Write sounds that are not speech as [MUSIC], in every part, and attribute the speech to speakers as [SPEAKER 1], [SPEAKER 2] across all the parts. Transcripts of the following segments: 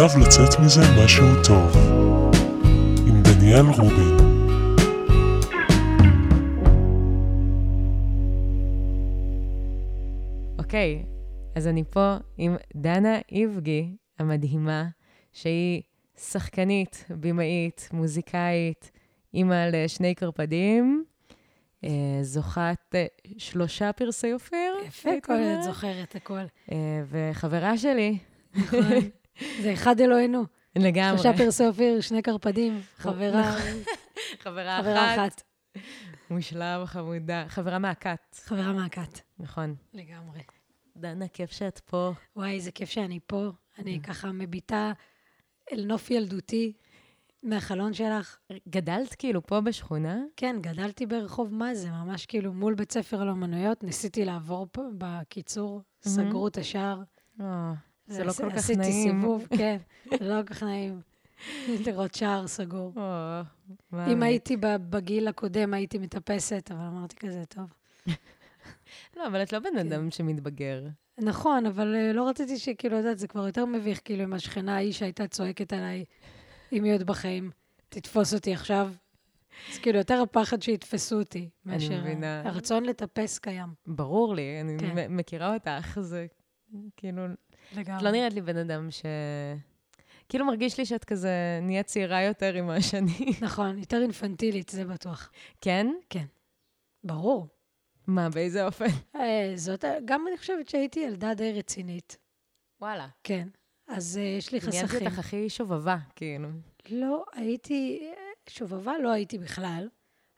[SPEAKER 1] חייב לצאת מזה משהו טוב. עם דניאל רובין.
[SPEAKER 2] אוקיי, אז אני פה עם דנה איבגי המדהימה, שהיא שחקנית, במאית, מוזיקאית, אימא לשני קרפדים, אה, זוכת אה, שלושה פרסי אופיר.
[SPEAKER 3] יפה, כל את
[SPEAKER 2] אומרת.
[SPEAKER 3] זוכרת הכל.
[SPEAKER 2] אה, וחברה שלי,
[SPEAKER 3] נכון. [LAUGHS] זה אחד אלוהינו.
[SPEAKER 2] לגמרי.
[SPEAKER 3] שלושה פרסי אופיר, שני קרפדים, חברה, [LAUGHS]
[SPEAKER 2] חברה
[SPEAKER 3] חברה
[SPEAKER 2] אחת.
[SPEAKER 3] אחת.
[SPEAKER 2] מושלם, חמודה. חברה מהכת,
[SPEAKER 3] חברה מהכת.
[SPEAKER 2] נכון.
[SPEAKER 3] לגמרי.
[SPEAKER 2] דנה, כיף שאת פה.
[SPEAKER 3] וואי, איזה כיף שאני פה. אני ככה מביטה אל נוף ילדותי מהחלון שלך.
[SPEAKER 2] גדלת כאילו פה בשכונה?
[SPEAKER 3] כן, גדלתי ברחוב מה זה, ממש כאילו מול בית ספר לאומנויות. ניסיתי לעבור פה, בקיצור, סגרו את השער.
[SPEAKER 2] זה לא כל כך
[SPEAKER 3] עשיתי
[SPEAKER 2] נעים.
[SPEAKER 3] סיבוב, [LAUGHS] כן, זה לא כל כך נעים. [LAUGHS] לראות שער סגור. אם. הייתי בגיל הקודם, הייתי מטפסת, אבל אמרתי כזה, טוב. [LAUGHS]
[SPEAKER 2] לא, אבל את לא בן
[SPEAKER 3] כן.
[SPEAKER 2] אדם שמתבגר.
[SPEAKER 3] נכון, אבל אה, לא רציתי שכאילו, את יודעת, זה כבר יותר מביך, כאילו, אם השכנה ההיא שהייתה צועקת עליי, אם היא עוד בחיים, תתפוס אותי עכשיו. אז כאילו, יותר הפחד שיתפסו אותי, מאשר. הרצון לטפס קיים.
[SPEAKER 2] ברור לי, אני
[SPEAKER 3] כן.
[SPEAKER 2] מכירה אותך, זה כאילו... את
[SPEAKER 3] לגמרי.
[SPEAKER 2] לא נראית לי בן אדם ש... כאילו מרגיש לי שאת כזה נהיית צעירה יותר עם השנים. [LAUGHS]
[SPEAKER 3] נכון, יותר אינפנטילית, זה בטוח.
[SPEAKER 2] כן?
[SPEAKER 3] ברור.
[SPEAKER 2] מה, באיזה אופן? [LAUGHS]
[SPEAKER 3] אה, זאת, גם אני חושבת שהייתי ילדה די רצינית.
[SPEAKER 2] וואלה.
[SPEAKER 3] כן. אז אה, יש לי
[SPEAKER 2] נהייתי
[SPEAKER 3] חסכים.
[SPEAKER 2] אותך הכי שובבה, כאילו.
[SPEAKER 3] לא, הייתי, שובבה לא הייתי בכלל.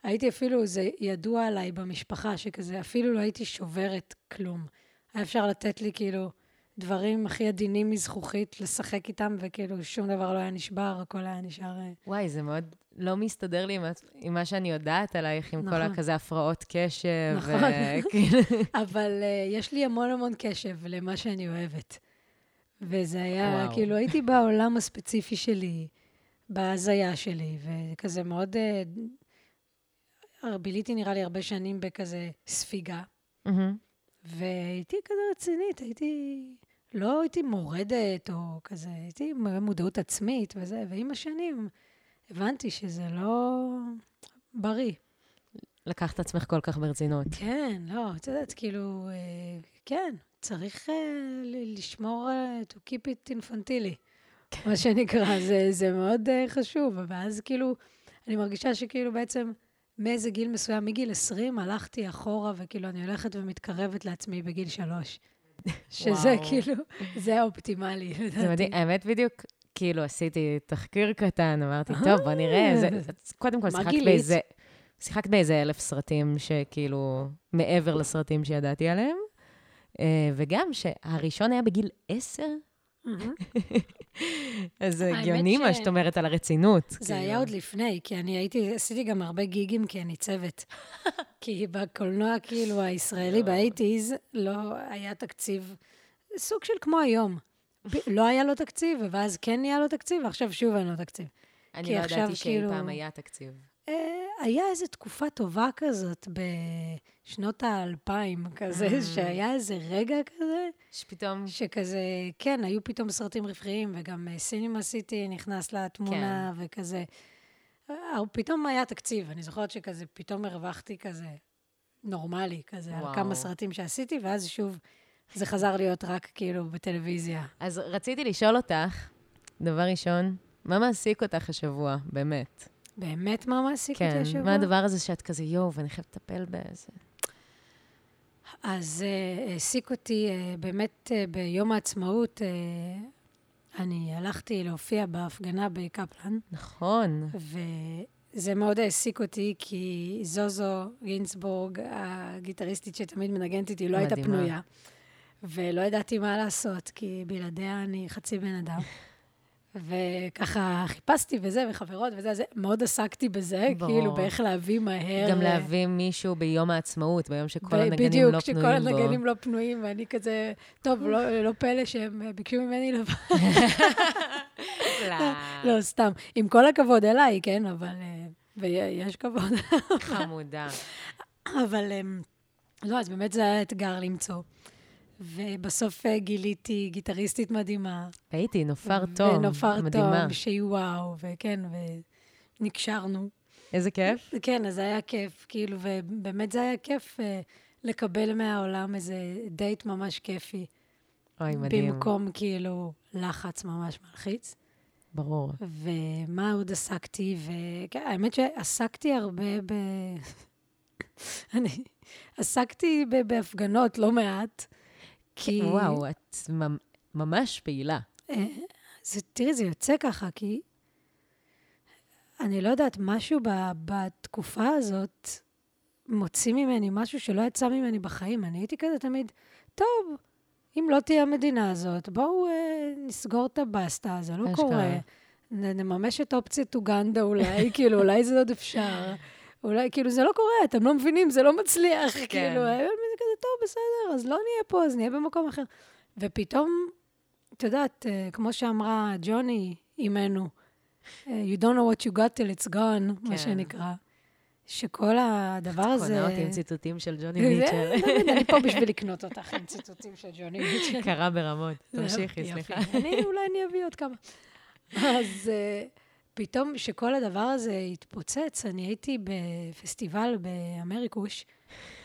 [SPEAKER 3] הייתי אפילו, זה ידוע עליי במשפחה, שכזה, אפילו לא הייתי שוברת כלום. היה אפשר לתת לי כאילו דברים הכי עדינים מזכוכית, לשחק איתם, וכאילו שום דבר לא היה נשבר, הכל היה נשאר... אה,
[SPEAKER 2] וואי, זה מאוד לא מסתדר לי עם, עם מה שאני יודעת עלייך, עם כל
[SPEAKER 3] נכון.
[SPEAKER 2] הכזה הפרעות קשב.
[SPEAKER 3] נכון.
[SPEAKER 2] וכאילו- [LAUGHS]
[SPEAKER 3] אבל uh, יש לי המון המון קשב למה שאני אוהבת. וזה היה,
[SPEAKER 2] וואו.
[SPEAKER 3] כאילו, הייתי בעולם הספציפי שלי, בהזיה שלי, וכזה מאוד... Uh, ביליתי נראה לי הרבה שנים בכזה ספיגה,
[SPEAKER 2] מהמם.
[SPEAKER 3] והייתי כזה רצינית, הייתי... לא הייתי מורדת או כזה, הייתי מודעות עצמית וזה, ועם השנים הבנתי שזה לא בריא.
[SPEAKER 2] לקחת את עצמך כל כך ברצינות.
[SPEAKER 3] כן, לא, את יודעת, כאילו, אה, כן, צריך אה, לשמור, אה, to keep it אינפנטילי, מה שנקרא, [LAUGHS] זה, זה מאוד אה, חשוב. ואז כאילו, אני מרגישה שכאילו בעצם מאיזה גיל מסוים, מגיל 20, הלכתי אחורה, וכאילו אני הולכת ומתקרבת לעצמי בגיל שלוש. שזה
[SPEAKER 2] וואו.
[SPEAKER 3] כאילו, זה האופטימלי, לדעתי.
[SPEAKER 2] זה מדהים, האמת בדיוק, כאילו עשיתי תחקיר קטן, אמרתי, טוב, בוא נראה, זה, קודם כל שיחקת? באיזה, שיחקת באיזה אלף סרטים שכאילו, מעבר לסרטים שידעתי עליהם, אה, וגם שהראשון היה בגיל עשר. [LAUGHS] אז זה הגיוני מה שאת אומרת על הרצינות.
[SPEAKER 3] זה
[SPEAKER 2] כאילו.
[SPEAKER 3] היה עוד לפני, כי אני הייתי, עשיתי גם הרבה גיגים כניצבת. [LAUGHS] כי בקולנוע, כאילו, הישראלי באייטיז, לא היה תקציב, סוג של כמו היום. לא היה לו תקציב, ואז כן נהיה לו תקציב, ועכשיו שוב אין לו תקציב.
[SPEAKER 2] אני
[SPEAKER 3] כי
[SPEAKER 2] לא ידעתי שאי
[SPEAKER 3] כאילו-
[SPEAKER 2] פעם היה תקציב.
[SPEAKER 3] אה, היה איזו תקופה טובה כזאת בשנות האלפיים, כזה,
[SPEAKER 2] Mm.
[SPEAKER 3] שהיה איזה רגע כזה,
[SPEAKER 2] שפתאום,
[SPEAKER 3] שכזה, כן, היו פתאום סרטים רווחיים, וגם אה, סינימה סיטי נכנס לתמונה, כן. וכזה. אה, פתאום היה תקציב, אני זוכרת שכזה, פתאום הרווחתי כזה נורמלי, כזה. וואו. על כמה סרטים שעשיתי, ואז שוב, זה חזר להיות רק כאילו בטלוויזיה.
[SPEAKER 2] אז רציתי לשאול אותך, דבר ראשון, מה מעסיק אותך השבוע, באמת?
[SPEAKER 3] באמת מה מעסיק אותי
[SPEAKER 2] כן,
[SPEAKER 3] השבוע?
[SPEAKER 2] מה הדבר הזה שאת כזה, יואו, ואני חייבת לטפל בזה?
[SPEAKER 3] אז אה, העסיק אותי אה, באמת אה, ביום העצמאות, אה, אני הלכתי להופיע בהפגנה בקפלן,
[SPEAKER 2] נכון.
[SPEAKER 3] וזה מאוד העסיק אותי, כי זוזו גינצבורג, הגיטריסטית שתמיד מנגנת איתי, לא הייתה. פנויה. ולא ידעתי מה לעשות, כי בלעדיה אני חצי בן אדם. וככה חיפשתי וזה, וחברות וזה, אז מאוד עסקתי בזה,
[SPEAKER 2] ברור.
[SPEAKER 3] כאילו, באיך להביא מהר.
[SPEAKER 2] גם
[SPEAKER 3] אה,
[SPEAKER 2] להביא מישהו ביום העצמאות, ביום שכל הנגנים
[SPEAKER 3] בדיוק,
[SPEAKER 2] לא
[SPEAKER 3] שכל
[SPEAKER 2] פנויים בו.
[SPEAKER 3] הנגנים לא פנויים, ואני כזה, טוב, לא, לא פלא שהם אה, ביקשו ממני לבוא. [LAUGHS] לא, סתם. עם כל הכבוד אליי, כן, אבל... אה, ויש כבוד.
[SPEAKER 2] חמודה.
[SPEAKER 3] אבל אמ, לא, אז באמת זה היה אתגר למצוא. ובסוף אה, גיליתי גיטריסטית מדהימה.
[SPEAKER 2] הייתי, נופר תום,
[SPEAKER 3] ונופר
[SPEAKER 2] מדהימה.
[SPEAKER 3] תום, שהיא וואו, וכן, ונקשרנו.
[SPEAKER 2] איזה כיף.
[SPEAKER 3] כן, אז זה היה כיף, כאילו, ובאמת זה היה כיף אה, לקבל מהעולם איזה דייט ממש כיפי.
[SPEAKER 2] אוי, מדהים.
[SPEAKER 3] במקום כאילו לחץ ממש מלחיץ.
[SPEAKER 2] ברור.
[SPEAKER 3] ומה עוד עסקתי? וכן, האמת שעסקתי הרבה ב... [LAUGHS] אני עסקתי בהפגנות לא מעט, כי...
[SPEAKER 2] וואו, את ממ- ממש פעילה.
[SPEAKER 3] אה, זה, תראי, זה יוצא ככה, כי אני לא יודעת, משהו ב, בתקופה הזאת מוציא ממני משהו שלא יצא ממני בחיים. אני הייתי כזה תמיד, טוב, אם לא תהיה המדינה הזאת, בואו אה, נסגור את הבסטה, זה לא
[SPEAKER 2] אשכרה.
[SPEAKER 3] קורה. נ- נממש את אופציית אוגנדה אולי, [LAUGHS] כאילו, אולי זה עוד אפשר. אולי, כאילו, זה לא קורה, אתם לא מבינים, זה לא מצליח.
[SPEAKER 2] כן.
[SPEAKER 3] כאילו, אה, טוב, בסדר, אז לא נהיה פה, אז נהיה במקום אחר. ופתאום, את יודעת, אה, כמו שאמרה ג'וני אימנו, אה, you don't know what you got till it's gone,
[SPEAKER 2] כן.
[SPEAKER 3] מה שנקרא. שכל הדבר הזה...
[SPEAKER 2] קונה אותי עם ציטוטים של ג'וני מיטשל.
[SPEAKER 3] אני פה [LAUGHS] בשביל לקנות אותך עם ציטוטים של ג'וני מיטשל.
[SPEAKER 2] קרה ברמות. תמשיכי. סליחה.
[SPEAKER 3] אני, אולי אני אביא עוד כמה. אז uh, פתאום, שכל הדבר הזה התפוצץ, אני הייתי בפסטיבל באמריקוש,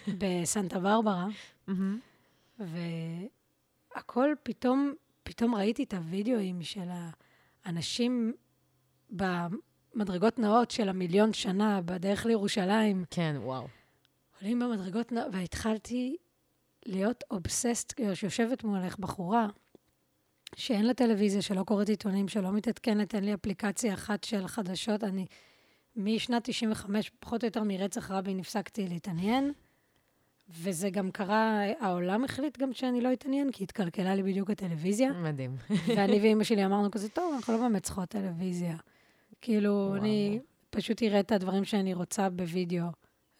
[SPEAKER 3] [LAUGHS] בסנטה ברברה,
[SPEAKER 2] מהמם.
[SPEAKER 3] והכל פתאום, פתאום ראיתי את הוידאוים של האנשים במדרגות נאות של המיליון שנה, בדרך לירושלים,
[SPEAKER 2] כן, וואו.
[SPEAKER 3] עולים במדרגות נאות, והתחלתי להיות אובססט, שיושבת מולך בחורה, שאין לה טלוויזיה, שלא קוראת עיתונים, שלא מתעדכנת, אין לי אפליקציה אחת של חדשות. אני משנת 95, פחות או יותר מרצח רבין, הפסקתי להתעניין. וזה גם קרה, העולם החליט גם שאני לא אתעניין, כי התקלקלה לי בדיוק הטלוויזיה.
[SPEAKER 2] מדהים.
[SPEAKER 3] ואני ואימא שלי אמרנו כזה, טוב, אנחנו לא באמת צריכות טלוויזיה. כאילו,
[SPEAKER 2] וואו.
[SPEAKER 3] אני פשוט אראה את הדברים שאני רוצה בווידאו,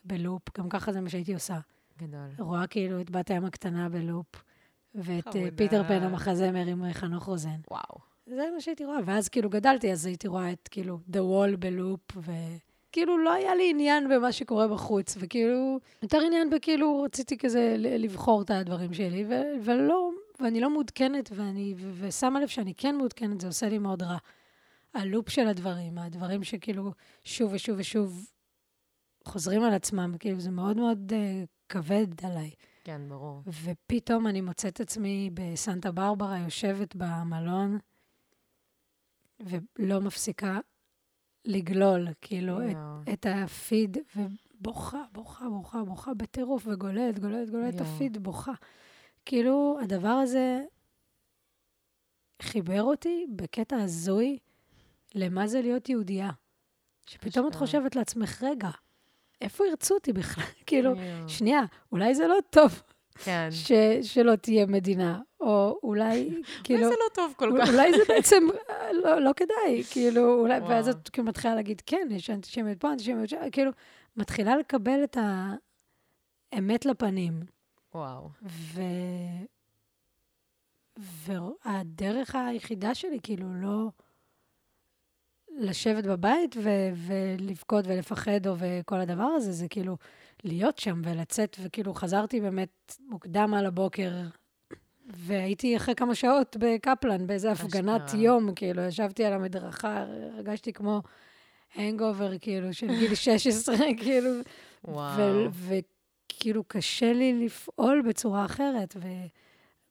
[SPEAKER 3] בלופ, גם ככה זה מה שהייתי עושה.
[SPEAKER 2] גדול.
[SPEAKER 3] רואה כאילו את בת הים הקטנה בלופ, ואת אה,
[SPEAKER 2] חמודה.
[SPEAKER 3] פיטר פן המחזמר עם אה, חנוך רוזן.
[SPEAKER 2] וואו.
[SPEAKER 3] זה מה שהייתי רואה, ואז כאילו גדלתי, אז הייתי רואה את כאילו The Wall בלופ, וכאילו לא היה לי עניין במה שקורה בחוץ, וכאילו, יותר עניין בכאילו, רציתי כזה לבחור את הדברים שלי, ו- ולא, ואני לא מעודכנת, ואני, ו- ושמה לב שאני כן מעודכנת, זה עושה לי מאוד רע. הלופ של הדברים, הדברים שכאילו שוב ושוב ושוב חוזרים על עצמם, כאילו זה מאוד מאוד uh, כבד עליי.
[SPEAKER 2] כן, ברור.
[SPEAKER 3] ופתאום אני מוצאת עצמי בסנטה ברברה, יושבת במלון, ולא מפסיקה לגלול, כאילו, את,
[SPEAKER 2] יואו.
[SPEAKER 3] את הפיד, ובוכה, בוכה, בוכה, בוכה בטירוף, וגוללת, גוללת, גוללת את
[SPEAKER 2] יואו.
[SPEAKER 3] הפיד, בוכה. כאילו, הדבר הזה חיבר אותי בקטע הזוי למה זה להיות יהודייה. שפתאום את. חושבת לעצמך, רגע, איפה ירצו אותי בכלל? [LAUGHS] כאילו. שנייה, אולי זה לא טוב
[SPEAKER 2] כן.
[SPEAKER 3] ש, שלא תהיה מדינה, או אולי, [LAUGHS] כאילו,
[SPEAKER 2] זה לא טוב כל כך.
[SPEAKER 3] אולי זה בעצם אה, לא, לא כדאי, כאילו, אולי,
[SPEAKER 2] וואו.
[SPEAKER 3] ואז את כאילו מתחילה להגיד, כן, יש אנטישמיות פה, אנטישמיות שם, כאילו, מתחילה לקבל את האמת לפנים.
[SPEAKER 2] וואו.
[SPEAKER 3] ו... והדרך היחידה שלי, כאילו, לא לשבת בבית ו- ולבכות ולפחד, או וכל הדבר הזה, זה כאילו להיות שם ולצאת, וכאילו חזרתי באמת מוקדם על הבוקר, והייתי אחרי כמה שעות בקפלן, באיזה הפגנת. יום, כאילו, ישבתי על המדרכה, הרגשתי כמו הנגאובר, כאילו, של גיל [LAUGHS] 16, כאילו,
[SPEAKER 2] וואו.
[SPEAKER 3] ו- וכאילו קשה לי לפעול בצורה אחרת.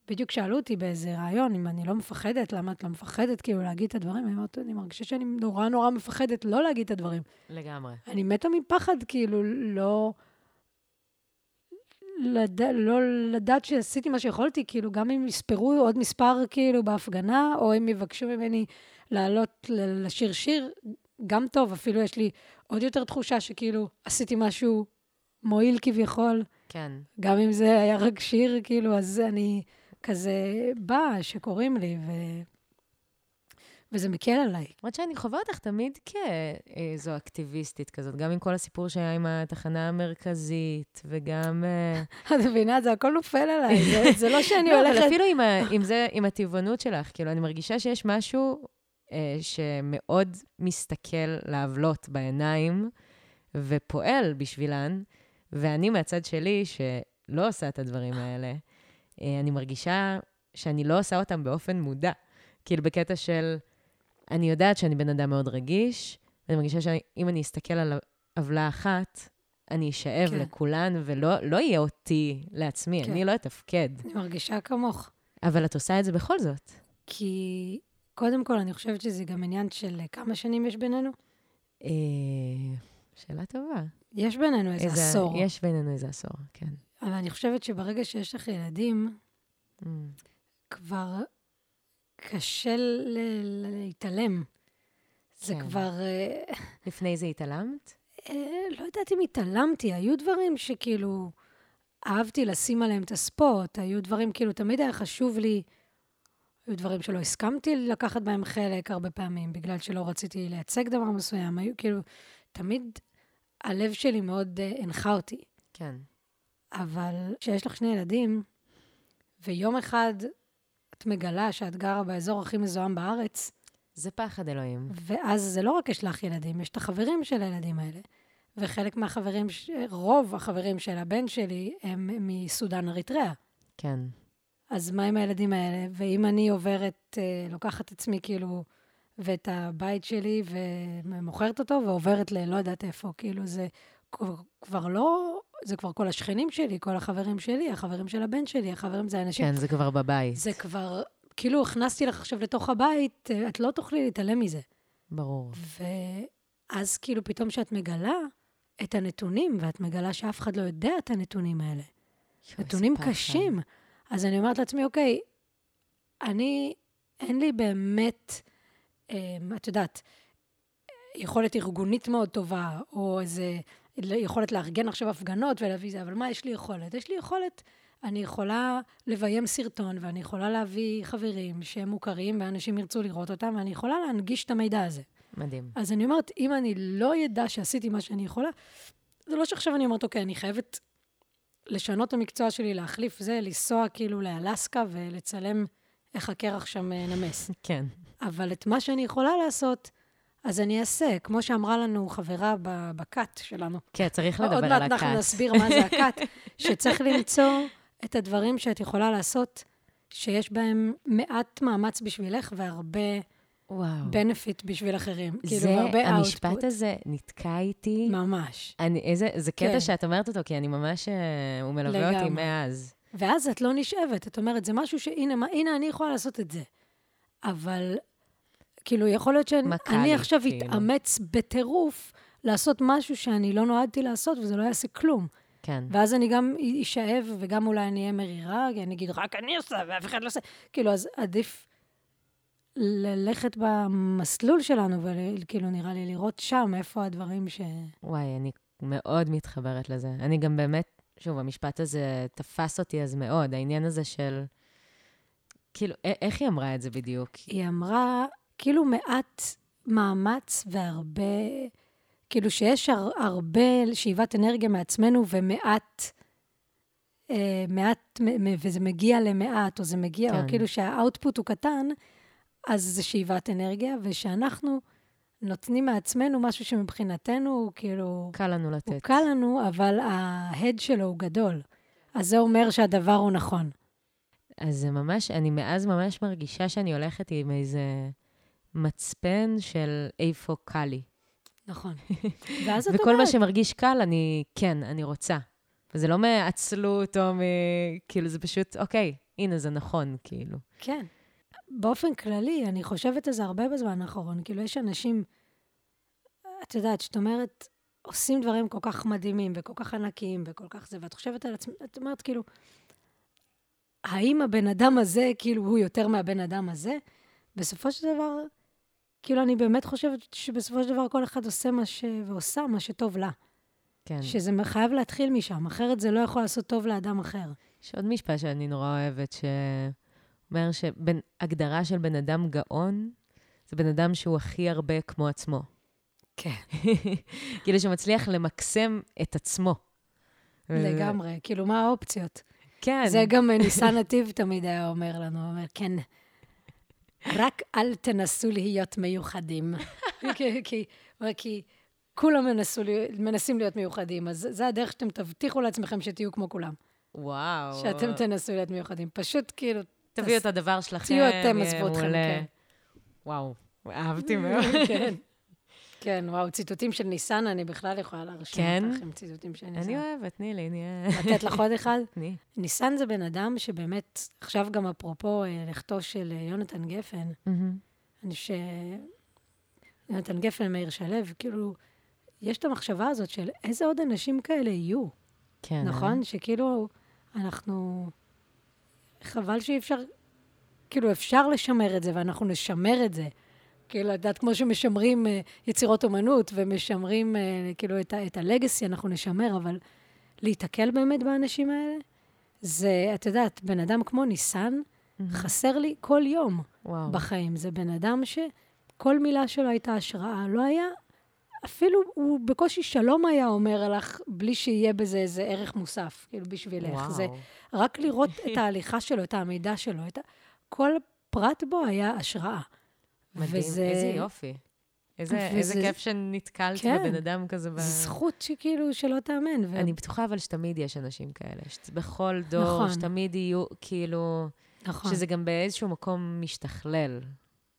[SPEAKER 3] ובדיוק שאלו אותי באיזה ראיון, אם אני לא מפחדת, למה את לא מפחדת כאילו להגיד את הדברים? אני אומרת, אני מרגישה שאני נורא נורא מפחדת לא להגיד את הדברים.
[SPEAKER 2] לגמרי.
[SPEAKER 3] אני מתה מפחד, כאילו, לא... לד... לא לדעת שעשיתי מה שיכולתי, כאילו, גם אם יספרו עוד מספר, כאילו, בהפגנה, או אם יבקשו ממני לעלות לשיר שיר, גם טוב, אפילו יש לי עוד יותר תחושה שכאילו עשיתי משהו מועיל כביכול,
[SPEAKER 2] כן.
[SPEAKER 3] גם אם זה היה רק שיר, כאילו, אז אני כזה באה שקוראים לי, ו... וזה מקל עליי.
[SPEAKER 2] למרות שאני חווה אותך תמיד כאיזו אקטיביסטית כזאת, גם עם כל הסיפור שהיה עם התחנה המרכזית, וגם... אה, [LAUGHS]
[SPEAKER 3] את מבינה? זה הכל נופל עליי, [LAUGHS] זה, זה לא שאני
[SPEAKER 2] לא, אבל
[SPEAKER 3] הולכת...
[SPEAKER 2] אפילו עם, ה, עם זה, עם הטבעונות שלך, כאילו, אני מרגישה שיש משהו אה, שמאוד מסתכל לעוולות בעיניים ופועל בשבילן, ואני מהצד שלי, שלא עושה את הדברים האלה, אה, אני מרגישה שאני לא עושה אותם באופן מודע. כאילו, בקטע של, אני יודעת שאני בן אדם מאוד רגיש, ואני מרגישה שאם אני אסתכל על עוולה אחת, אני אשאב
[SPEAKER 3] כן.
[SPEAKER 2] לכולן, ולא לא יהיה אותי לעצמי,
[SPEAKER 3] כן.
[SPEAKER 2] אני לא אתפקד.
[SPEAKER 3] אני מרגישה כמוך.
[SPEAKER 2] אבל את עושה את זה בכל זאת.
[SPEAKER 3] כי קודם כל, אני חושבת שזה גם עניין של כמה שנים יש בינינו.
[SPEAKER 2] אה, שאלה טובה.
[SPEAKER 3] יש בינינו איזה עשור.
[SPEAKER 2] יש בינינו איזה עשור, כן.
[SPEAKER 3] אבל אני חושבת שברגע שיש לך ילדים,
[SPEAKER 2] Mm.
[SPEAKER 3] כבר קשה ל- ל- להתעלם. זה
[SPEAKER 2] כן.
[SPEAKER 3] כבר... אה,
[SPEAKER 2] לפני זה התעלמת?
[SPEAKER 3] אה, לא יודעת אם התעלמתי, היו דברים שכאילו אהבתי לשים עליהם את הספוט, היו דברים, כאילו, תמיד היה חשוב לי, היו דברים שלא הסכמתי לקחת בהם חלק הרבה פעמים, בגלל שלא רציתי לייצג דבר מסוים, היו כאילו, תמיד הלב שלי מאוד uh, הנחה אותי.
[SPEAKER 2] כן.
[SPEAKER 3] אבל כשיש לך שני ילדים, ויום אחד את מגלה שאת גרה באזור הכי מזוהם בארץ,
[SPEAKER 2] זה פחד אלוהים.
[SPEAKER 3] ואז זה לא רק יש לך ילדים, יש את החברים של הילדים האלה. וחלק מהחברים, רוב החברים של הבן שלי הם מסודאן אריתריאה.
[SPEAKER 2] כן.
[SPEAKER 3] אז מה עם הילדים האלה? ואם אני עוברת, אה, לוקחת עצמי כאילו, ואת הבית שלי ומוכרת אותו, ועוברת ללא יודעת איפה, כאילו זה כבר, לא, זה כבר כל השכנים שלי, כל החברים שלי, החברים של הבן שלי, החברים זה אנשים...
[SPEAKER 2] כן, זה כבר בבית.
[SPEAKER 3] זה כבר, כאילו הכנסתי לך עכשיו לתוך הבית, אה, את לא תוכלי להתעלם מזה.
[SPEAKER 2] ברור.
[SPEAKER 3] ואז כאילו פתאום כשאת מגלה את הנתונים, ואת מגלה שאף אחד לא יודע את הנתונים האלה,
[SPEAKER 2] יואו,
[SPEAKER 3] נתונים. קשים, אז אני אומרת לעצמי, אוקיי, אני, אין לי באמת, אה, את יודעת, יכולת ארגונית מאוד טובה, או איזה יכולת לארגן עכשיו הפגנות ולהביא זה, אבל מה יש לי יכולת? יש לי יכולת, אני יכולה לביים סרטון, ואני יכולה להביא חברים שהם מוכרים, ואנשים ירצו לראות אותם, ואני יכולה להנגיש את המידע הזה.
[SPEAKER 2] מדהים.
[SPEAKER 3] אז אני אומרת, אם אני לא ידע שעשיתי מה שאני יכולה, זה לא שעכשיו אני אומרת, אוקיי, אני חייבת לשנות את המקצוע שלי, להחליף זה, לנסוע כאילו לאלסקה ולצלם איך הקרח שם אה, נמס.
[SPEAKER 2] כן.
[SPEAKER 3] אבל את מה שאני יכולה לעשות, אז אני אעשה. כמו שאמרה לנו חברה ב- בכת שלנו.
[SPEAKER 2] כן, צריך
[SPEAKER 3] עוד
[SPEAKER 2] לדבר
[SPEAKER 3] מעט
[SPEAKER 2] על
[SPEAKER 3] אנחנו
[SPEAKER 2] הכת.
[SPEAKER 3] נסביר מה זה הכת, [LAUGHS] שצריך למצוא את הדברים שאת יכולה לעשות, שיש בהם מעט מאמץ בשבילך והרבה
[SPEAKER 2] וואו.
[SPEAKER 3] benefit בשביל אחרים. כאילו,
[SPEAKER 2] זה,
[SPEAKER 3] והרבה
[SPEAKER 2] המשפט
[SPEAKER 3] output.
[SPEAKER 2] הזה נתקע איתי.
[SPEAKER 3] ממש.
[SPEAKER 2] אני, איזה, זה קטע
[SPEAKER 3] כן.
[SPEAKER 2] שאת אומרת אותו, כי אני ממש, אה, הוא מלווה אותי
[SPEAKER 3] לגמרי.
[SPEAKER 2] מאז.
[SPEAKER 3] ואז את לא נשאבת, את אומרת, זה משהו שהנה, מה- הנה, אני יכולה לעשות את זה. אבל, כאילו, יכול להיות שאני עכשיו
[SPEAKER 2] כאילו.
[SPEAKER 3] אתאמץ בטירוף לעשות משהו שאני לא נועדתי לעשות, וזה לא יעשה כלום.
[SPEAKER 2] כן.
[SPEAKER 3] ואז אני גם אשאב, וגם אולי אני אהיה מרירה, כי אני אגיד, רק אני עושה, ואף אחד לא עושה. כאילו, אז עדיף ללכת במסלול שלנו, וכאילו, נראה לי, לראות שם איפה הדברים ש...
[SPEAKER 2] וואי, אני מאוד מתחברת לזה. אני גם באמת, שוב, המשפט הזה תפס אותי אז מאוד, העניין הזה של... כאילו, איך היא אמרה את זה בדיוק?
[SPEAKER 3] היא אמרה, כאילו מעט מאמץ והרבה, כאילו שיש הר, הרבה שאיבת אנרגיה מעצמנו ומעט, אה, מעט, וזה מגיע למעט, או זה מגיע,
[SPEAKER 2] כן.
[SPEAKER 3] או כאילו שהאוטפוט הוא קטן, אז זה שאיבת אנרגיה, ושאנחנו נותנים מעצמנו משהו שמבחינתנו הוא כאילו,
[SPEAKER 2] קל לנו לתת.
[SPEAKER 3] הוא קל לנו, אבל ההד שלו הוא גדול. אז זה אומר שהדבר הוא נכון.
[SPEAKER 2] אז זה ממש, אני מאז ממש מרגישה שאני הולכת עם איזה מצפן של איפה קל לי.
[SPEAKER 3] נכון. [LAUGHS] ואז את
[SPEAKER 2] וכל
[SPEAKER 3] אומרת,
[SPEAKER 2] מה שמרגיש קל, אני, כן, אני רוצה. וזה לא מעצלות או מ... כאילו, זה פשוט, אוקיי, הנה, זה נכון, כאילו.
[SPEAKER 3] כן. באופן כללי, אני חושבת על זה הרבה בזמן האחרון. כאילו, יש אנשים, את יודעת, שאת אומרת, עושים דברים כל כך מדהימים וכל כך ענקיים וכל כך זה, ואת חושבת על עצמך, את אומרת, כאילו, האם הבן אדם הזה, כאילו, הוא יותר מהבן אדם הזה? בסופו של דבר, כאילו, אני באמת חושבת שבסופו של דבר כל אחד עושה מה ש... ועושה מה שטוב לה.
[SPEAKER 2] כן.
[SPEAKER 3] שזה חייב להתחיל משם, אחרת זה לא יכול לעשות טוב לאדם אחר.
[SPEAKER 2] יש עוד משפט שאני נורא אוהבת, שאומר שהגדרה של בן אדם גאון, זה בן אדם שהוא הכי הרבה כמו עצמו.
[SPEAKER 3] כן. [LAUGHS]
[SPEAKER 2] כאילו שמצליח למקסם את עצמו.
[SPEAKER 3] לגמרי. כאילו, מה האופציות?
[SPEAKER 2] כן.
[SPEAKER 3] זה גם [LAUGHS] ניסן נתיב תמיד היה אומר לנו, אומר, כן, רק אל תנסו להיות מיוחדים. כי, כי, כי כולם מנסו, מנסים להיות מיוחדים, אז זה הדרך שאתם תבטיחו לעצמכם שתהיו כמו כולם.
[SPEAKER 2] וואו.
[SPEAKER 3] שאתם תנסו להיות מיוחדים. פשוט כאילו,
[SPEAKER 2] תביאו את הדבר שלכם,
[SPEAKER 3] תהיו אתם, עזבו אתכם. כן.
[SPEAKER 2] וואו, אהבתי [LAUGHS] מאוד.
[SPEAKER 3] כן. כן, וואו, ציטוטים של ניסן, אני בכלל יכולה להרשים
[SPEAKER 2] כן?
[SPEAKER 3] אותך עם ציטוטים של ניסן.
[SPEAKER 2] אני אוהבת, תני לי, נהיה...
[SPEAKER 3] לתת לך עוד אחד? [LAUGHS]
[SPEAKER 2] תני.
[SPEAKER 3] ניסן זה בן אדם שבאמת, עכשיו גם אפרופו אה, לכתו של אה, יונתן גפן, אני ש... יונתן גפן, מאיר שלו, כאילו, יש את המחשבה הזאת של איזה עוד אנשים כאלה יהיו,
[SPEAKER 2] כן.
[SPEAKER 3] נכון? שכאילו, אנחנו... חבל שאי אפשר... כאילו, אפשר לשמר את זה, ואנחנו נשמר את זה. כאילו, את יודעת, כמו שמשמרים אה, יצירות אומנות ומשמרים, אה, כאילו, את, ה- את הלגסי, אנחנו נשמר, אבל להיתקל באמת באנשים האלה, זה, את יודעת, בן אדם כמו ניסן, חסר לי כל יום
[SPEAKER 2] וואו.
[SPEAKER 3] בחיים. זה בן אדם שכל מילה שלו הייתה השראה. לא היה, אפילו הוא בקושי שלום היה אומר לך, בלי שיהיה בזה איזה ערך מוסף, כאילו, בשבילך.
[SPEAKER 2] וואו.
[SPEAKER 3] זה רק לראות את ההליכה שלו, את העמידה שלו, את ה... כל פרט בו היה השראה.
[SPEAKER 2] מדהים, איזה יופי. איזה,
[SPEAKER 3] וזה-
[SPEAKER 2] איזה כיף שנתקלת
[SPEAKER 3] כן.
[SPEAKER 2] בבן אדם כזה. ב...
[SPEAKER 3] זכות שכאילו, שלא תאמן. ו...
[SPEAKER 2] אני בטוחה אבל שתמיד יש אנשים כאלה, שבכל דור,
[SPEAKER 3] נכון.
[SPEAKER 2] שתמיד יהיו, כאילו,
[SPEAKER 3] נכון.
[SPEAKER 2] שזה גם באיזשהו מקום משתכלל.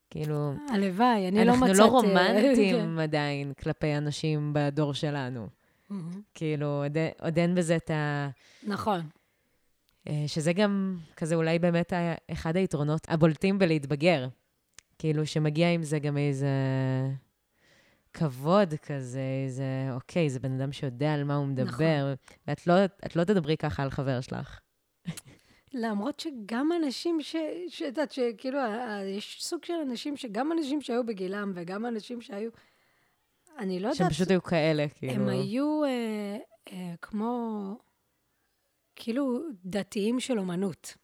[SPEAKER 2] כאילו,
[SPEAKER 3] הלוואי, אני לא
[SPEAKER 2] אנחנו
[SPEAKER 3] מצאתי...
[SPEAKER 2] לא [LAUGHS]
[SPEAKER 3] כן.
[SPEAKER 2] רומנטיים עדיין כלפי אנשים בדור שלנו. כאילו, עוד, אין- עוד אין בזה את ה...
[SPEAKER 3] נכון.
[SPEAKER 2] אה, שזה גם כזה אולי באמת אחד היתרונות הבולטים בלהתבגר. כאילו, שמגיע עם זה גם איזה כבוד כזה, איזה, אוקיי, זה בן אדם שיודע על מה הוא מדבר, ואת לא, את לא תדברי ככה על חבר שלך.
[SPEAKER 3] למרות שגם אנשים ש... שאת יודעת, שכאילו, יש סוג של אנשים שגם אנשים שהיו בגילם וגם אנשים שהיו... אני לא
[SPEAKER 2] שהם
[SPEAKER 3] יודעת...
[SPEAKER 2] פשוט היו כאלה, כאילו.
[SPEAKER 3] הם היו אה, אה, כמו... כאילו דתיים של אומנות.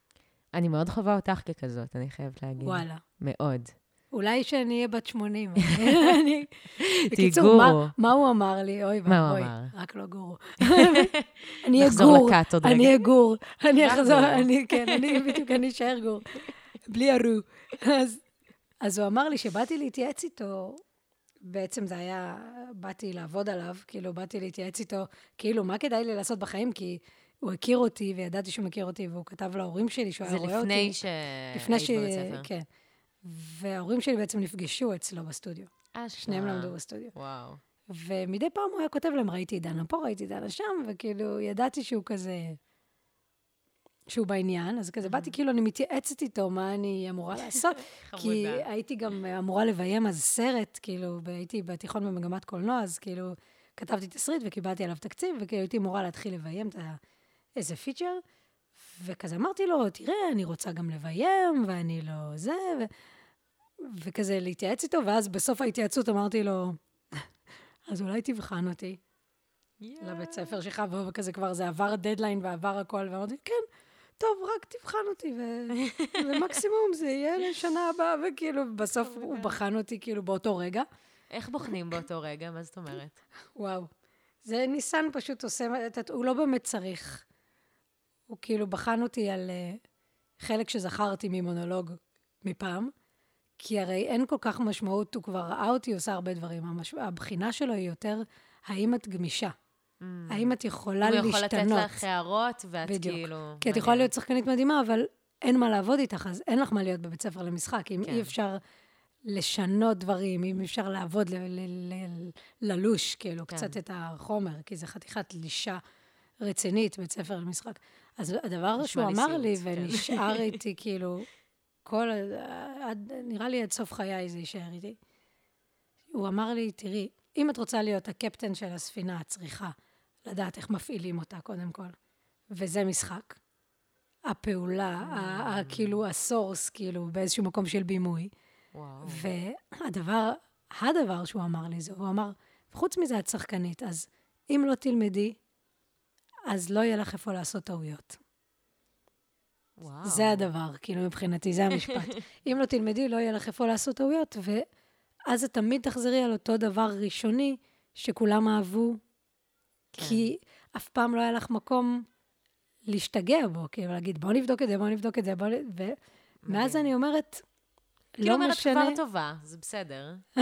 [SPEAKER 2] אני מאוד חווה אותך ככזאת, אני חייבת להגיד.
[SPEAKER 3] וואלה.
[SPEAKER 2] מאוד.
[SPEAKER 3] אולי שאני אהיה בת 80. [LAUGHS] אני...
[SPEAKER 2] תהיי
[SPEAKER 3] בקיצור. מה, מה הוא אמר לי? אוי ואבוי? רק לא גורו. [LAUGHS] אני אהיה גור. אני אהיה גור. [LAUGHS] אני אחזור. אני, כן, אני בדיוק, אני אשאר גור. בלי הרו. אז, אז הוא אמר לי שבאתי להתייעץ איתו, בעצם זה היה, באתי לעבוד עליו, כאילו, באתי להתייעץ איתו, כאילו, מה כדאי לי לעשות בחיים? כי הוא הכיר אותי, וידעתי שהוא מכיר אותי, והוא כתב להורים שלי שהוא היה
[SPEAKER 2] זה
[SPEAKER 3] רואה אותי.
[SPEAKER 2] לפני
[SPEAKER 3] לפני
[SPEAKER 2] שהיית
[SPEAKER 3] ש...
[SPEAKER 2] בבית ספר.
[SPEAKER 3] כן. וההורים שלי בעצם נפגשו אצלו בסטודיו.
[SPEAKER 2] אשכרה.
[SPEAKER 3] שניהם למדו בסטודיו.
[SPEAKER 2] וואו.
[SPEAKER 3] ומדי פעם הוא היה כותב להם, ראיתי את דנה פה, ראיתי את דנה שם, וכאילו, ידעתי שהוא כזה... שהוא בעניין, אז כזה באתי, כאילו, אני מתייעצת איתו מה אני אמורה לעשות. [LAUGHS] כי. הייתי גם אמורה לביים אז סרט, כאילו, הייתי בתיכון במגמת קולנוע, אז כאילו, כתבתי תסריט וקיבלתי עליו תקציב, וכאילו הייתי אמורה להתחיל לביים את ה- איזה פיצ'ר, וכזה אמרתי לו, תראה, אני רוצה גם לביים, ואני לא זה, ו... וכזה להתייעץ איתו, ואז בסוף ההתייעצות אמרתי לו, [LAUGHS] אז אולי תבחן אותי לבית ספר שלך, וכזה כבר זה עבר דדליין ועבר הכל, ואמרתי, כן, טוב, רק תבחן אותי, ו... [LAUGHS] ומקסימום זה יהיה לשנה הבאה, וכאילו, בסוף הוא בחן אותי כאילו באותו רגע.
[SPEAKER 2] איך בוחנים באותו רגע? מה זאת אומרת?
[SPEAKER 3] וואו. זה ניסן פשוט עושה, הוא לא באמת צריך. הוא כאילו בחן אותי על uh, חלק שזכרתי ממונולוג מפעם, כי הרי אין כל כך משמעות, הוא כבר ראה אותי עושה הרבה דברים. המש... הבחינה שלו היא יותר, האם את גמישה? האם את יכולה
[SPEAKER 2] הוא
[SPEAKER 3] להשתנות?
[SPEAKER 2] יכול לתת לך הערות, ואת
[SPEAKER 3] בדיוק.
[SPEAKER 2] כאילו...
[SPEAKER 3] כי את יכולה להיות שחקנית מדהימה, אבל אין מה לעבוד איתך, אז אין לך מה להיות בבית ספר למשחק. אם
[SPEAKER 2] כן.
[SPEAKER 3] אי אפשר לשנות דברים, אם אפשר לעבוד, ל- ל- ל- ללוש, כאילו,
[SPEAKER 2] כן.
[SPEAKER 3] קצת את החומר, כי זה חתיכת לישה רצינית, בית ספר למשחק. אז הדבר שהוא אמר לי,
[SPEAKER 2] כן.
[SPEAKER 3] ונשאר איתי, כאילו, כל, עד, נראה לי עד סוף חיי זה יישאר איתי. הוא אמר לי, תראי, אם את רוצה להיות הקפטן של הספינה, את צריכה לדעת איך מפעילים אותה, קודם כל. וזה משחק. הפעולה, ה- ה- כאילו, הסורס, כאילו, באיזשהו מקום של בימוי.
[SPEAKER 2] וואו.
[SPEAKER 3] והדבר, הדבר שהוא אמר לי זה, הוא אמר, חוץ מזה את שחקנית, אז אם לא תלמדי, אז לא יהיה לך איפה לעשות טעויות.
[SPEAKER 2] וואו.
[SPEAKER 3] זה הדבר, כאילו, מבחינתי, זה המשפט. [LAUGHS] אם לא תלמדי, לא יהיה לך איפה לעשות טעויות, ואז את תמיד תחזרי על אותו דבר ראשוני שכולם אהבו,
[SPEAKER 2] כן.
[SPEAKER 3] כי אף פעם לא היה לך מקום להשתגע בו, כאילו, להגיד, בוא נבדוק את זה, בוא נבדוק את זה, בוא נ... ומאז. אני אומרת,
[SPEAKER 2] כאילו
[SPEAKER 3] לא
[SPEAKER 2] אומרת
[SPEAKER 3] משנה...
[SPEAKER 2] כבר טובה, זה בסדר. [LAUGHS]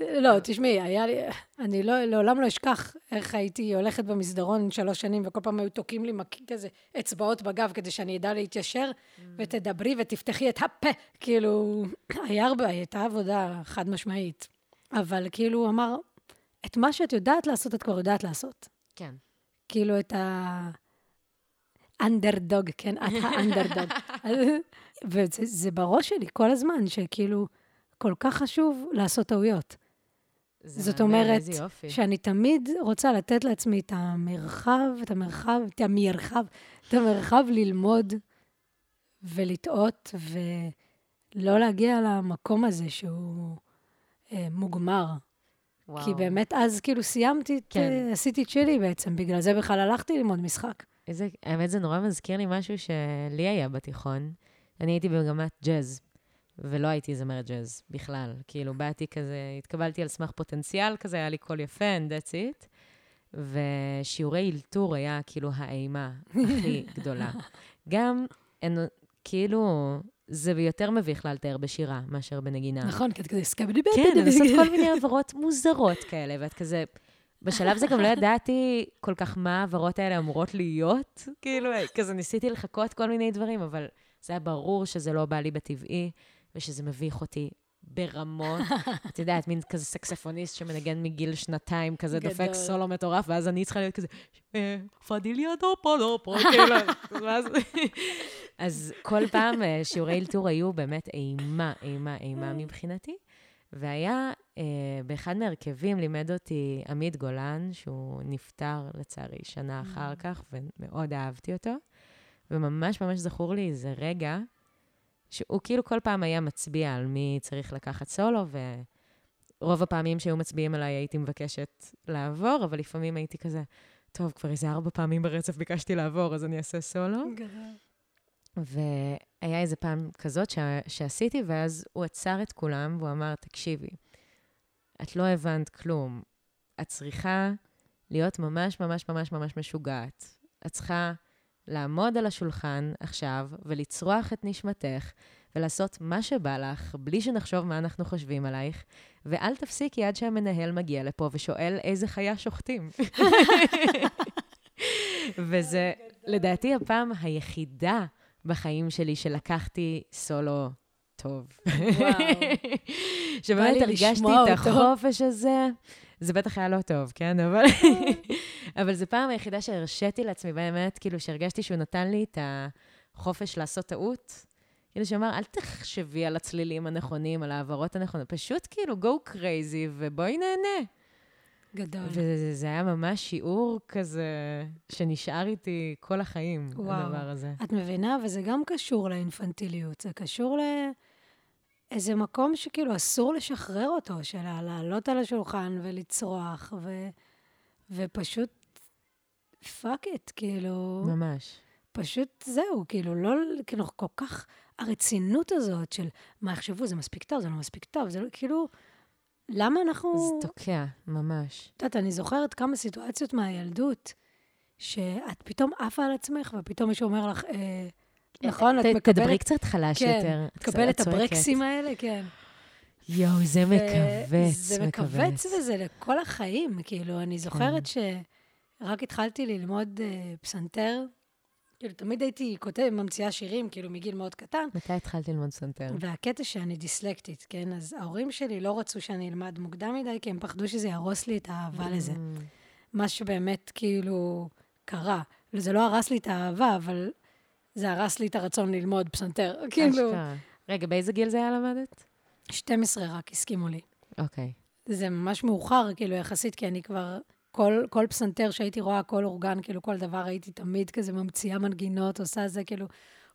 [SPEAKER 3] לא, תשמעי, היה לי... אני לא, לעולם לא אשכח איך הייתי הולכת במסדרון שלוש שנים, וכל פעם היו תוקעים לי מק... כזה אצבעות בגב כדי שאני אדע להתיישר, ותדברי ותפתחי את הפה. כאילו, היה הרבה, הייתה עבודה חד משמעית. אבל כאילו, הוא אמר, את מה שאת יודעת לעשות, את כבר יודעת לעשות.
[SPEAKER 2] כן.
[SPEAKER 3] כאילו, את ה... אנדרדוג, כן, את האנדרדוג. [LAUGHS] וזה זה בראש שלי כל הזמן, שכאילו, כל כך חשוב לעשות טעויות.
[SPEAKER 2] זה
[SPEAKER 3] זאת אומרת. שאני תמיד רוצה לתת לעצמי את המרחב, את המרחב, את המרחב, את המרחב ללמוד ולטעות, ולא להגיע למקום הזה שהוא אה, מוגמר.
[SPEAKER 2] וואו.
[SPEAKER 3] כי באמת אז כאילו סיימתי, את,
[SPEAKER 2] כן.
[SPEAKER 3] אה, עשיתי את שלי בעצם, בגלל זה בכלל הלכתי ללמוד משחק.
[SPEAKER 2] איזה, האמת, זה נורא מזכיר לי משהו שלי היה בתיכון. אני הייתי במגמת ג'אז, ולא הייתי זמרת ג'אז בכלל. כאילו, באתי כזה, התקבלתי על סמך פוטנציאל כזה, היה לי קול יפה, and that's it. ושיעורי אלתור היה כאילו האימה הכי [LAUGHS] גדולה. גם, אין, כאילו, זה יותר מביך לה לתאר בשירה מאשר בנגינה.
[SPEAKER 3] נכון, כי את כזה סקבדי
[SPEAKER 2] כן, לעשות כל מיני העברות מוזרות כאלה, ואת כזה... בשלב הזה גם לא ידעתי כל כך מה העברות האלה אמורות להיות. כאילו, כזה ניסיתי לחכות כל מיני דברים, אבל זה היה ברור שזה לא בא לי בטבעי, ושזה מביך אותי ברמות. [LAUGHS] את יודעת, מין כזה סקספוניסט שמנגן מגיל שנתיים, כזה דופק
[SPEAKER 3] גדול.
[SPEAKER 2] סולו מטורף, ואז אני צריכה להיות כזה, "אה, פדיליה דופו דופו, [LAUGHS] כאילו, ואז... [LAUGHS] אז כל פעם אה, שיעורי אלתור היו באמת אימה, אימה, אימה מבחינתי. והיה, אה, באחד מהרכבים לימד אותי עמית גולן, שהוא נפטר לצערי שנה אחר כך, ומאוד אהבתי אותו. וממש ממש זכור לי איזה רגע, שהוא כאילו כל פעם היה מצביע על מי צריך לקחת סולו, ורוב הפעמים שהיו מצביעים עליי הייתי מבקשת לעבור, אבל לפעמים הייתי כזה, טוב, כבר איזה ארבע פעמים ברצף ביקשתי לעבור, אז אני אעשה סולו. והיה איזה פעם כזאת ש... שעשיתי, ואז הוא עצר את כולם, והוא אמר, תקשיבי, את לא הבנת כלום. את צריכה להיות ממש ממש ממש ממש משוגעת. את צריכה לעמוד על השולחן עכשיו ולצרוח את נשמתך, ולעשות מה שבא לך, בלי שנחשוב מה אנחנו חושבים עלייך, ואל תפסיקי עד שהמנהל מגיע לפה ושואל איזה חיה שוחטים. [LAUGHS] וזה, לדעתי, הפעם היחידה בחיים שלי שלקחתי סולו טוב.
[SPEAKER 3] וואו. [LAUGHS]
[SPEAKER 2] שבאמת הרגשתי את. החופש הזה. זה בטח היה לא טוב, כן? [LAUGHS] אבל, אבל זו פעם היחידה שהרשיתי לעצמי, באמת, כאילו, שהרגשתי שהוא נתן לי את החופש לעשות טעות. כאילו, שאמר, אל תחשבי על הצלילים הנכונים, על העברות הנכונות, פשוט כאילו, go crazy ובואי נהנה.
[SPEAKER 3] גדול.
[SPEAKER 2] וזה היה ממש שיעור כזה שנשאר איתי כל החיים,
[SPEAKER 3] וואו.
[SPEAKER 2] הדבר הזה.
[SPEAKER 3] את מבינה? וזה גם קשור לאינפנטיליות. זה קשור לאיזה מקום שכאילו אסור לשחרר אותו, של לעלות על השולחן ולצרוח, ו... ופשוט fuck it, כאילו,
[SPEAKER 2] ממש.
[SPEAKER 3] פשוט זהו, כאילו, לא, כאילו, כל כך, הרצינות הזאת של מה יחשבו, זה מספיק טוב, זה לא מספיק טוב, זה לא, כאילו, למה אנחנו...
[SPEAKER 2] זה תוקע, ממש.
[SPEAKER 3] את יודעת, אני זוכרת כמה סיטואציות מהילדות, שאת פתאום עפה על עצמך, ופתאום מישהו אומר לך, אה, נכון, את מקבלת...
[SPEAKER 2] תדברי קצת חלש
[SPEAKER 3] כן,
[SPEAKER 2] יותר.
[SPEAKER 3] את מקבלת את. הברקסים האלה, כן.
[SPEAKER 2] יואו, זה מכווץ,
[SPEAKER 3] זה מכווץ וזה לכל החיים. כאילו, אני זוכרת שרק התחלתי ללמוד אה, פסנתר, כאילו, תמיד הייתי כותבת, ממציאה שירים, כאילו, מגיל מאוד קטן,
[SPEAKER 2] מתי התחלת ללמוד פסנתר?
[SPEAKER 3] והקטע שאני דיסלקטית, כן? אז ההורים שלי לא רצו שאני אלמד מוקדם מדי, כי הם פחדו שזה יהרוס לי את האהבה לזה.
[SPEAKER 2] Mm,
[SPEAKER 3] מה שבאמת כאילו קרה. זה לא הרס לי את האהבה, אבל זה הרס לי את הרצון ללמוד פסנתר. כאילו.
[SPEAKER 2] רגע, באיזה גיל זה היה למדת?
[SPEAKER 3] 12 רק הסכימו לי.
[SPEAKER 2] אוקיי.
[SPEAKER 3] זה ממש מאוחר, כאילו, יחסית, כי אני כבר... כל, כל פסנתר שהייתי רואה, כל אורגן, כאילו, כל דבר, הייתי תמיד כזה ממציאה מנגינות, עושה זה, כאילו,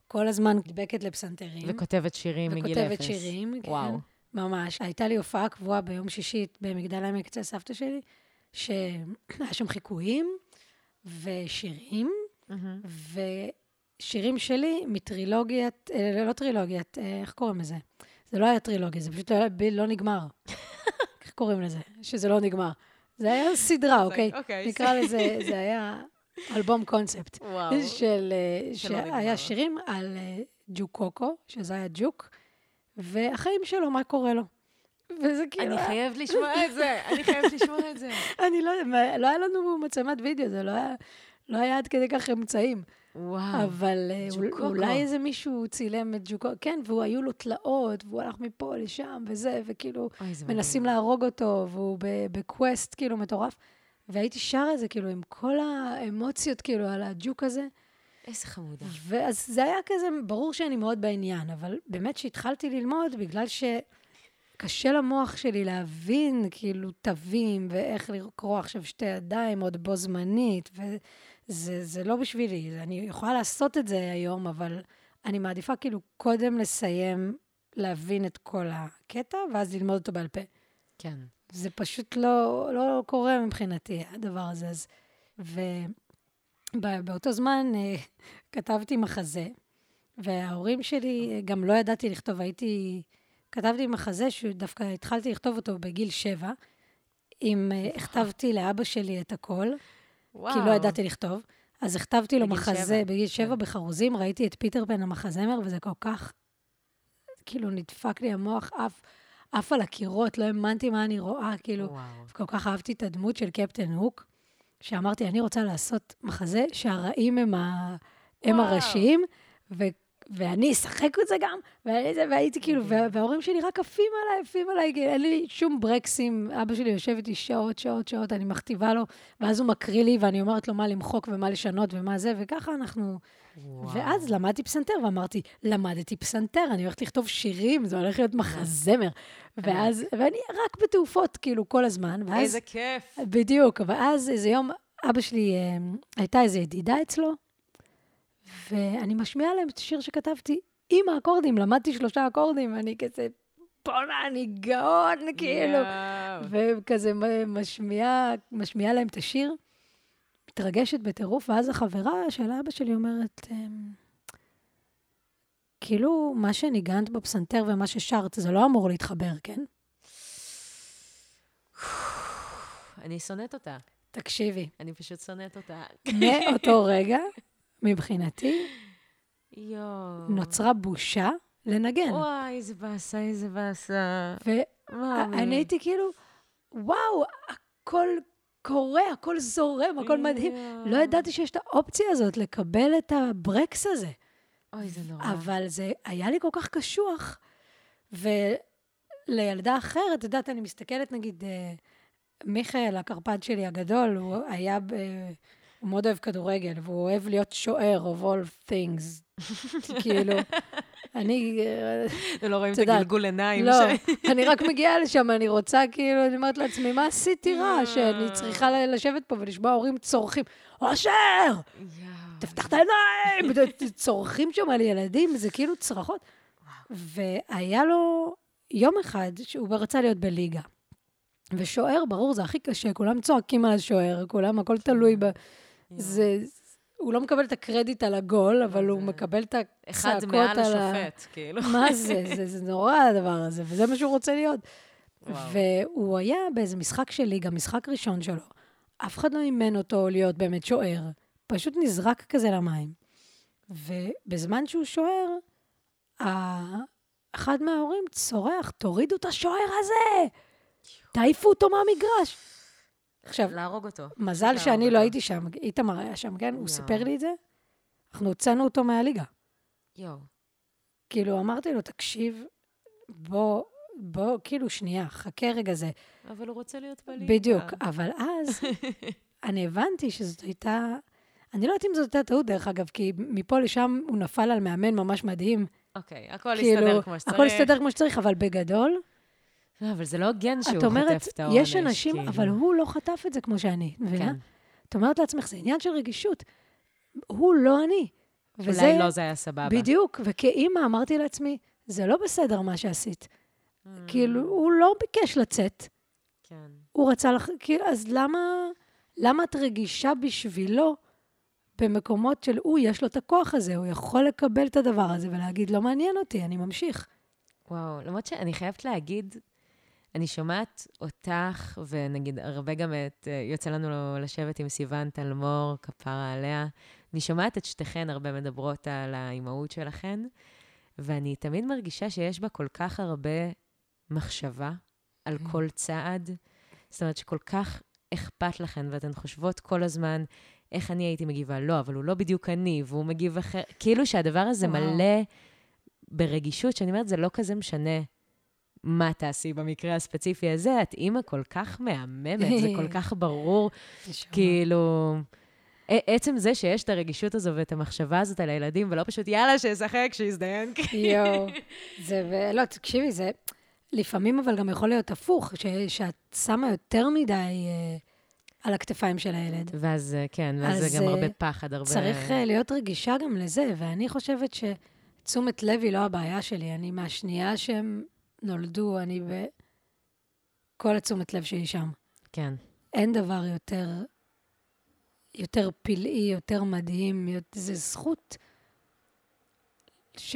[SPEAKER 3] כל הזמן נדבקת לפסנתרים.
[SPEAKER 2] וכותבת שירים מגיל אפס.
[SPEAKER 3] וכותבת שירים, כן.
[SPEAKER 2] וואו.
[SPEAKER 3] ממש. הייתה לי הופעה קבועה ביום שישי במגדל העמק אצל סבתא שלי, שהיה שם חיקויים ושירים,
[SPEAKER 2] מהמם.
[SPEAKER 3] ושירים שלי מטרילוגיית, אה, לא טרילוגיית, אה, איך קוראים לזה? זה לא היה טרילוגיה, זה פשוט היה לא נגמר. [LAUGHS] איך קוראים לזה? שזה לא נגמר. זה היה סדרה, אוקיי?
[SPEAKER 2] אוקיי.
[SPEAKER 3] נקרא לזה, זה היה אלבום קונספט.
[SPEAKER 2] וואו.
[SPEAKER 3] של, אה. שהיה שירים על אה, ג'וק קוקו, שזה היה ג'וק, והחיים שלו, מה קורה לו. וזה כאילו...
[SPEAKER 2] אני חייבת לשמוע את זה, אני חייבת לשמוע את זה. [LAUGHS]
[SPEAKER 3] אני לא יודעת, לא היה לנו מצלמת וידאו, זה לא לא היה עד כדי כך אמצעים.
[SPEAKER 2] וואו.
[SPEAKER 3] אבל אה,
[SPEAKER 2] ג'וקוקו.
[SPEAKER 3] אולי איזה מישהו צילם את ג'וקו, כן, והיו לו תלאות, והוא הלך מפה לשם וזה, וכאילו,
[SPEAKER 2] אוי,
[SPEAKER 3] מנסים
[SPEAKER 2] מדהים.
[SPEAKER 3] להרוג אותו, והוא בקווסט כאילו מטורף. והייתי שרה את זה, כאילו, עם כל האמוציות, כאילו, על הג'וק הזה.
[SPEAKER 2] איזה חמודה.
[SPEAKER 3] ואז זה היה כזה, ברור שאני מאוד בעניין, אבל באמת שהתחלתי ללמוד, בגלל שקשה למוח שלי להבין, כאילו, תווים, ואיך לקרוא עכשיו שתי ידיים עוד בו זמנית, וזה זה לא בשבילי. אני יכולה לעשות את זה היום, אבל אני מעדיפה כאילו קודם לסיים להבין את כל הקטע, ואז ללמוד אותו בעל פה.
[SPEAKER 2] כן.
[SPEAKER 3] זה פשוט לא, לא קורה מבחינתי, הדבר הזה. אז, ובאותו זמן אה, כתבתי מחזה, וההורים שלי, אה, גם לא ידעתי לכתוב, הייתי... כתבתי מחזה שדווקא התחלתי לכתוב אותו בגיל שבע, אם אה, הכתבתי לאבא שלי את הכל,
[SPEAKER 2] וואו.
[SPEAKER 3] כי לא ידעתי לכתוב. אז הכתבתי לו מחזה
[SPEAKER 2] שבע,
[SPEAKER 3] בגיל שבע
[SPEAKER 2] כן.
[SPEAKER 3] בחרוזים, ראיתי את פיטר פן המחזמר, וזה כל כך, כאילו, נדפק לי המוח, עף, עף על הקירות, לא האמנתי מה אני רואה, כאילו,
[SPEAKER 2] וואו.
[SPEAKER 3] כל כך אהבתי את הדמות של קפטן הוק, שאמרתי, אני רוצה לעשות מחזה שהרעים הם, ה... הם. הראשיים, ו... ואני אשחק את זה גם, ואני זה, והייתי כאילו, וה... וההורים שלי רק עפים עליי, עפים עליי, אין לי שום ברקסים, אבא שלי יושב איתי שעות, שעות, שעות, אני מכתיבה לו, ואז הוא מקריא לי, ואני אומרת לו מה למחוק ומה לשנות ומה זה, וככה אנחנו...
[SPEAKER 2] וואו.
[SPEAKER 3] ואז למדתי פסנתר, ואמרתי, למדתי פסנתר, אני הולכת לכתוב שירים, זה הולך להיות מחזמר. ואז, ואני רק בתעופות, כאילו, כל הזמן, ואז...
[SPEAKER 2] איזה כיף.
[SPEAKER 3] בדיוק, ואז איזה יום, אבא שלי, אה, הייתה איזו ידידה אצלו, ואני משמיעה להם את השיר שכתבתי עם האקורדים, למדתי שלושה אקורדים, אני כזה, בואנה, אני גאון, כאילו. וכזה משמיעה, משמיעה להם את השיר, מתרגשת בטירוף, ואז החברה של אבא שלי אומרת, אמ, כאילו, מה שניגנת בפסנתר ומה ששרת, זה לא אמור להתחבר, כן?
[SPEAKER 2] אני שונאת אותה.
[SPEAKER 3] תקשיבי,
[SPEAKER 2] אני פשוט שונאת אותה.
[SPEAKER 3] מאותו רגע, מבחינתי,
[SPEAKER 2] יואו.
[SPEAKER 3] נוצרה בושה לנגן.
[SPEAKER 2] וואי, איזה באסה, איזה באסה.
[SPEAKER 3] ואני. הייתי כאילו, וואו, הכל קורה, הכל זורם, הכל מדהים.
[SPEAKER 2] יואו.
[SPEAKER 3] לא ידעתי שיש את האופציה הזאת לקבל את הברקס הזה.
[SPEAKER 2] אוי, זה נורא.
[SPEAKER 3] אבל זה היה לי כל כך קשוח. ולילדה אחרת, את יודעת, אני מסתכלת, נגיד, אה, מיכאל, הקרפד שלי הגדול, הוא היה, ב... הוא מאוד אוהב כדורגל, והוא אוהב להיות שוער of all things. [LAUGHS] כאילו, אני, אה,
[SPEAKER 2] לא רואים את הגלגול עיניים.
[SPEAKER 3] לא, [LAUGHS] אני רק מגיעה לשם, אני רוצה, כאילו, אני אומרת לעצמי, מה עשיתי רע שאני צריכה לשבת פה ולשמוע הורים צורכים? אושר! תפתח את העיניים! [LAUGHS] צורכים שם על ילדים, זה כאילו צרחות. והיה לו יום אחד שהוא רצה להיות בליגה. ושוער, ברור, זה הכי קשה, כולם צועקים על השוער, כולם, הכל תלוי ב... זה... הוא לא מקבל את הקרדיט על הגול, אבל הוא מקבל את
[SPEAKER 2] אחד
[SPEAKER 3] הצעקות
[SPEAKER 2] מעל
[SPEAKER 3] על ה...
[SPEAKER 2] השופט, כאילו. [LAUGHS]
[SPEAKER 3] מה זה? זה, זה נורא הדבר הזה, וזה מה שהוא רוצה להיות. והוא היה באיזה משחק של ליגה, משחק ראשון שלו. אף אחד לא אימן אותו להיות באמת שוער, פשוט נזרק כזה למים. ובזמן שהוא שוער, אחד מההורים צורח, תורידו את השוער הזה! תעיפו אותו מהמגרש. עכשיו,
[SPEAKER 2] להרוג אותו.
[SPEAKER 3] מזל
[SPEAKER 2] להרוג
[SPEAKER 3] שאני
[SPEAKER 2] אותו.
[SPEAKER 3] לא הייתי שם, איתמר היה שם, כן? הוא
[SPEAKER 2] יואו.
[SPEAKER 3] סיפר לי את זה. אנחנו הוצאנו אותו מהליגה.
[SPEAKER 2] יואו.
[SPEAKER 3] כאילו, אמרתי לו, תקשיב, בוא, בוא, כאילו, שנייה, חכה רגע זה.
[SPEAKER 2] אבל הוא רוצה להיות בליגה.
[SPEAKER 3] בדיוק. אבל אז [LAUGHS] אני הבנתי שזאת הייתה... אני לא יודעת אם זאת הייתה טעות, דרך אגב, כי מפה לשם הוא נפל על מאמן ממש מדהים.
[SPEAKER 2] אוקיי, הכל
[SPEAKER 3] כאילו,
[SPEAKER 2] יסתדר כמו שצריך.
[SPEAKER 3] הכל הסתדר כמו שצריך, אבל בגדול,
[SPEAKER 2] לא, אבל זה לא הוגן שהוא
[SPEAKER 3] את אומרת,
[SPEAKER 2] חוטף את העונש.
[SPEAKER 3] יש אנשים,
[SPEAKER 2] כאילו.
[SPEAKER 3] אבל הוא לא חטף את זה כמו שאני, מבינה?
[SPEAKER 2] כן.
[SPEAKER 3] את אומרת לעצמך, זה עניין של רגישות. הוא לא אני.
[SPEAKER 2] אולי לא זה היה סבבה.
[SPEAKER 3] בדיוק, וכאימא אמרתי לעצמי, זה לא בסדר מה שעשית.
[SPEAKER 2] Mm,
[SPEAKER 3] כאילו, הוא לא ביקש לצאת,
[SPEAKER 2] כן.
[SPEAKER 3] הוא רצה לך, כאילו, אז למה, למה את רגישה בשבילו במקומות של, הוא, יש לו את הכוח הזה, הוא יכול לקבל את הדבר הזה ולהגיד, לא מעניין אותי, אני ממשיך.
[SPEAKER 2] וואו, למרות שאני חייבת להגיד, אני שומעת אותך, ונגיד הרבה גם את, אה, יוצא לנו לשבת עם סיוון תלמור, כפרה עליה. אני שומעת את שתיכן הרבה מדברות על האימהות שלכן, ואני תמיד מרגישה שיש בה כל כך הרבה מחשבה על
[SPEAKER 3] כן.
[SPEAKER 2] כל צעד. זאת אומרת שכל כך אכפת לכן, ואתן חושבות כל הזמן, איך אני הייתי מגיבה? לא, אבל הוא לא בדיוק אני, והוא מגיב אחר. כאילו שהדבר הזה
[SPEAKER 3] וואו.
[SPEAKER 2] מלא ברגישות, שאני אומרת, זה לא כזה משנה מה תעשי במקרה הספציפי הזה, את אימא כל כך מהממת, זה כל [LAUGHS] כך ברור. כאילו... עצם זה שיש את הרגישות הזו ואת המחשבה הזאת על הילדים, ולא פשוט יאללה, שישחק, שיזדיין. [LAUGHS]
[SPEAKER 3] יואו. זה, ולא, תקשיבי, זה לפעמים אבל גם יכול להיות הפוך, ש, שאת שמה יותר מדי אה, על הכתפיים של הילד.
[SPEAKER 2] ואז, אה, כן, ואז
[SPEAKER 3] אז,
[SPEAKER 2] זה גם
[SPEAKER 3] אה,
[SPEAKER 2] הרבה פחד, הרבה...
[SPEAKER 3] צריך אה, להיות רגישה גם לזה, ואני חושבת שתשומת לב היא לא הבעיה שלי. אני מהשנייה שהם נולדו, אני ב... כל התשומת לב שלי שם.
[SPEAKER 2] כן,
[SPEAKER 3] אין דבר יותר, יותר פלאי, יותר מדהים, זה זכות ש...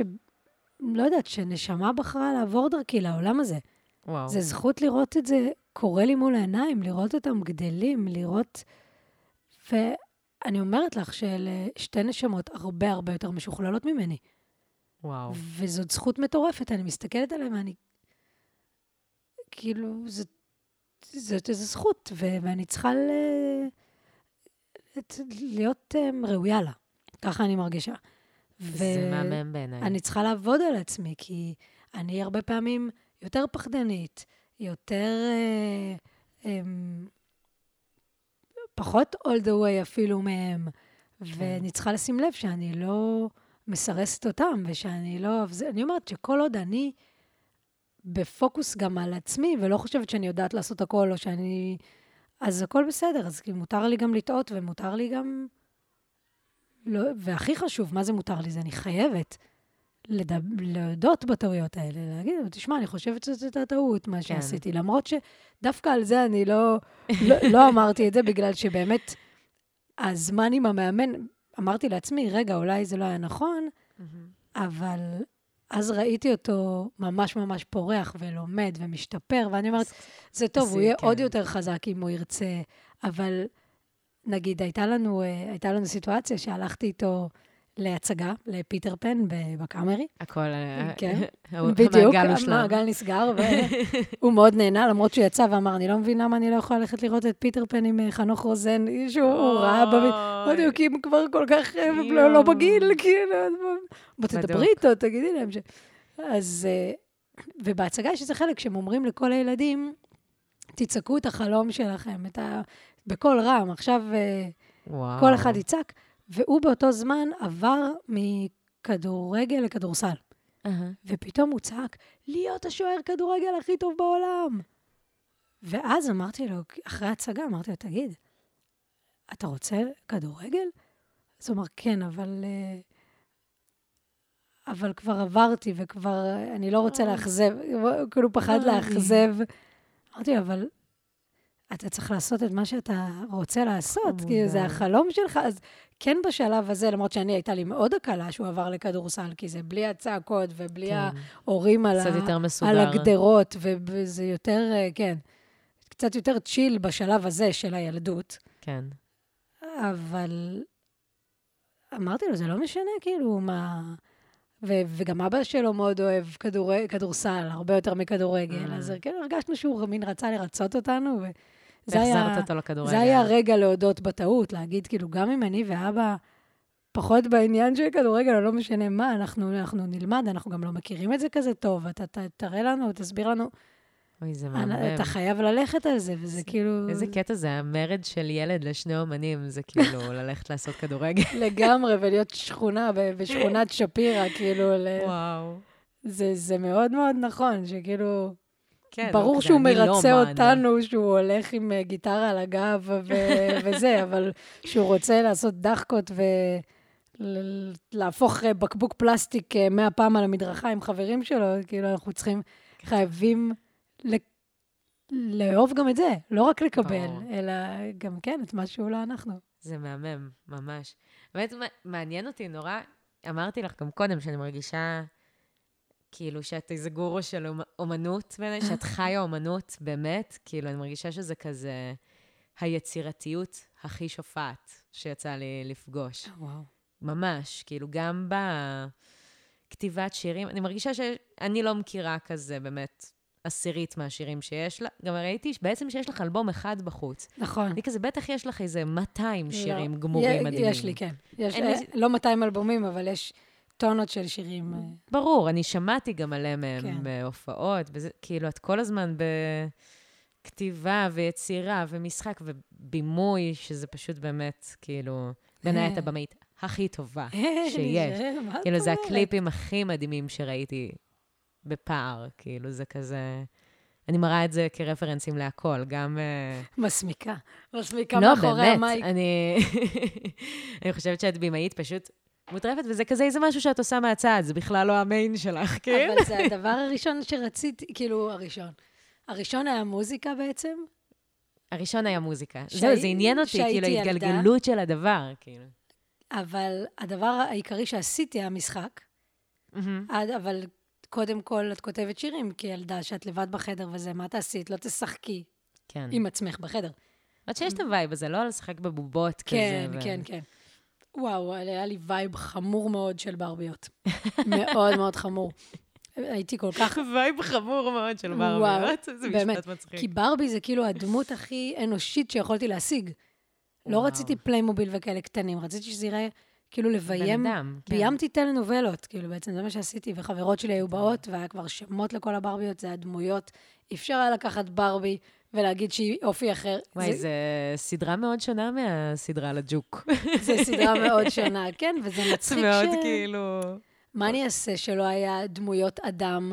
[SPEAKER 3] לא יודעת, שנשמה בחרה לעבור דרכי לעולם הזה.
[SPEAKER 2] וואו.
[SPEAKER 3] זה זכות לראות את זה קורה לי מול העיניים, לראות אותם גדלים, לראות... ואני אומרת לך שאלה שתי נשמות הרבה הרבה יותר משוכללות ממני.
[SPEAKER 2] וואו.
[SPEAKER 3] וזאת זכות מטורפת, אני מסתכלת עליהם ואני... כאילו, זאת, זאת איזו זכות, ו- ואני צריכה ל... להיות um, ראויה לה. ככה אני מרגישה.
[SPEAKER 2] זה מהמם בעיניי.
[SPEAKER 3] אני צריכה לעבוד על עצמי, כי אני הרבה פעמים יותר פחדנית, יותר... אה, אה, פחות all the way אפילו מהם, ואני צריכה לשים לב שאני לא מסרסת אותם, ושאני לא... אני אומרת שכל עוד אני בפוקוס גם על עצמי, ולא חושבת שאני יודעת לעשות הכל, או שאני... אז הכל בסדר, אז כאילו מותר לי גם לטעות, ומותר לי גם... לא, והכי חשוב, מה זה מותר לי? זה אני חייבת לדב, להודות בטעויות האלה, להגיד, תשמע, אני חושבת שזאת הייתה טעות, מה
[SPEAKER 2] כן.
[SPEAKER 3] שעשיתי. למרות שדווקא על זה אני לא, לא, לא אמרתי את זה, בגלל שבאמת הזמן עם המאמן, אמרתי לעצמי, רגע, אולי זה לא היה נכון. אבל אז ראיתי אותו ממש ממש פורח ולומד ומשתפר, ואני אומרת, זה טוב, הוא יהיה
[SPEAKER 2] כן.
[SPEAKER 3] עוד יותר חזק אם הוא ירצה, אבל נגיד, הייתה לנו, אה, הייתה לנו סיטואציה שהלכתי איתו להצגה, לפיטר פן בקאמרי.
[SPEAKER 2] הכל,
[SPEAKER 3] כן. [LAUGHS] בדיוק,
[SPEAKER 2] המעגל
[SPEAKER 3] נסגר, והוא מאוד נהנה, למרות שהוא יצא ואמר, אני לא מבין למה אני לא יכולה ללכת לראות את פיטר פן עם אה, חנוך רוזן, שהוא ראה לו, כי הם כבר כל כך אה, לא לא. בגיל, כאילו, בוא- תדברי
[SPEAKER 2] בדיוק.
[SPEAKER 3] איתו, תגידי להם ש... אז... אה, ובהצגה יש איזה חלק שהם אומרים לכל הילדים, תצעקו את החלום שלכם, את ה... בקול רם, עכשיו. כל אחד יצעק, והוא באותו זמן עבר מכדורגל לכדורסל.
[SPEAKER 2] אהה.
[SPEAKER 3] ופתאום הוא צעק, להיות השוער כדורגל הכי טוב בעולם. ואז אמרתי לו, אחרי ההצגה, אמרתי לו, תגיד, אתה רוצה כדורגל? אז הוא אמר, כן, אבל... אה, אבל כבר עברתי וכבר, אה, אני לא רוצה
[SPEAKER 2] אוי.
[SPEAKER 3] לאכזב, כאילו פחד
[SPEAKER 2] אוי.
[SPEAKER 3] לאכזב. אמרתי אבל אתה צריך לעשות את מה שאתה רוצה לעשות, כי זה. החלום שלך. אז כן בשלב הזה, למרות שאני, הייתה לי מאוד הקלה שהוא עבר לכדורסל, כי זה בלי הצעקות ובלי
[SPEAKER 2] כן.
[SPEAKER 3] ההורים על, ה... על הגדרות, וזה יותר, אה, כן, קצת יותר צ'יל בשלב הזה של הילדות.
[SPEAKER 2] כן.
[SPEAKER 3] אבל אמרתי לו, זה לא משנה, כאילו, מה... ו- וגם אבא שלו מאוד אוהב כדור- כדורסל, הרבה יותר מכדורגל,
[SPEAKER 2] Mm.
[SPEAKER 3] אז כאילו הרגשנו שהוא מין רצה לרצות אותנו, היה...
[SPEAKER 2] והחזרת אותו לכדורגל.
[SPEAKER 3] זה היה הרגע להודות בטעות, להגיד, כאילו, גם אם אני ואבא פחות בעניין של כדורגל, או לא משנה מה, אנחנו, אנחנו נלמד, אנחנו גם לא מכירים את זה כזה טוב, אתה ת, תראה לנו, תסביר לנו,
[SPEAKER 2] אוי, זה מהמם.
[SPEAKER 3] אתה חייב ללכת על זה, וזה כאילו...
[SPEAKER 2] איזה קטע זה, המרד של ילד לשני אומנים, זה כאילו [LAUGHS] ללכת לעשות כדורגל.
[SPEAKER 3] לגמרי, ולהיות שכונה, בשכונת שפירא, כאילו, ל...
[SPEAKER 2] וואו.
[SPEAKER 3] זה, זה מאוד מאוד נכון, שכאילו,
[SPEAKER 2] כן,
[SPEAKER 3] ברור
[SPEAKER 2] לא, כזה,
[SPEAKER 3] שהוא
[SPEAKER 2] לא
[SPEAKER 3] מרצה
[SPEAKER 2] אומן.
[SPEAKER 3] אותנו, שהוא הולך עם אה, גיטרה על הגב ו- [LAUGHS] וזה, אבל שהוא רוצה לעשות דחקות ולהפוך אה, בקבוק פלסטיק אה, מאה פעם על המדרכה עם חברים שלו, כאילו, אנחנו צריכים, חייבים ל- לאהוב גם את זה, לא רק לקבל. אלא גם כן, את מה שהוא לא אנחנו.
[SPEAKER 2] זה מהמם, ממש. באמת, מע- מעניין אותי נורא, אמרתי לך גם קודם, שאני מרגישה כאילו שאת איזה גורו של אומ- אומנות שאת [LAUGHS] חיה אומנות, באמת, כאילו, אני מרגישה שזה כזה היצירתיות הכי שופעת שיצא לי לפגוש.
[SPEAKER 3] וואו.
[SPEAKER 2] ממש, כאילו, גם בכתיבת שירים, אני מרגישה שאני לא מכירה כזה באמת עשירית מהשירים שיש לה. גם ראיתי בעצם שיש לך אלבום אחד בחוץ.
[SPEAKER 3] נכון.
[SPEAKER 2] אני כזה, בטח יש לך איזה 200 שירים
[SPEAKER 3] לא.
[SPEAKER 2] גמורים
[SPEAKER 3] י-
[SPEAKER 2] מדהימים.
[SPEAKER 3] יש לי, כן. יש,
[SPEAKER 2] אין לי-
[SPEAKER 3] אה, לא 200 אלבומים, אבל יש טונות של שירים. אה,
[SPEAKER 2] ברור, אני שמעתי גם עליהם
[SPEAKER 3] כן.
[SPEAKER 2] כן. בהופעות, וזה, כאילו, את כל הזמן בכתיבה ויצירה ומשחק ובימוי, שזה פשוט באמת, כאילו, בעיניי את הבמאית הכי טובה
[SPEAKER 3] אה,
[SPEAKER 2] שיש. כאילו, זה? הקליפים הכי מדהימים שראיתי בפער, כאילו, זה כזה... אני מראה את זה כרפרנסים להכל, גם... אה,
[SPEAKER 3] מסמיקה. מסמיקה
[SPEAKER 2] לא,
[SPEAKER 3] מאחורי
[SPEAKER 2] באמת,
[SPEAKER 3] המייק.
[SPEAKER 2] אני... [LAUGHS] אני חושבת שאת במאית פשוט מוטרפת, וזה כזה איזה משהו שאת עושה מהצד, זה בכלל לא המיין שלך, כן?
[SPEAKER 3] אבל זה הדבר הראשון שרציתי, כאילו, הראשון. הראשון היה מוזיקה בעצם,
[SPEAKER 2] הראשון היה מוזיקה. זהו, זה עניין אותי, כאילו,
[SPEAKER 3] ילדה.
[SPEAKER 2] ההתגלגלות של הדבר, כאילו.
[SPEAKER 3] אבל הדבר העיקרי שעשיתי היה משחק.
[SPEAKER 2] מהמם.
[SPEAKER 3] עד- אבל קודם כל, את כותבת שירים כילדה, שאת לבד בחדר וזה, מה תעשי? את לא תשחקי
[SPEAKER 2] כן.
[SPEAKER 3] עם עצמך בחדר.
[SPEAKER 2] עוד שיש את ה vibe הזה, לא לשחק בבובות כזה.
[SPEAKER 3] כן, כן, כן. וואו, היה לי vibe חמור מאוד של ברביות. מאוד מאוד חמור. הייתי כל כך...
[SPEAKER 2] vibe חמור מאוד של
[SPEAKER 3] וואו,
[SPEAKER 2] ברביות, זה
[SPEAKER 3] באמת.
[SPEAKER 2] משפט מצחיק.
[SPEAKER 3] כי ברבי זה כאילו הדמות הכי אנושית שיכולתי להשיג. לא
[SPEAKER 2] וואו.
[SPEAKER 3] רציתי פליימוביל וכאלה קטנים, רציתי שזה ייראה כאילו לביים.
[SPEAKER 2] בן אדם, כן.
[SPEAKER 3] ביימתי טלנובלות, כאילו בעצם זה מה שעשיתי, וחברות שלי היו באות, והיה כבר שמות לכל הברביות, זה הדמויות. אפשר היה לקחת ברבי ולהגיד שהיא אופי אחר.
[SPEAKER 2] וואי,
[SPEAKER 3] זה,
[SPEAKER 2] זו סדרה מאוד שונה מהסדרה על הג'וק.
[SPEAKER 3] זה סדרה [LAUGHS] מאוד שונה, כן, וזה
[SPEAKER 2] זה
[SPEAKER 3] מצחיק
[SPEAKER 2] מאוד
[SPEAKER 3] ש...
[SPEAKER 2] כאילו...
[SPEAKER 3] מה אני אעשה שלא היה דמויות אדם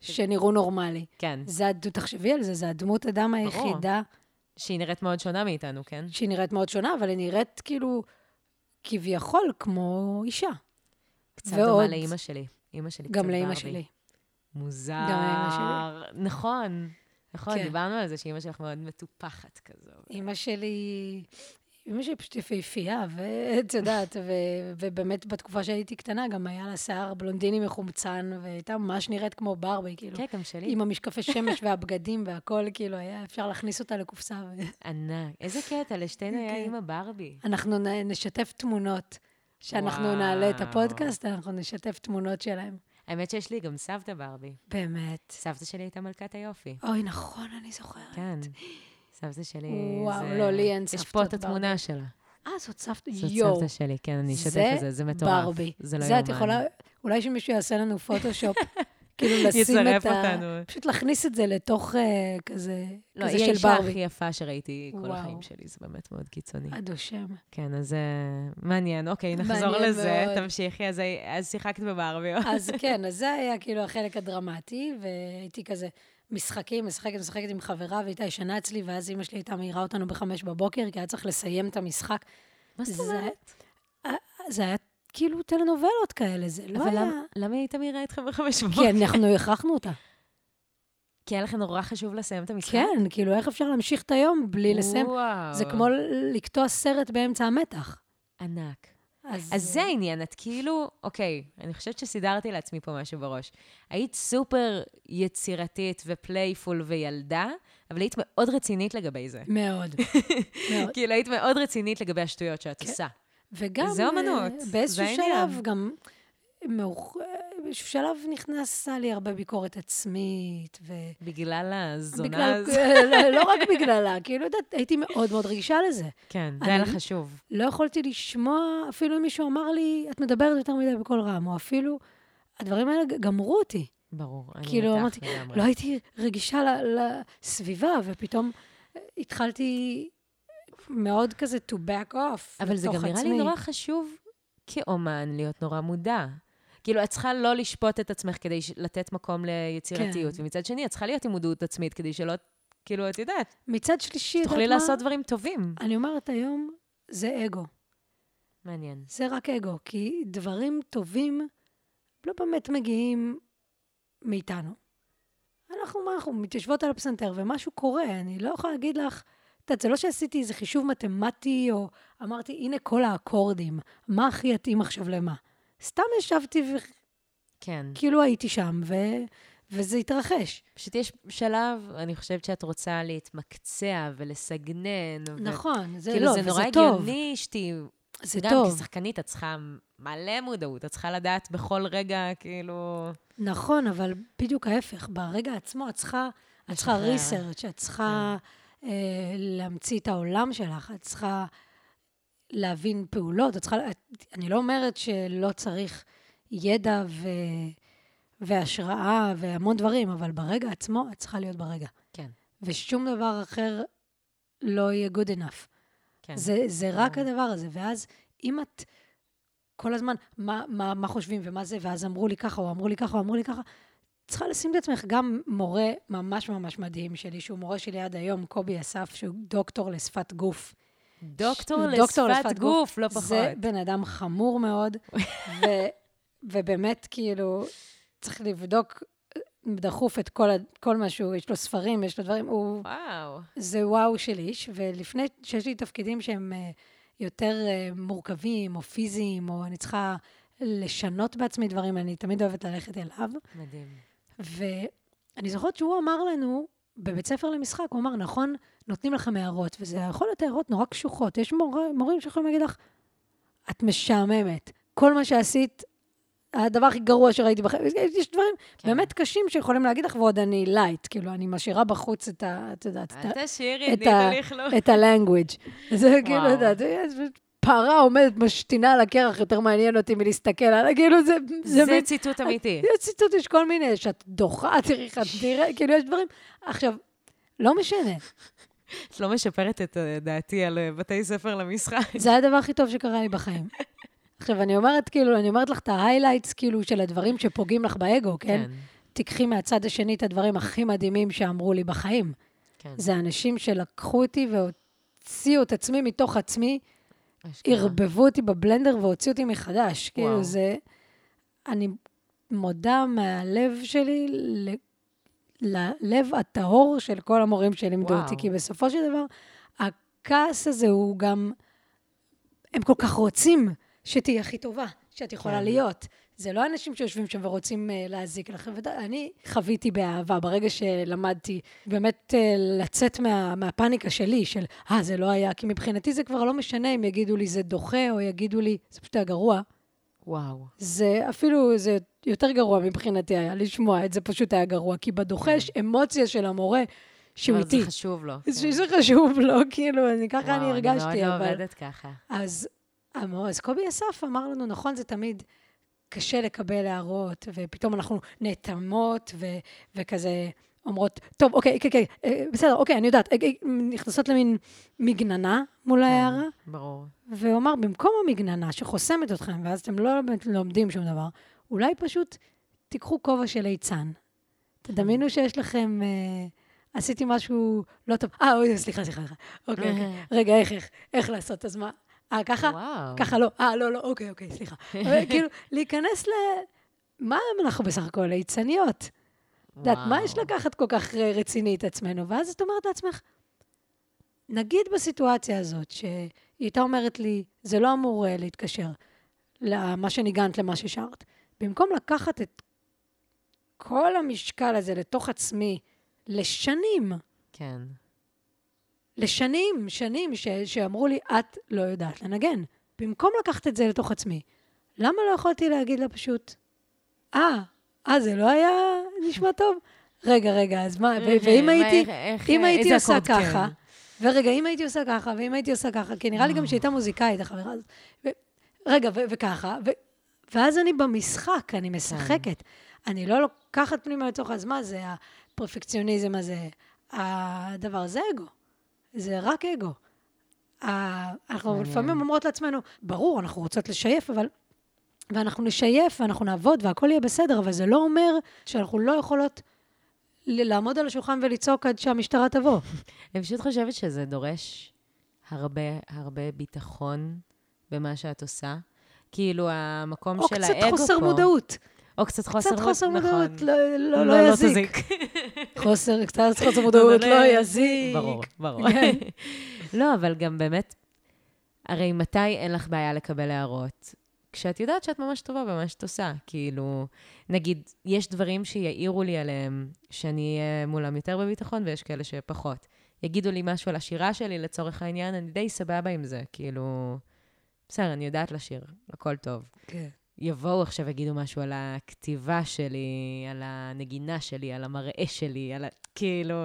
[SPEAKER 3] שנראו נורמלי?
[SPEAKER 2] כן,
[SPEAKER 3] זה, תחשבי על זה, זה הדמות אדם היחידה
[SPEAKER 2] שהיא נראית מאוד שונה מאיתנו, כן?
[SPEAKER 3] שהיא נראית מאוד שונה, אבל היא נראית כאילו כביכול כמו אישה.
[SPEAKER 2] קצת
[SPEAKER 3] ועוד-
[SPEAKER 2] דומה לאימא שלי. אימא שלי קצת
[SPEAKER 3] גם לאימא. שלי.
[SPEAKER 2] מוזר.
[SPEAKER 3] גם לאמא
[SPEAKER 2] נכון. נכון,
[SPEAKER 3] כן.
[SPEAKER 2] דיברנו על זה שאימא שלך מאוד מטופחת כזו.
[SPEAKER 3] אימא שלי, אימא שלי פשוט יפהפייה, ואת יודעת, ו- ובאמת בתקופה שהייתי קטנה גם היה לה שיער בלונדיני מחומצן, והייתה ממש נראית כמו ברבי, כאילו.
[SPEAKER 2] כן, גם שלי.
[SPEAKER 3] עם המשקפי שמש והבגדים והכל, כאילו, היה אפשר להכניס אותה לקופסה. ו-
[SPEAKER 2] ענק. איזה קטע, לשתינו היה
[SPEAKER 3] כן.
[SPEAKER 2] אימא ברבי.
[SPEAKER 3] אנחנו נשתף תמונות. כשאנחנו
[SPEAKER 2] וואו.
[SPEAKER 3] נעלה את הפודקאסט, אנחנו נשתף תמונות שלהם.
[SPEAKER 2] האמת שיש לי גם סבתא ברבי.
[SPEAKER 3] באמת.
[SPEAKER 2] סבתא שלי הייתה מלכת היופי.
[SPEAKER 3] אוי, נכון, אני זוכרת.
[SPEAKER 2] כן. סבתא שלי
[SPEAKER 3] וואו,
[SPEAKER 2] זה...
[SPEAKER 3] לא, לי אין
[SPEAKER 2] יש
[SPEAKER 3] סבתות
[SPEAKER 2] פה את
[SPEAKER 3] ברבי.
[SPEAKER 2] התמונה שלה.
[SPEAKER 3] אה, זאת סבתא,
[SPEAKER 2] זאת
[SPEAKER 3] יואו.
[SPEAKER 2] סבתא שלי, כן, אני אשתף
[SPEAKER 3] זה
[SPEAKER 2] את זה, זה מטורף.
[SPEAKER 3] ברבי.
[SPEAKER 2] זה לא
[SPEAKER 3] זה את
[SPEAKER 2] יאומן.
[SPEAKER 3] יכולה, אולי שמישהו יעשה לנו פוטושופ, [LAUGHS] כאילו [LAUGHS] לשים את ה...
[SPEAKER 2] אותנו.
[SPEAKER 3] פשוט להכניס את זה לתוך אה, כזה,
[SPEAKER 2] לא,
[SPEAKER 3] כזה
[SPEAKER 2] היא
[SPEAKER 3] של
[SPEAKER 2] האישה
[SPEAKER 3] ברבי.
[SPEAKER 2] הכי יפה שראיתי כל
[SPEAKER 3] וואו.
[SPEAKER 2] החיים שלי, זה באמת מאוד קיצוני.
[SPEAKER 3] עד השם.
[SPEAKER 2] כן, אז זה מעניין. אוקיי, נחזור
[SPEAKER 3] מעניין
[SPEAKER 2] לזה,
[SPEAKER 3] מאוד.
[SPEAKER 2] תמשיכי. אז, אז שיחקת בברביות.
[SPEAKER 3] אז [LAUGHS] כן, אז זה היה כאילו החלק הדרמטי, והייתי כזה משחקים, משחקת, משחקת עם חברה, והייתה ישנה אצלי, ואז אימא שלי הייתה מעירה אותנו בחמש בבוקר, כי היה צריך לסיים את המשחק.
[SPEAKER 2] מה זאת אומרת?
[SPEAKER 3] זה היה כאילו טלנובלות כאלה, זה לא
[SPEAKER 2] אבל
[SPEAKER 3] היה...
[SPEAKER 2] למה- למה היא הייתה מעירה אתכם בחמש
[SPEAKER 3] כי
[SPEAKER 2] בבוקר?
[SPEAKER 3] אנחנו הכרחנו אותה.
[SPEAKER 2] כי היה לכם נורא חשוב לסיים את המשחק?
[SPEAKER 3] כן, כאילו, איך אפשר להמשיך את היום בלי לסיים?
[SPEAKER 2] וואו.
[SPEAKER 3] זה כמו לקטוע סרט באמצע המתח.
[SPEAKER 2] ענק.
[SPEAKER 3] אז,
[SPEAKER 2] אז זה העניין, את כאילו, אוקיי, אני חושבת שסידרתי לעצמי פה משהו בראש. היית סופר יצירתית ו playful וילדה, אבל היית מאוד רצינית לגבי זה.
[SPEAKER 3] מאוד, [LAUGHS] מאוד.
[SPEAKER 2] כאילו, היית מאוד רצינית לגבי השטויות שאת
[SPEAKER 3] כן.
[SPEAKER 2] עושה.
[SPEAKER 3] וגם
[SPEAKER 2] זה אומנות,
[SPEAKER 3] אה,
[SPEAKER 2] זה
[SPEAKER 3] באיזשהו. שלב גם, מאוח- אה, באיזשהו שלב נכנסה לי הרבה ביקורת עצמית, ו...
[SPEAKER 2] בגלל הזונה
[SPEAKER 3] בגלל,
[SPEAKER 2] הזאת. [LAUGHS]
[SPEAKER 3] לא, לא רק בגללה, כאילו, יודעת, הייתי מאוד מאוד רגישה לזה.
[SPEAKER 2] כן, זה היה
[SPEAKER 3] אני-
[SPEAKER 2] לך חשוב.
[SPEAKER 3] לא יכולתי לשמוע, אפילו אם מישהו אמר לי, את מדברת יותר מדי בקול רם, או אפילו, הדברים האלה גמרו אותי.
[SPEAKER 2] ברור, אני
[SPEAKER 3] כאילו, אמרתי,
[SPEAKER 2] לגמרי.
[SPEAKER 3] לא הייתי רגישה לסביבה, ופתאום אה, התחלתי מאוד כזה to back off.
[SPEAKER 2] אבל זה גם נראה לי
[SPEAKER 3] עצמי.
[SPEAKER 2] נורא חשוב כאומן להיות נורא מודע. כאילו, את צריכה לא לשפוט את עצמך כדי לתת מקום ליצירתיות,
[SPEAKER 3] כן.
[SPEAKER 2] ומצד שני, את צריכה להיות עם מודעות עצמית כדי שלא, כאילו, את יודעת,
[SPEAKER 3] מצד שלישי, את יודעת מה?
[SPEAKER 2] לעשות דברים טובים.
[SPEAKER 3] אני אומרת היום, זה אגו.
[SPEAKER 2] מעניין.
[SPEAKER 3] זה רק אגו, כי דברים טובים לא באמת מגיעים מאיתנו. אנחנו, מה, אנחנו מתיישבות על הפסנתר ומשהו קורה, אני לא יכולה להגיד לך, את יודעת, זה לא שעשיתי איזה חישוב מתמטי, או אמרתי, הנה כל האקורדים, מה הכי יתאים עכשיו למה. סתם ישבתי
[SPEAKER 2] כן.
[SPEAKER 3] וכאילו הייתי שם, ו... וזה התרחש.
[SPEAKER 2] פשוט יש שלב, אני חושבת שאת רוצה להתמקצע ולסגנן. ו-
[SPEAKER 3] נכון, זה
[SPEAKER 2] כאילו,
[SPEAKER 3] לא,
[SPEAKER 2] זה
[SPEAKER 3] וזה
[SPEAKER 2] נורא
[SPEAKER 3] טוב.
[SPEAKER 2] הגיוני שתהיי
[SPEAKER 3] זה
[SPEAKER 2] גם
[SPEAKER 3] טוב.
[SPEAKER 2] כשחקנית את צריכה מלא מודעות, את צריכה לדעת בכל רגע, כאילו...
[SPEAKER 3] נכון, אבל בדיוק ההפך. ברגע עצמו את צריכה, את צריכה. ריסרצ', את צריכה אה, להמציא את העולם שלך, את צריכה להבין פעולות, את צריכה... את, אני לא אומרת שלא צריך ידע ו, והשראה והמון דברים, אבל ברגע עצמו את צריכה להיות ברגע.
[SPEAKER 2] כן.
[SPEAKER 3] ושום דבר אחר לא יהיה good enough.
[SPEAKER 2] כן.
[SPEAKER 3] זה, זה רק
[SPEAKER 2] אה.
[SPEAKER 3] הדבר הזה. ואז אם את כל הזמן, מה, מה, מה חושבים ומה זה, ואז אמרו לי ככה, או אמרו לי ככה, או אמרו לי ככה, צריכה לשים את עצמך גם מורה ממש ממש מדהים שלי, שהוא מורה שלי עד היום, קובי אסף, שהוא דוקטור לשפת גוף.
[SPEAKER 2] דוקטור
[SPEAKER 3] דוקטור
[SPEAKER 2] לשפת
[SPEAKER 3] לשפת
[SPEAKER 2] גוף, לא פחות.
[SPEAKER 3] זה בן אדם חמור מאוד, ו, [LAUGHS] ובאמת, כאילו, צריך לבדוק דחוף את כל, כל מה שהוא, יש לו ספרים, יש לו דברים, הוא...
[SPEAKER 2] וואו.
[SPEAKER 3] זה וואו של איש, ולפני שיש לי תפקידים שהם אה, יותר אה, מורכבים, או פיזיים, או אני צריכה לשנות בעצמי דברים, אני תמיד אוהבת ללכת אליו.
[SPEAKER 2] מדהים.
[SPEAKER 3] ואני זוכרת שהוא אמר לנו, בבית ספר למשחק, הוא אמר, נכון, נותנים לכם הערות, וזה יכול להיות הערות נורא קשוחות. יש מור, מורים שיכולים להגיד לך, את משעממת. כל מה שעשית, הדבר הכי גרוע שראיתי בחיים. יש- דברים
[SPEAKER 2] כן.
[SPEAKER 3] באמת קשים שיכולים להגיד לך, ועוד אני light. כאילו, אני משאירה בחוץ את ה... את יודעת, את ה...
[SPEAKER 2] תשאירי,
[SPEAKER 3] את
[SPEAKER 2] תני.
[SPEAKER 3] את ה-language. זה כאילו,
[SPEAKER 2] וואו.
[SPEAKER 3] יודעת, פרה עומדת משתינה על הקרח, יותר מעניין אותי מלהסתכל על... כאילו, זה...
[SPEAKER 2] זה
[SPEAKER 3] מין-
[SPEAKER 2] ציטוט אמיתי. [LAUGHS]
[SPEAKER 3] יש ציטוט, יש כל מיני, שאת דוחה, תראי איך את נראית, כאילו, יש דברים... עכשיו, לא משנה,
[SPEAKER 2] את לא משפרת את אה, דעתי על אה, בתי ספר למשחק.
[SPEAKER 3] זה הדבר הכי טוב שקרה לי בחיים. [LAUGHS] עכשיו, אני אומרת, כאילו, אני אומרת לך את ההיילייטס, כאילו, של הדברים שפוגעים לך באגו, כן? תיקחי מהצד השני את הדברים הכי מדהימים שאמרו לי בחיים.
[SPEAKER 2] כן.
[SPEAKER 3] זה אנשים שלקחו אותי והוציאו את עצמי מתוך עצמי. ערבבו אותי בבלנדר והוציאו אותי מחדש. כאילו,
[SPEAKER 2] וואו.
[SPEAKER 3] זה... אני מודה מהלב שלי ל- ללב הטהור של כל המורים שלימדו אותי,
[SPEAKER 2] וואו.
[SPEAKER 3] כי בסופו של דבר, הכעס הזה הוא גם... הם כל כך רוצים שתהיי הכי טובה, שאת יכולה
[SPEAKER 2] כן.
[SPEAKER 3] להיות. זה לא אנשים שיושבים שם ורוצים uh, להזיק לכם. ואני חוויתי באהבה ברגע שלמדתי באמת uh, לצאת מה, מהפאניקה שלי, של, אה, זה לא היה, כי מבחינתי זה כבר לא משנה אם יגידו לי זה דוחה, או יגידו לי, זה פשוט היה גרוע.
[SPEAKER 2] וואו.
[SPEAKER 3] זה אפילו, זה יותר גרוע מבחינתי היה לשמוע את זה, פשוט היה גרוע. כי בדוחה יש אמוציה של המורה שהוא
[SPEAKER 2] אבל
[SPEAKER 3] איתי.
[SPEAKER 2] כן. זה חשוב לו. כן.
[SPEAKER 3] שזה חשוב לו, כאילו, אני, ככה
[SPEAKER 2] וואו,
[SPEAKER 3] אני הרגשתי,
[SPEAKER 2] אני מאוד לא
[SPEAKER 3] אבל...
[SPEAKER 2] עובדת ככה.
[SPEAKER 3] אז, אמר- אז קובי אסף אמר לנו, נכון, זה תמיד קשה לקבל הערות, ופתאום אנחנו נאטמות, ו, וכזה אומרות, טוב, אוקיי, כן, כן, אה, בסדר, אוקיי, אני יודעת, אה, אה, נכנסות למין מגננה מול ההערה,
[SPEAKER 2] כן, ברור.
[SPEAKER 3] והוא אמר, במקום המגננה שחוסמת אתכם, ואז אתם לא לומדים שום דבר, אולי פשוט תיקחו כובע של ליצן. תדמיינו שיש לכם, אה, עשיתי משהו לא טוב. אה, סליחה, סליחה, סליחה. אוקיי, אוקיי. [LAUGHS] רגע, איך, איך, איך לעשות? אז מה? אה, ככה?
[SPEAKER 2] וואו.
[SPEAKER 3] ככה לא. אה, לא, לא, אוקיי, אוקיי, סליחה. [LAUGHS] אבל כאילו, להיכנס ל... מה אנחנו בסך הכל? ליצניות. את יודעת, מה יש. לקחת כל כך אה, רציני את עצמנו? ואז את אומרת לעצמך, נגיד בסיטואציה הזאת, שהיא הייתה אומרת לי, זה לא אמור אה, להתקשר למה שניגנת למה ששרת. במקום לקחת את כל המשקל הזה לתוך עצמי לשנים,
[SPEAKER 2] כן.
[SPEAKER 3] לשנים, שנים, ש, שאמרו לי, את לא יודעת לנגן. במקום לקחת את זה לתוך עצמי, למה לא יכולתי להגיד לה פשוט, אה, אה, זה לא היה נשמע טוב? רגע, רגע, אז מה, ואם
[SPEAKER 2] מה,
[SPEAKER 3] הייתי,
[SPEAKER 2] איך-
[SPEAKER 3] אם הייתי עושה
[SPEAKER 2] אקורד כן?
[SPEAKER 3] ככה, ורגע, אם הייתי עושה ככה, ואם הייתי עושה ככה, כי נראה לי גם שהיא הייתה מוזיקאית, החברה הזאת. רגע, וככה, ואז אני במשחק, אני משחקת. אני לא לוקחת פנימה לתוך הזמן, זה הפרפקציוניזם הזה. הדבר הזה אגו. זה רק אגו. אנחנו. לפעמים אומרות לעצמנו, ברור, אנחנו רוצות לשייף, אבל... ואנחנו נשייף, ואנחנו נעבוד, והכל יהיה בסדר, אבל זה לא אומר שאנחנו לא יכולות לעמוד על השולחן ולצעוק עד שהמשטרה תבוא.
[SPEAKER 2] אני פשוט חושבת שזה דורש הרבה, הרבה ביטחון במה שאת עושה. כאילו, המקום
[SPEAKER 3] או
[SPEAKER 2] של
[SPEAKER 3] קצת
[SPEAKER 2] האגו פה...
[SPEAKER 3] חוסר מודעות.
[SPEAKER 2] או קצת חוסר
[SPEAKER 3] קצת חוסר
[SPEAKER 2] נכון.
[SPEAKER 3] מודעות, לא- לא לא יזיק. חוסר, קצת חוסר [LAUGHS] מודעות, לא יזיק.
[SPEAKER 2] ברור, ברור.
[SPEAKER 3] כן. [LAUGHS]
[SPEAKER 2] לא, אבל גם באמת, הרי מתי אין לך בעיה לקבל הערות? כשאת יודעת שאת ממש טובה במה שאת עושה. כאילו, נגיד, יש דברים שיעירו לי עליהם, שאני אהיה מולם יותר בביטחון, ויש כאלה שפחות. יגידו לי משהו על השירה שלי, לצורך העניין, אני די סבבה עם זה, כאילו, בסדר, אני יודעת לשיר, הכל טוב.
[SPEAKER 3] כן.
[SPEAKER 2] יבואו עכשיו ויגידו משהו על הכתיבה שלי, על הנגינה שלי, על המראה שלי, על ה... כאילו,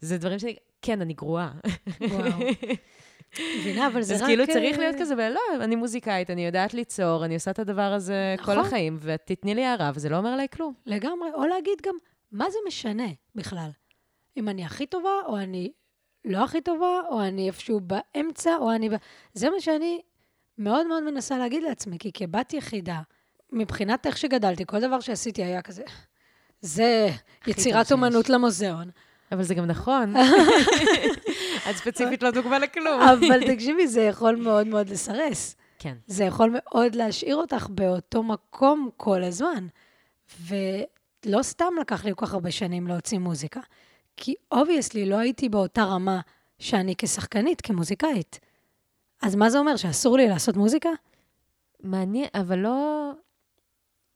[SPEAKER 2] זה דברים שאני... כן, אני גרועה.
[SPEAKER 3] וואו. [LAUGHS] מבינה, אבל זה
[SPEAKER 2] אז
[SPEAKER 3] רק...
[SPEAKER 2] כאילו צריך
[SPEAKER 3] אה,
[SPEAKER 2] להיות כזה, ולא, אני מוזיקאית, אני יודעת ליצור, אני עושה את הדבר הזה כל
[SPEAKER 3] נכון.
[SPEAKER 2] החיים, ותתני לי הערה, וזה לא אומר עליי כלום.
[SPEAKER 3] לגמרי, או להגיד גם, מה זה משנה בכלל? אם אני הכי טובה, או אני לא הכי טובה, או אני איפשהו באמצע, או אני... זה מה שאני מאוד מאוד מנסה להגיד לעצמי, כי כבת יחידה, מבחינת איך שגדלתי, כל דבר שעשיתי היה כזה, זה יצירת
[SPEAKER 2] שיש.
[SPEAKER 3] אומנות למוזיאון.
[SPEAKER 2] אבל זה גם נכון. [LAUGHS] את ספציפית לא דוגמה לכלום.
[SPEAKER 3] אבל תקשיבי, זה יכול מאוד מאוד לסרס.
[SPEAKER 2] כן.
[SPEAKER 3] זה יכול מאוד להשאיר אותך באותו מקום כל הזמן. ולא סתם לקח לי כל כך הרבה שנים להוציא מוזיקה, כי obviously לא הייתי באותה רמה שאני כשחקנית, כמוזיקאית. אז מה זה אומר, שאסור לי לעשות מוזיקה?
[SPEAKER 2] מעניין, אבל לא...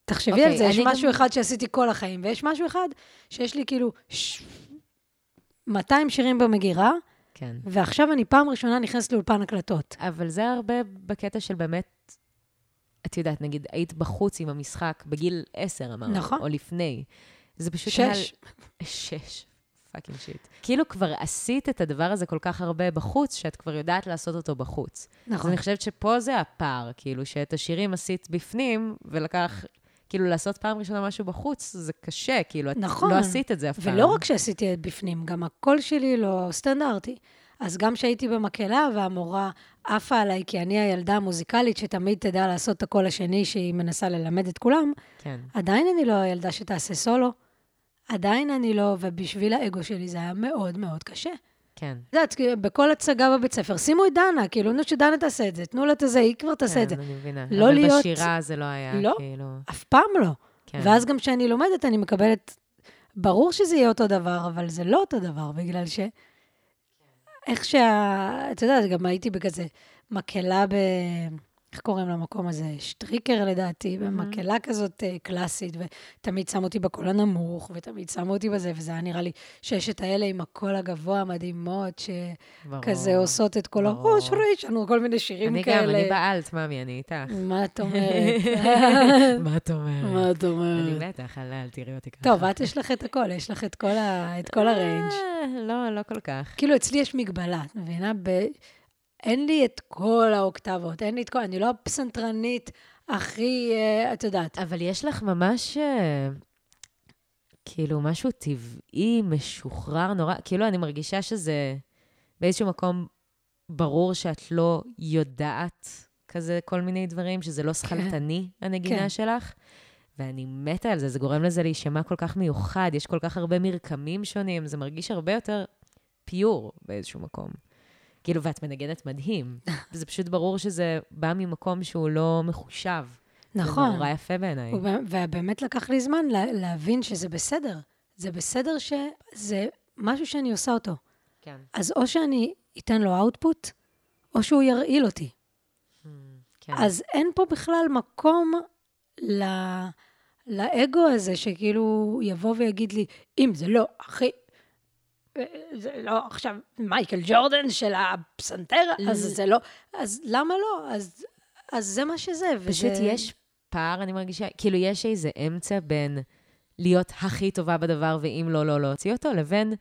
[SPEAKER 3] תחשבי
[SPEAKER 2] אוקיי,
[SPEAKER 3] על זה, יש
[SPEAKER 2] אני
[SPEAKER 3] משהו
[SPEAKER 2] גם-
[SPEAKER 3] אחד שעשיתי כל החיים, ויש משהו אחד שיש לי כאילו ש... 200 שירים במגירה,
[SPEAKER 2] כן.
[SPEAKER 3] ועכשיו אני פעם ראשונה נכנסת לאולפן הקלטות.
[SPEAKER 2] אבל זה הרבה בקטע של באמת, את יודעת, נגיד, היית בחוץ עם המשחק בגיל עשר, אמרנו,
[SPEAKER 3] נכון.
[SPEAKER 2] או לפני. זה פשוט...
[SPEAKER 3] שש.
[SPEAKER 2] שש. fucking shit. כאילו כבר עשית את הדבר הזה כל כך הרבה בחוץ, שאת כבר יודעת לעשות אותו בחוץ. אז
[SPEAKER 3] נכון.
[SPEAKER 2] אני חושבת שפה זה הפער, כאילו, שאת השירים עשית בפנים, ולקח, כאילו, לעשות פעם ראשונה משהו בחוץ, זה קשה, כאילו, את
[SPEAKER 3] נכון.
[SPEAKER 2] לא עשית את זה אף פעם.
[SPEAKER 3] ולא רק שעשיתי את בפנים, גם הקול שלי לא סטנדרטי. אז גם כשהייתי במקהלה והמורה עפה עליי, כי אני הילדה המוזיקלית שתמיד תדע לעשות את הקול השני שהיא מנסה ללמד את כולם,
[SPEAKER 2] כן.
[SPEAKER 3] עדיין אני לא הילדה שתעשה סולו. עדיין אני לא, ובשביל האגו שלי זה היה מאוד מאוד קשה.
[SPEAKER 2] כן.
[SPEAKER 3] את יודעת, בכל הצגה בבית ספר, שימו את דנה, כאילו, נו, שדנה תעשה את זה, תנו לה את הזה, היא כבר תעשה את זה.
[SPEAKER 2] כן, אני מבינה.
[SPEAKER 3] לא
[SPEAKER 2] אבל
[SPEAKER 3] להיות-
[SPEAKER 2] בשירה זה לא היה,
[SPEAKER 3] לא.
[SPEAKER 2] כאילו...
[SPEAKER 3] אף פעם לא.
[SPEAKER 2] כן.
[SPEAKER 3] ואז גם כשאני לומדת, אני מקבלת... ברור שזה יהיה אותו דבר, אבל זה לא אותו דבר, בגלל ש... איך שה... את יודעת, גם הייתי בכזה מקהלה ב... איך קוראים למקום הזה? שטריקר לדעתי, במקהלה כזאת אה, קלאסית, ותמיד שמו אותי בקול הנמוך, ותמיד שמו אותי בזה, וזה היה נראה לי ששת האלה עם הקול הגבוה המדהימות, שכזה. עושות את כל. הראש ראש, לנו כל מיני שירים
[SPEAKER 2] אני
[SPEAKER 3] כאלה.
[SPEAKER 2] גם, אני באלט, ממי, אני איתך.
[SPEAKER 3] מה את אומרת? [LAUGHS]
[SPEAKER 2] מה את אומרת?
[SPEAKER 3] מה את אומרת?
[SPEAKER 2] אני בטח, אל תראי אותי ככה.
[SPEAKER 3] טוב, את יש לך את הכל, יש לך את כל, ה... את כל הריינג'.
[SPEAKER 2] אה, לא, לא כל כך.
[SPEAKER 3] כאילו, אצלי יש מגבלה, את מבינה? אין לי את כל האוקטבות, אין לי את כל... אני לא הפסנתרנית הכי, אה, את יודעת.
[SPEAKER 2] אבל יש לך ממש, אה, כאילו, משהו טבעי, משוחרר נורא. כאילו, אני מרגישה שזה באיזשהו מקום ברור שאת לא יודעת כזה כל מיני דברים, שזה לא שכלתני, הנגינה
[SPEAKER 3] כן.
[SPEAKER 2] שלך. ואני מתה על זה, זה גורם לזה להישמע כל כך מיוחד, יש כל כך הרבה מרקמים שונים, זה מרגיש הרבה יותר פיור באיזשהו מקום. כאילו, ואת מנגנת מדהים. [LAUGHS] זה פשוט ברור שזה בא ממקום שהוא לא מחושב.
[SPEAKER 3] נכון.
[SPEAKER 2] זה נורא יפה בעיניי.
[SPEAKER 3] ובא- ובאמת לקח לי זמן לה, להבין שזה בסדר. זה בסדר שזה משהו שאני עושה אותו.
[SPEAKER 2] כן.
[SPEAKER 3] אז או שאני אתן לו אאוטפוט, או שהוא ירעיל אותי.
[SPEAKER 2] כן.
[SPEAKER 3] אז אין פה בכלל מקום ל... לאגו הזה, שכאילו יבוא ויגיד לי, אם זה לא הכי... זה לא עכשיו מייקל ג'ורדן של הפסנתר, אז זה לא... אז למה לא? אז, אז זה מה שזה.
[SPEAKER 2] פשוט
[SPEAKER 3] וזה...
[SPEAKER 2] יש פער, אני מרגישה, כאילו יש איזה אמצע בין להיות הכי טובה בדבר, ואם לא, לא להוציא אותו, לבין,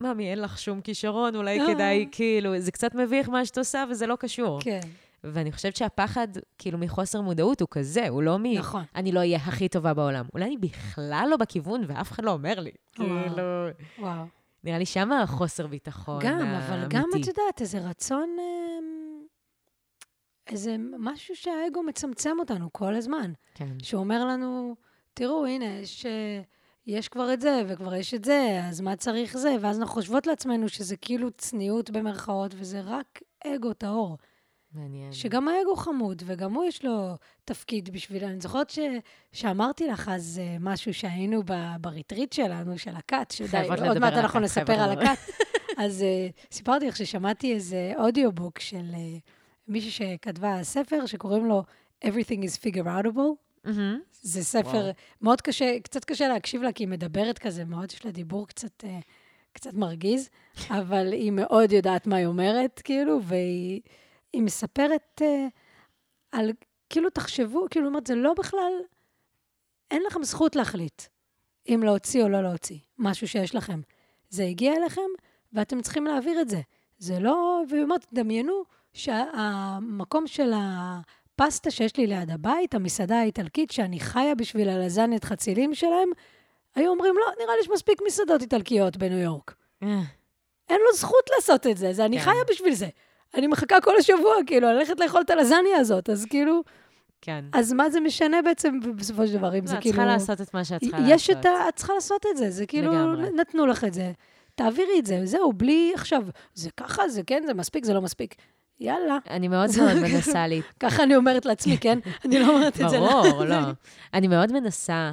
[SPEAKER 2] ממי, אין לך שום כישרון, אולי
[SPEAKER 3] אה.
[SPEAKER 2] כדאי, כאילו, זה קצת מביך מה שאת עושה, וזה לא קשור.
[SPEAKER 3] כן,
[SPEAKER 2] ואני חושבת שהפחד, כאילו, מחוסר מודעות הוא כזה, הוא לא מ...
[SPEAKER 3] נכון.
[SPEAKER 2] אני לא אהיה הכי טובה בעולם. אולי אני בכלל לא בכיוון, ואף אחד לא אומר לי.
[SPEAKER 3] וואו.
[SPEAKER 2] כאילו,
[SPEAKER 3] וואו.
[SPEAKER 2] נראה לי שמה החוסר ביטחון
[SPEAKER 3] גם,
[SPEAKER 2] האמיתי.
[SPEAKER 3] אבל גם, את יודעת, איזה רצון, אמ, איזה משהו שהאגו מצמצם אותנו כל הזמן.
[SPEAKER 2] כן.
[SPEAKER 3] שהוא אומר לנו, תראו, הנה, יש, אה, יש כבר את זה, וכבר יש את זה, אז מה צריך זה? ואז אנחנו חושבות לעצמנו שזה כאילו צניעות במרכאות, וזה רק אגו טהור.
[SPEAKER 2] מעניין.
[SPEAKER 3] שגם האגו חמוד, וגם הוא יש לו תפקיד בשביל... אני זוכרת ש... שאמרתי לך אז אה, משהו שהיינו ב... בריטריט שלנו, של הכת, שדי, עוד מעט אנחנו נספר על. הכת. [LAUGHS] אז אה, סיפרתי לך ששמעתי איזה אודיובוק של אה, מישהי שכתבה ספר שקוראים לו Everything is figure outable.
[SPEAKER 2] מהמם.
[SPEAKER 3] זה ספר
[SPEAKER 2] וואו.
[SPEAKER 3] מאוד קשה, קצת קשה להקשיב לה, כי היא מדברת כזה, מאוד יש לה דיבור קצת, אה, קצת מרגיז, אבל היא מאוד יודעת מה היא אומרת, כאילו, והיא היא מספרת אה, על, כאילו, תחשבו, כאילו, אומרת, זה לא בכלל, אין לכם זכות להחליט אם להוציא או לא להוציא משהו שיש לכם. זה הגיע אליכם, ואתם צריכים להעביר את זה. זה לא, והיא אומרת, דמיינו שהמקום של הפסטה שיש לי ליד הבית, המסעדה האיטלקית, שאני חיה בשביל הלזניית חצילים שלהם, היו אומרים, לא, נראה לי יש מספיק מסעדות איטלקיות בניו יורק.
[SPEAKER 2] אה,
[SPEAKER 3] אין לו זכות לעשות את זה, זה אני
[SPEAKER 2] כן.
[SPEAKER 3] חיה בשביל זה. אני מחכה כל השבוע, כאילו, ללכת לאכול את הלזניה הזאת, אז כאילו,
[SPEAKER 2] כן.
[SPEAKER 3] אז מה זה משנה בעצם בסופו של דבר, אם
[SPEAKER 2] לא,
[SPEAKER 3] זה
[SPEAKER 2] את
[SPEAKER 3] כאילו...
[SPEAKER 2] צריכה לעשות את מה שאת צריכה לעשות.
[SPEAKER 3] יש את ה... את צריכה לעשות את זה, זה כאילו,
[SPEAKER 2] לגמרי.
[SPEAKER 3] נתנו לך את זה, תעבירי את זה, זהו, בלי עכשיו, זה ככה, זה כן, זה מספיק, זה לא מספיק. יאללה.
[SPEAKER 2] אני מאוד מאוד מנסה לי... [LAUGHS]
[SPEAKER 3] ככה אני אומרת לעצמי, כן? אני לא אומרת את זה.
[SPEAKER 2] ברור, לא. אני מאוד מנסה,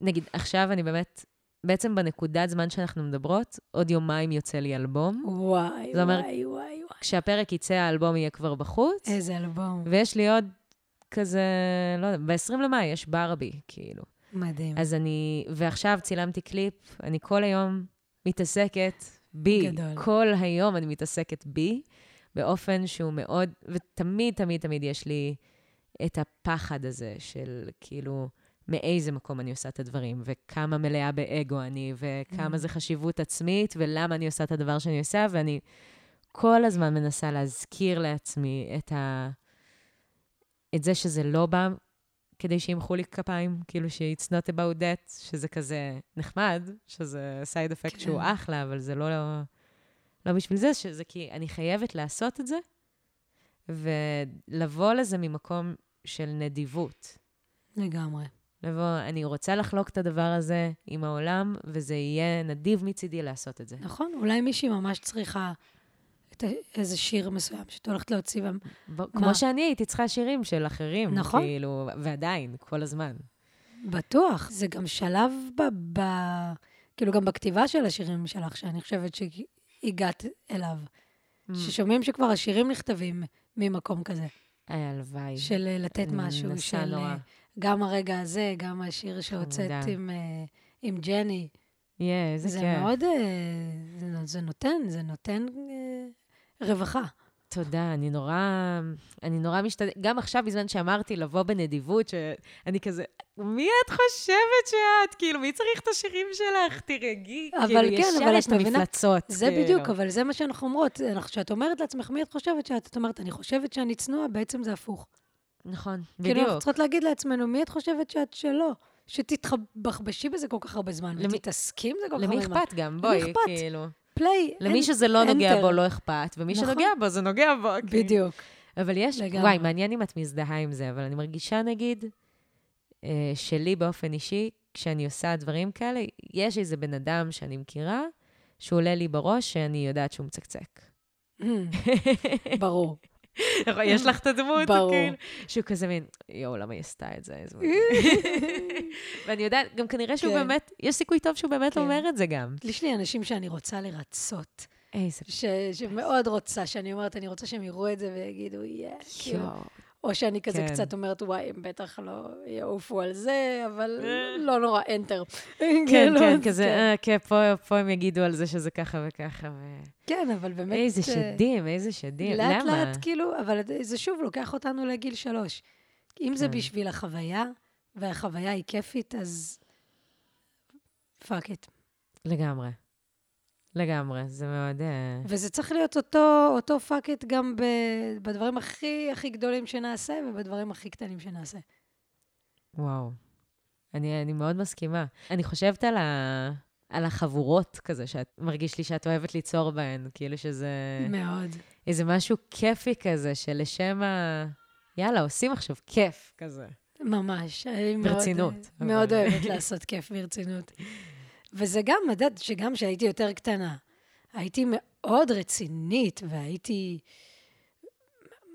[SPEAKER 2] נגיד, עכשיו אני באמת, בעצם בנקודת זמן שאנחנו מדברות, עוד יומיים יוצא לי אלבום.
[SPEAKER 3] וואי,
[SPEAKER 2] זה אומר-
[SPEAKER 3] וואי, וואי, וואי.
[SPEAKER 2] כשהפרק יצא, האלבום יהיה כבר בחוץ.
[SPEAKER 3] איזה אלבום.
[SPEAKER 2] ויש לי עוד כזה, לא יודע, ב-20 למאי יש ברבי, כאילו.
[SPEAKER 3] מדהים.
[SPEAKER 2] אז אני, ועכשיו צילמתי קליפ, אני כל היום מתעסקת בי.
[SPEAKER 3] גדול.
[SPEAKER 2] כל היום אני מתעסקת בי, באופן שהוא מאוד, ותמיד, תמיד, תמיד יש לי את הפחד הזה של כאילו, מאיזה מקום אני עושה את הדברים, וכמה מלאה באגו אני, וכמה
[SPEAKER 3] Mm.
[SPEAKER 2] זה חשיבות עצמית, ולמה אני עושה את הדבר שאני עושה, ואני כל הזמן מנסה להזכיר לעצמי את ה... את זה שזה לא בא כדי שימחאו לי כפיים, כאילו ש-it's not about that, שזה כזה נחמד, שזה סייד אפקט
[SPEAKER 3] כן.
[SPEAKER 2] שהוא אחלה, אבל זה לא, לא, לא בשביל זה, שזה כי אני חייבת לעשות את זה, ולבוא לזה ממקום של נדיבות.
[SPEAKER 3] לגמרי.
[SPEAKER 2] לבוא, אני רוצה לחלוק את הדבר הזה עם העולם, וזה יהיה נדיב מצידי לעשות את זה.
[SPEAKER 3] נכון, אולי מישהי ממש צריכה את איזה שיר מסוים שאת הולכת להוציא,
[SPEAKER 2] ב- כמו שאני הייתי צריכה שירים של אחרים,
[SPEAKER 3] נכון.
[SPEAKER 2] כאילו, ועדיין, כל הזמן.
[SPEAKER 3] בטוח. זה גם שלב ב... ב... כאילו, גם בכתיבה של השירים שלך, שאני חושבת שהגעת אליו.
[SPEAKER 2] Mm.
[SPEAKER 3] ששומעים שכבר השירים נכתבים ממקום כזה,
[SPEAKER 2] הלוואי.
[SPEAKER 3] של אה, לתת משהו, של
[SPEAKER 2] נורא.
[SPEAKER 3] אה, גם הרגע הזה, גם השיר שהוצאת
[SPEAKER 2] חמודה.
[SPEAKER 3] עם, אה, עם ג'ני.
[SPEAKER 2] יהיה, איזה
[SPEAKER 3] זה
[SPEAKER 2] כיף.
[SPEAKER 3] מאוד, אה, זה, זה נותן, זה נותן אה, רווחה.
[SPEAKER 2] תודה, אני נורא, אני נורא משתדלת, גם עכשיו, בזמן שאמרתי לבוא בנדיבות, שאני כזה, מי את חושבת שאת? כאילו, מי צריך את השירים שלך?
[SPEAKER 3] אבל
[SPEAKER 2] כאילו,
[SPEAKER 3] כן,
[SPEAKER 2] ישר
[SPEAKER 3] את?
[SPEAKER 2] המפלצות.
[SPEAKER 3] זה
[SPEAKER 2] כאילו.
[SPEAKER 3] בדיוק, אבל זה מה שאנחנו אומרות. כשאת אומרת לעצמך, מי את חושבת שאת? את אומרת, אני חושבת שאני צנועה, בעצם זה הפוך.
[SPEAKER 2] נכון,
[SPEAKER 3] כאילו, אנחנו
[SPEAKER 2] בדיוק.
[SPEAKER 3] צריכות להגיד לעצמנו, מי את חושבת שאת שלא? שתתבחבשי בזה כל כך הרבה זמן,
[SPEAKER 2] למי-
[SPEAKER 3] ותתעסקי עם זה כל כך
[SPEAKER 2] למי
[SPEAKER 3] הרבה זמן.
[SPEAKER 2] אכפת גם? בואי,
[SPEAKER 3] אכפת?
[SPEAKER 2] כאילו.
[SPEAKER 3] פליי,
[SPEAKER 2] למי שזה לא נוגע
[SPEAKER 3] enter.
[SPEAKER 2] בו, לא אכפת, ומי
[SPEAKER 3] נכון.
[SPEAKER 2] שנוגע בו, זה נוגע בו. כאילו.
[SPEAKER 3] בדיוק.
[SPEAKER 2] אבל יש,
[SPEAKER 3] לגמרי.
[SPEAKER 2] וואי, מעניין אם את מזדהה עם זה, אבל אני מרגישה, נגיד, אה, שלי באופן אישי, כשאני עושה דברים כאלה, יש איזה בן אדם שאני מכירה, שהוא עולה לי בראש, שאני יודעת שהוא מצקצק.
[SPEAKER 3] ברור. [LAUGHS]
[SPEAKER 2] יש לך את הדמות,
[SPEAKER 3] ברור.
[SPEAKER 2] כאילו, שהוא כזה מין, יואו, למה היא עשתה את זה? איזה מגניב." [LAUGHS] ואני יודעת, גם כנראה שהוא
[SPEAKER 3] כן.
[SPEAKER 2] באמת, יש סיכוי טוב שהוא באמת
[SPEAKER 3] כן.
[SPEAKER 2] אומר את זה גם.
[SPEAKER 3] יש לי אנשים שאני רוצה לרצות,
[SPEAKER 2] איזה
[SPEAKER 3] ש- שמאוד רוצה, שאני אומרת, אני רוצה שהם יראו את זה ויגידו, יא, כאילו.
[SPEAKER 2] יואו.
[SPEAKER 3] או שאני כזה
[SPEAKER 2] כן.
[SPEAKER 3] קצת אומרת, וואי, הם בטח לא יעופו על זה, אבל לא נורא, אנטר. [LAUGHS]
[SPEAKER 2] כן, כן, כזה, אה, כן, פה- פה הם יגידו על זה שזה ככה וככה. ו-
[SPEAKER 3] כן, אבל באמת...
[SPEAKER 2] איזה
[SPEAKER 3] אה,
[SPEAKER 2] שדים, איזה שדים.
[SPEAKER 3] לאט
[SPEAKER 2] למה?
[SPEAKER 3] לאט, כאילו, אבל זה שוב לוקח אותנו לגיל שלוש. אם זה
[SPEAKER 2] כן.
[SPEAKER 3] בשביל החוויה, והחוויה היא כיפית, אז fuck it.
[SPEAKER 2] לגמרי. לגמרי, זה מאוד... אה,
[SPEAKER 3] וזה צריך להיות אותו, אותו fuck it גם ב, בדברים הכי הכי גדולים שנעשה, ובדברים הכי קטנים שנעשה.
[SPEAKER 2] וואו. אני, אני מאוד מסכימה. אני חושבת על, ה, על החבורות כזה, שאת מרגיש לי שאת אוהבת ליצור בהן, כאילו שזה
[SPEAKER 3] מאוד.
[SPEAKER 2] איזה משהו כיפי כזה, שלשם ה... יאללה, עושים עכשיו כיף כזה.
[SPEAKER 3] ממש. מאוד,
[SPEAKER 2] ברצינות,
[SPEAKER 3] מאוד
[SPEAKER 2] אבל-
[SPEAKER 3] אוהבת לעשות כיף ברצינות. וזה גם, יודעת, שגם כשהייתי יותר קטנה, הייתי מאוד רצינית, והייתי...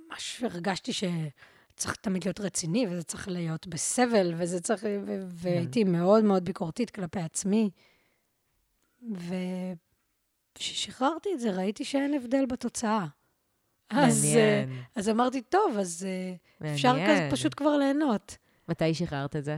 [SPEAKER 3] ממש הרגשתי שצריך תמיד להיות רציני, וזה צריך להיות בסבל, וזה צריך... ו- והייתי מאוד מאוד ביקורתית כלפי עצמי. וכששחררתי את זה, ראיתי שאין הבדל בתוצאה. אז,
[SPEAKER 2] מעניין.
[SPEAKER 3] אז אמרתי, טוב, אז אה, אפשר
[SPEAKER 2] מעניין.
[SPEAKER 3] כזה פשוט כבר ליהנות.
[SPEAKER 2] מתי שחררת את זה?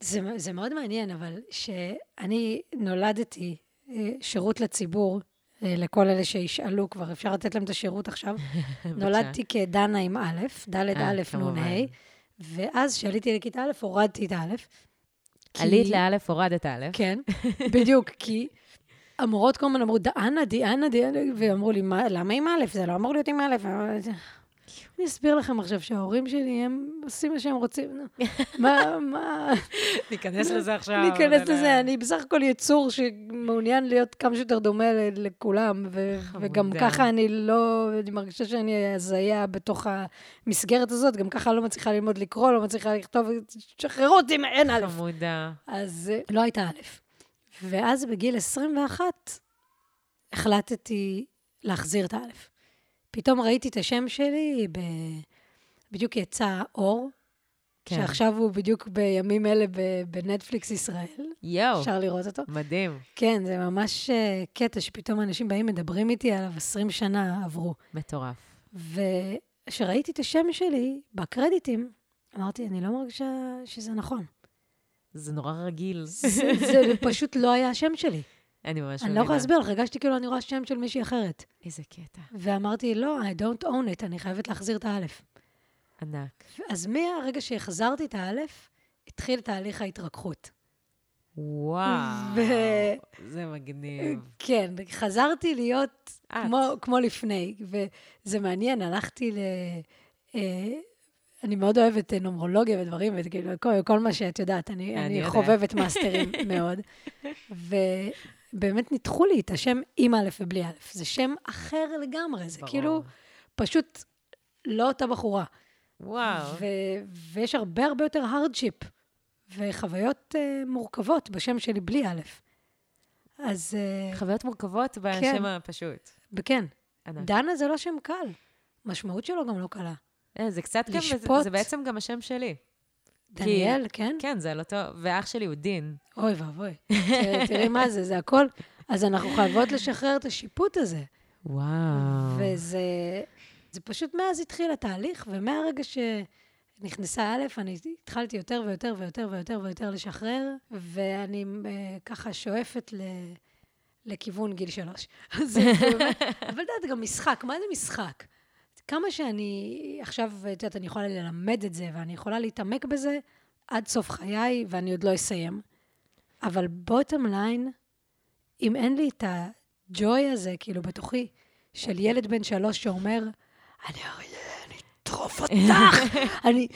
[SPEAKER 3] זה, זה מאוד מעניין, אבל שאני נולדתי אה, שירות לציבור אה, לכל אלה שישאלו כבר, אפשר לתת להם את השירות עכשיו. [LAUGHS] נולדתי כדנה עם א', ד'
[SPEAKER 2] אה,
[SPEAKER 3] א'. נ' ה', ואז כשעליתי לכיתה א', הורדתי את א'. כי-
[SPEAKER 2] עלית לאלף, הורדת א'.
[SPEAKER 3] כן, [LAUGHS] בדיוק, כי המורות כל הזמן אמרו, דאנה, דיאנה, דיאנה, ואמרו לי, "מה- למה עם א'? זה לא אמור להיות עם א'. אני אסביר לכם עכשיו שההורים שלי, הם עושים מה שהם רוצים. מה, מה...
[SPEAKER 2] ניכנס לזה עכשיו.
[SPEAKER 3] להיכנס
[SPEAKER 2] ול-
[SPEAKER 3] לזה, אני בסך הכל יצור שמעוניין להיות כמה שיותר דומה לכולם. וגם ככה אני לא, אני מרגישה שאני הזיה בתוך המסגרת הזאת, גם ככה לא מצליחה ללמוד לקרוא, לא מצליחה לכתוב, שחררו אותי מאין א'.
[SPEAKER 2] חמודה.
[SPEAKER 3] אז אה, לא הייתה א'. ואז בגיל 21 החלטתי להחזיר את האלף. פתאום ראיתי את השם שלי, ב... בדיוק יצא אור,
[SPEAKER 2] כן.
[SPEAKER 3] שעכשיו הוא בדיוק בימים אלה ב- בנטפליקס ישראל.
[SPEAKER 2] יואו,
[SPEAKER 3] אפשר לראות אותו.
[SPEAKER 2] מדהים.
[SPEAKER 3] כן, זה ממש אה, קטע שפתאום אנשים באים, מדברים איתי עליו, 20 שנה עברו.
[SPEAKER 2] מטורף.
[SPEAKER 3] וכשראיתי את השם שלי בקרדיטים, אמרתי, אני לא מרגישה שזה נכון.
[SPEAKER 2] זה נורא רגיל.
[SPEAKER 3] זה, זה פשוט לא היה השם שלי.
[SPEAKER 2] אני ממש
[SPEAKER 3] אני
[SPEAKER 2] מבינה.
[SPEAKER 3] לא יכולה להסביר לך, הרגשתי כאילו אני רואה שם של מישהי אחרת.
[SPEAKER 2] איזה קטע.
[SPEAKER 3] ואמרתי, לא, I don't own it, אני חייבת להחזיר את האלף.
[SPEAKER 2] ענק.
[SPEAKER 3] אז מהרגע שהחזרתי את האלף, התחיל תהליך ההתרככות.
[SPEAKER 2] וואו.
[SPEAKER 3] ו-
[SPEAKER 2] זה מגניב.
[SPEAKER 3] כן, חזרתי להיות
[SPEAKER 2] את.
[SPEAKER 3] כמו, כמו לפני, וזה מעניין, הלכתי ל... אה, אני מאוד אוהבת אה, נומרולוגיה ודברים, וכאילו, כל, כל מה שאת יודעת, אני,
[SPEAKER 2] אני
[SPEAKER 3] אני
[SPEAKER 2] יודעת.
[SPEAKER 3] חובבת מאסטרים [LAUGHS] מאוד. ובאמת ניתחו לי את השם עם א' ובלי א'. זה שם אחר לגמרי, זה
[SPEAKER 2] ברור.
[SPEAKER 3] כאילו פשוט לא אותה בחורה.
[SPEAKER 2] וואו.
[SPEAKER 3] ו- ויש הרבה הרבה יותר הרדשיפ וחוויות uh, מורכבות בשם שלי בלי א'. אז uh,
[SPEAKER 2] חוויות מורכבות
[SPEAKER 3] כן.
[SPEAKER 2] בשם הפשוט.
[SPEAKER 3] כן,
[SPEAKER 2] ענק.
[SPEAKER 3] דנה זה לא שם קל. משמעות שלו גם לא קלה.
[SPEAKER 2] אה, זה קצת גם, זה-. זה בעצם גם השם שלי.
[SPEAKER 3] דניאל, כן?
[SPEAKER 2] כן, זה על אותו, ואח שלי הוא דין.
[SPEAKER 3] אוי ואבוי. תראי- מה זה, זה הכל. אז אנחנו חייבות לשחרר את השיפוט הזה.
[SPEAKER 2] וואו.
[SPEAKER 3] וזה זה פשוט מאז התחיל התהליך, ומהרגע שנכנסה א', אני התחלתי יותר ויותר ויותר ויותר ויותר לשחרר, ואני אה, ככה שואפת ל... לכיוון גיל שלוש. אז [LAUGHS] זה באמת, אבל את יודעת, גם משחק, מה זה משחק? כמה שאני עכשיו, את יודעת, אני יכולה ללמד את זה, ואני יכולה להתעמק בזה עד סוף חיי, ואני עוד לא אסיים. אבל בוטום ליין, אם אין לי את הג'וי הזה, כאילו, בתוכי, של ילד בן שלוש שאומר, אני אטרוף אותך, [LAUGHS] אני...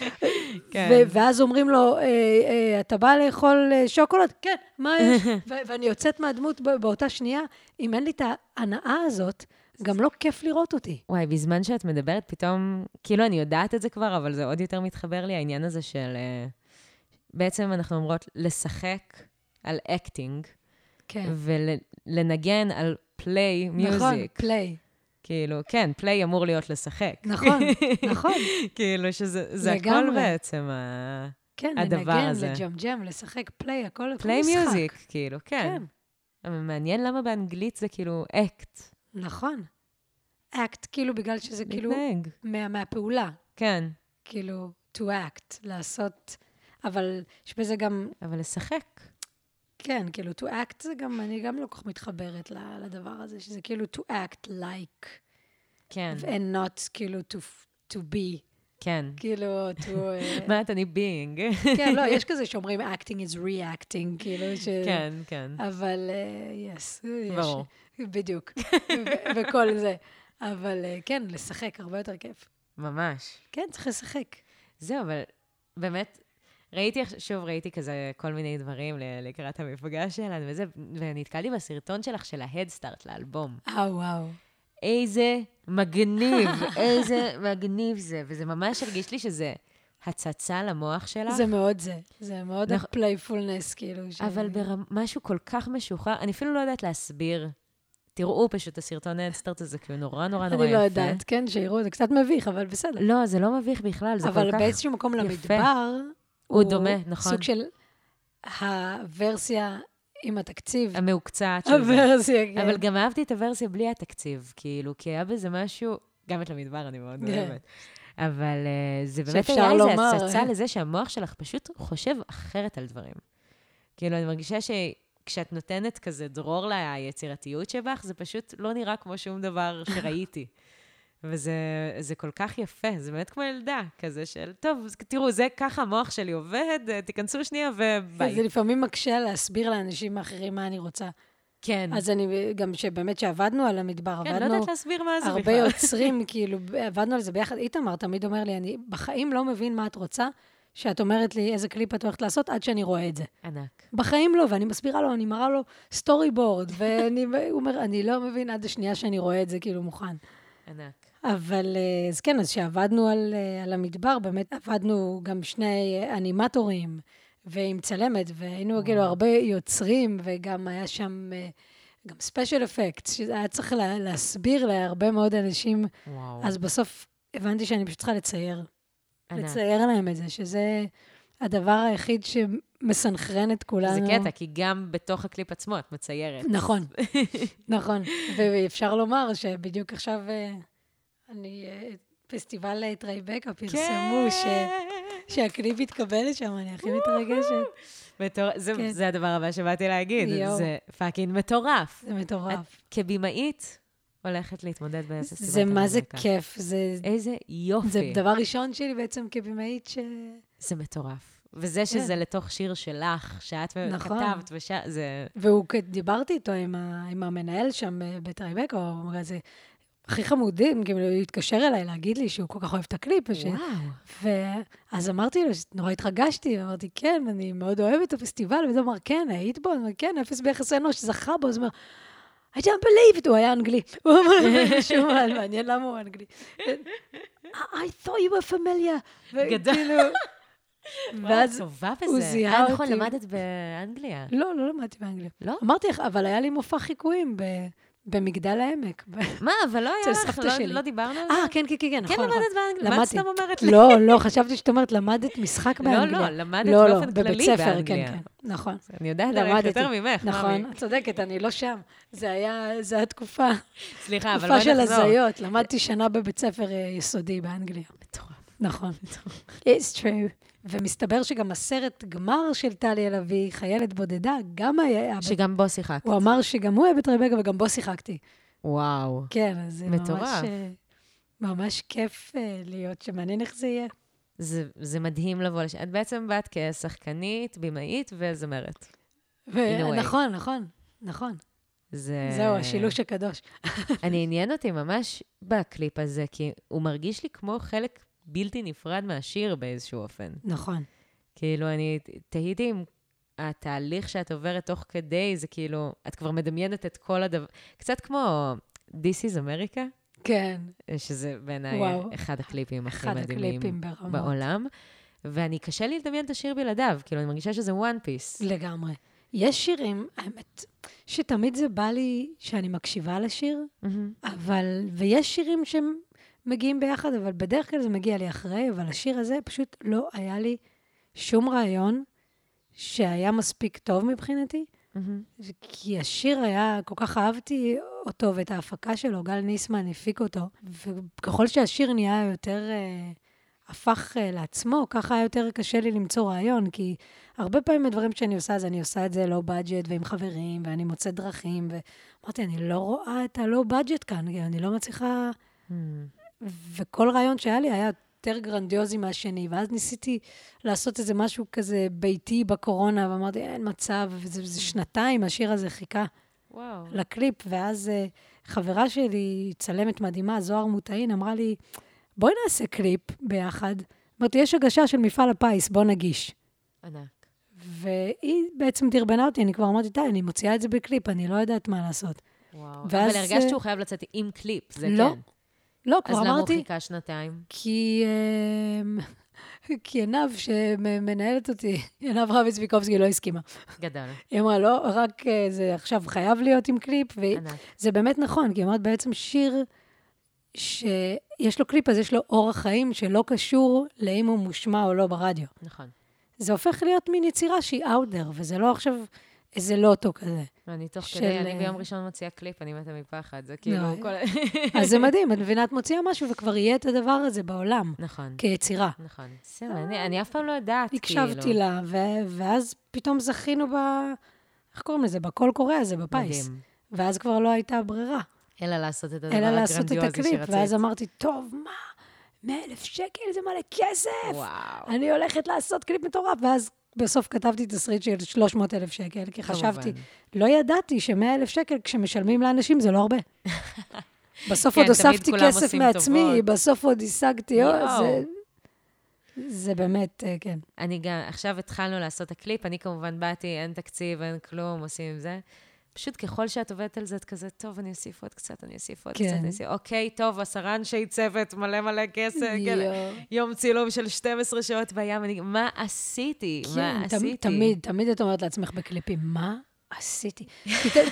[SPEAKER 2] כן.
[SPEAKER 3] ו- ואז אומרים לו, אה, אה, אתה בא לאכול אה, שוקולד? כן, מה יש? [LAUGHS] ו- ואני יוצאת מהדמות באותה שנייה, אם אין לי את ההנאה הזאת, גם לא כיף לראות אותי.
[SPEAKER 2] וואי, בזמן שאת מדברת, פתאום, כאילו אני יודעת את זה כבר, אבל זה עוד יותר מתחבר לי, העניין הזה של... אה, בעצם אנחנו אומרות לשחק על acting,
[SPEAKER 3] כן.
[SPEAKER 2] ולנגן על play music.
[SPEAKER 3] נכון, play.
[SPEAKER 2] כאילו, כן, play אמור להיות לשחק.
[SPEAKER 3] נכון, [LAUGHS] נכון.
[SPEAKER 2] כאילו שזה זה הכל. בעצם ה...
[SPEAKER 3] כן,
[SPEAKER 2] הדבר
[SPEAKER 3] לנגן,
[SPEAKER 2] הזה.
[SPEAKER 3] לג'מג'ם, לשחק play, הכל הכל
[SPEAKER 2] play
[SPEAKER 3] משחק.
[SPEAKER 2] music, כאילו, כן.
[SPEAKER 3] כן,
[SPEAKER 2] אבל מעניין למה באנגלית זה כאילו אקט.
[SPEAKER 3] נכון. אקט, כאילו, בגלל שזה כאילו
[SPEAKER 2] להתנהג.
[SPEAKER 3] מה- מהפעולה.
[SPEAKER 2] כן,
[SPEAKER 3] כאילו, to act, לעשות, אבל יש בזה גם,
[SPEAKER 2] אבל לשחק.
[SPEAKER 3] כן, כאילו, to act זה גם, אני גם לא כל כך מתחברת לדבר הזה, שזה כאילו to act like,
[SPEAKER 2] כן,
[SPEAKER 3] and not כאילו to, to be,
[SPEAKER 2] כן.
[SPEAKER 3] כאילו, to... [LAUGHS] אה,
[SPEAKER 2] מה את אני being?
[SPEAKER 3] כן, לא, יש [LAUGHS] כזה שאומרים acting is reacting, כאילו, ש...
[SPEAKER 2] כן, כן.
[SPEAKER 3] אבל, אה, yes, יש.
[SPEAKER 2] ברור.
[SPEAKER 3] בדיוק. [LAUGHS] וכל זה. אבל אה, כן, לשחק הרבה יותר כיף.
[SPEAKER 2] ממש.
[SPEAKER 3] כן, צריך לשחק.
[SPEAKER 2] זהו, אבל באמת, ראיתי, שוב ראיתי כזה כל מיני דברים לקראת המפגש שלנו וזה, ונתקלתי בסרטון שלך של ההדסטארט לאלבום.
[SPEAKER 3] אה, וואו.
[SPEAKER 2] איזה מגניב, איזה מגניב זה, וזה ממש הרגיש לי שזה הצצה למוח שלך.
[SPEAKER 3] זה מאוד זה. זה מאוד
[SPEAKER 2] נכון.
[SPEAKER 3] ה playfulness, כאילו.
[SPEAKER 2] אבל במשהו כל כך משוחרר, אני אפילו לא יודעת להסביר. תראו פשוט את הסרטון ההדסטארט הזה, כי הוא נורא נורא נורא
[SPEAKER 3] אני
[SPEAKER 2] יפה.
[SPEAKER 3] לא יודעת, כן, שיראו, זה קצת מביך, אבל בסדר.
[SPEAKER 2] לא, זה לא מביך בכלל, זה כל
[SPEAKER 3] אבל
[SPEAKER 2] כך...
[SPEAKER 3] באיזשהו מקום
[SPEAKER 2] יפה.
[SPEAKER 3] למדבר,
[SPEAKER 2] הוא דומה, נכון.
[SPEAKER 3] סוג של הוורסיה עם התקציב.
[SPEAKER 2] המהוקצעת של זה.
[SPEAKER 3] הוורסיה, כן.
[SPEAKER 2] אבל גם אהבתי את הוורסיה בלי התקציב, כאילו, כי היה בזה משהו, גם את למדבר אני מאוד
[SPEAKER 3] כן.
[SPEAKER 2] אוהבת. אבל אה, זה באמת היה איזו הצצה. לזה שהמוח שלך פשוט חושב אחרת על דברים. כאילו, אני מרגישה ש... כשאת נותנת כזה דרור ליצירתיות שבך, זה פשוט לא נראה כמו שום דבר [LAUGHS] שראיתי. וזה זה כל כך יפה, זה באמת כמו ילדה, כזה של, טוב, תראו, זה ככה המוח שלי עובד, אה, תיכנסו שנייה וביי.
[SPEAKER 3] זה לפעמים מקשה להסביר לאנשים האחרים מה אני רוצה.
[SPEAKER 2] כן.
[SPEAKER 3] אז אני, גם שבאמת שעבדנו על המדבר,
[SPEAKER 2] כן, לא
[SPEAKER 3] עבדנו
[SPEAKER 2] יודעת להסביר מה זה בכלל.
[SPEAKER 3] הרבה יוצרים, [LAUGHS] כאילו, עבדנו על זה ביחד. איתמר תמיד אומר לי, אני בחיים לא מבין מה את רוצה, שאת אומרת לי איזה קליפ את הולכת לעשות עד שאני רואה את זה.
[SPEAKER 2] ענק.
[SPEAKER 3] בחיים לא, ואני מסבירה לו, אני מראה לו storyboard, [LAUGHS] והוא אומר, אני לא מבין עד השנייה שאני רואה את זה כאילו מוכן.
[SPEAKER 2] ענק.
[SPEAKER 3] אבל אה, אז כן, אז כשעבדנו על, אה, על המדבר, באמת עבדנו גם שני אנימטורים ועם צלמת, והיינו. כאילו הרבה יוצרים, וגם היה שם אה, גם special effect, שהיה צריך לה, להסביר להרבה מאוד אנשים,
[SPEAKER 2] וואו.
[SPEAKER 3] אז בסוף הבנתי שאני פשוט צריכה לצייר,
[SPEAKER 2] ענק.
[SPEAKER 3] לצייר להם את זה, שזה הדבר היחיד שמסנכרן את כולנו.
[SPEAKER 2] זה קטע, כי גם בתוך הקליפ עצמו את מציירת.
[SPEAKER 3] נכון, [LAUGHS] נכון. ואפשר לומר שבדיוק עכשיו אה, אני, אה, פסטיבל טרייבקה פרסמו ש... שהקליפ התקבל לשם, אני הכי מתרגשת.
[SPEAKER 2] מטור... זה,
[SPEAKER 3] כן.
[SPEAKER 2] זה הדבר הבא שבאתי להגיד,
[SPEAKER 3] יואו.
[SPEAKER 2] זה fucking מטורף.
[SPEAKER 3] זה מטורף.
[SPEAKER 2] את כבימאית הולכת להתמודד בפסטיבל
[SPEAKER 3] זה מה זה. כיף, זה,
[SPEAKER 2] איזה יופי.
[SPEAKER 3] זה דבר ראשון שלי בעצם כבימאית ש...
[SPEAKER 2] זה מטורף. וזה שזה לתוך שיר שלך, שאת
[SPEAKER 3] כן. נכון.
[SPEAKER 2] כתבת, וש... זה...
[SPEAKER 3] והוא, דיברתי איתו עם, ה, עם המנהל שם אה, בטרייבקה, הוא אמר, זה הכי חמודים, כאילו, הוא התקשר אליי להגיד לי שהוא כל כך אוהב את הקליפ. וש...
[SPEAKER 2] וואו.
[SPEAKER 3] ואז אמרתי לו, נורא התרגשתי, אמרתי, כן, אני מאוד אוהבת את הפסטיבל, וזה אמר, כן, היית בו? אמר, כן, אפס ביחס אנוש, זכה בו, אז הוא אומר, I don't believe it, הוא היה אנגלי. הוא אמר, משום מה, מעניין למה הוא אנגלי. I thought you were familiar.
[SPEAKER 2] גדול. ואז
[SPEAKER 3] הוא. זיהה
[SPEAKER 2] אה, נכון,
[SPEAKER 3] אותי.
[SPEAKER 2] למדת באנגליה.
[SPEAKER 3] לא, לא למדתי באנגליה.
[SPEAKER 2] לא?
[SPEAKER 3] אמרתי לך, אבל היה לי מופע חיקויים ב- במגדל העמק.
[SPEAKER 2] מה, אבל לא היה לך, לא-. לא דיברנו על זה?
[SPEAKER 3] אה, כן, כן, כן, כן, נכון,
[SPEAKER 2] כן
[SPEAKER 3] נכון.
[SPEAKER 2] למדת באנגליה? מה את. סתם אומרת לי?
[SPEAKER 3] לא, לא, חשבתי שאת אומרת, למדת משחק
[SPEAKER 2] לא,
[SPEAKER 3] באנגליה.
[SPEAKER 2] לא, למדת
[SPEAKER 3] לא, לא,
[SPEAKER 2] באופן כללי
[SPEAKER 3] בבית ספר,
[SPEAKER 2] באנגליה.
[SPEAKER 3] כן, כן, נכון.
[SPEAKER 2] אני יודעת
[SPEAKER 3] למדתי.
[SPEAKER 2] יותר ממך,
[SPEAKER 3] נכון. את צודקת, אני לא שם. זה היה, זה היה תקופה,
[SPEAKER 2] סליחה, אבל
[SPEAKER 3] תקופה
[SPEAKER 2] בואי
[SPEAKER 3] של
[SPEAKER 2] נחזור.
[SPEAKER 3] הזיות. למדתי שנה בבית ספר אה, יסודי באנגליה.
[SPEAKER 2] מטורף.
[SPEAKER 3] נכון. It's true. ומסתבר שגם הסרט גמר של טלי אלעבי, חיילת בודדה, גם היה...
[SPEAKER 2] שגם בו שיחקת.
[SPEAKER 3] הוא אמר שגם הוא אוהב את רבקה וגם בו שיחקתי.
[SPEAKER 2] וואו.
[SPEAKER 3] כן, אז זה ממש...
[SPEAKER 2] מטורף.
[SPEAKER 3] אה, ממש כיף אה, להיות שם, מעניין איך זה יהיה.
[SPEAKER 2] זה, זה מדהים לבוא לשם. את בעצם באת כשחקנית, במאית וזמרת. Way.
[SPEAKER 3] נכון, נכון, נכון.
[SPEAKER 2] זה...
[SPEAKER 3] זהו, השילוש הקדוש.
[SPEAKER 2] אני עניין אותי ממש בקליפ הזה, כי הוא מרגיש לי כמו חלק בלתי נפרד מהשיר באיזשהו אופן.
[SPEAKER 3] נכון.
[SPEAKER 2] כאילו, אני תהיתי אם התהליך שאת עוברת תוך כדי, זה כאילו, את כבר מדמיינת את כל הדבר, קצת כמו This is America,
[SPEAKER 3] כן,
[SPEAKER 2] שזה בעיניי. אחד הקליפים הכי מדהימים. בעולם. ואני, קשה לי לדמיין את השיר בלעדיו, כאילו, אני מרגישה שזה one piece.
[SPEAKER 3] לגמרי. יש שירים, האמת, שתמיד זה בא לי שאני מקשיבה לשיר,
[SPEAKER 2] מהמם.
[SPEAKER 3] אבל, ויש שירים שמגיעים ביחד, אבל בדרך כלל זה מגיע לי אחרי, אבל השיר הזה פשוט לא היה לי שום רעיון שהיה מספיק טוב מבחינתי,
[SPEAKER 2] מהמם.
[SPEAKER 3] כי השיר היה, כל כך אהבתי אותו ואת ההפקה שלו, גל ניסמן הפיק אותו, וככל שהשיר נהיה יותר, אה, הפך אה, לעצמו, ככה היה יותר קשה לי למצוא רעיון, כי הרבה פעמים הדברים שאני עושה, אז אני עושה את זה low budget ועם חברים, ואני מוצאת דרכים, ואמרתי, אני לא רואה את ה low budget כאן, אני לא מצליחה...
[SPEAKER 2] מהמם.
[SPEAKER 3] וכל רעיון שהיה לי היה יותר גרנדיוזי מהשני, ואז ניסיתי לעשות איזה משהו כזה ביתי בקורונה, ואמרתי, אין מצב, וזה זה שנתיים, השיר הזה חיכה
[SPEAKER 2] וואו.
[SPEAKER 3] לקליפ, ואז אה, חברה שלי, צלמת מדהימה, זוהר מוטעין, אמרה לי, בואי נעשה קליפ ביחד. אמרתי, יש הגשה של מפעל הפיס, בוא נגיש.
[SPEAKER 2] ענק.
[SPEAKER 3] והיא בעצם דרבנה אותי, אני כבר אמרתי, די, אני מוציאה את זה בלי קליפ, אני לא יודעת מה לעשות.
[SPEAKER 2] וואו.
[SPEAKER 3] ואז,
[SPEAKER 2] אבל הרגשת
[SPEAKER 3] אה,
[SPEAKER 2] שהוא חייב לצאת עם קליפ, זה
[SPEAKER 3] לא,
[SPEAKER 2] כן.
[SPEAKER 3] לא,
[SPEAKER 2] אז
[SPEAKER 3] כבר
[SPEAKER 2] למה הוא
[SPEAKER 3] אמרתי,
[SPEAKER 2] חיכה שנתיים?
[SPEAKER 3] כי, אמ, [LAUGHS] כי עינב שמנהלת אותי, עינב רבי צביקובסקי לא הסכימה.
[SPEAKER 2] גדול.
[SPEAKER 3] היא אמרה, לא, רק אה, זה עכשיו חייב להיות עם קליפ. וזה באמת נכון, כי היא אומרת בעצם שיר שיש לו קליפ, אז יש לו אורח חיים שלא קשור לאם הוא מושמע או לא ברדיו.
[SPEAKER 2] נכון.
[SPEAKER 3] זה הופך להיות מין יצירה שהיא out there, וזה לא עכשיו איזה לוטו כזה.
[SPEAKER 2] אני תוך
[SPEAKER 3] של,
[SPEAKER 2] כדי, אני
[SPEAKER 3] אה,
[SPEAKER 2] ביום ראשון מוציאה קליפ, אני מתה מפחד. זה כאילו
[SPEAKER 3] לא,
[SPEAKER 2] כל...
[SPEAKER 3] אז זה [LAUGHS] מדהים, את מבינה, את מוציאה משהו וכבר יהיה את הדבר הזה בעולם,
[SPEAKER 2] נכון,
[SPEAKER 3] כיצירה.
[SPEAKER 2] נכון. בסדר, אני- אני אף פעם לא יודעת, כאילו.
[SPEAKER 3] הקשבתי לה, ו- ואז פתאום זכינו ב... איך קוראים לזה? בקול קורא הזה, בפיס.
[SPEAKER 2] מדהים.
[SPEAKER 3] ואז כבר לא הייתה ברירה,
[SPEAKER 2] אלא לעשות את הדבר
[SPEAKER 3] אלא לעשות את
[SPEAKER 2] הגרנדיוזי
[SPEAKER 3] הקליפ.
[SPEAKER 2] שרצית.
[SPEAKER 3] ואז אמרתי, טוב, מה? 100 אלף שקל זה מלא כסף.
[SPEAKER 2] וואו.
[SPEAKER 3] אני הולכת לעשות קליפ מטורף. ואז בסוף כתבתי תסריט של 300 אלף שקל, כי חשבתי. לא ידעתי ש-100 אלף שקל כשמשלמים לאנשים זה לא הרבה. [LAUGHS] בסוף
[SPEAKER 2] כן,
[SPEAKER 3] עוד הוספתי כסף מעצמי,
[SPEAKER 2] טובות.
[SPEAKER 3] בסוף עוד השגתי. זה, זה באמת, אה, כן.
[SPEAKER 2] אני גם, עכשיו התחלנו לעשות את הקליפ, אני כמובן באתי, אין תקציב, אין כלום, עושים זה. פשוט ככל שאת עובדת על זה, את כזה, טוב, אני אוסיף עוד קצת, אני אוסיף עוד
[SPEAKER 3] כן.
[SPEAKER 2] קצת, אני אוסיף... אוקיי, טוב, עשרה אנשי צוות, מלא מלא כסף, כן. יום צילום של 12 שעות בים, אני, מה עשיתי? מה
[SPEAKER 3] כן, תמ-
[SPEAKER 2] עשיתי?
[SPEAKER 3] תמיד, תמיד את אומרת לעצמך בקליפים, מה עשיתי?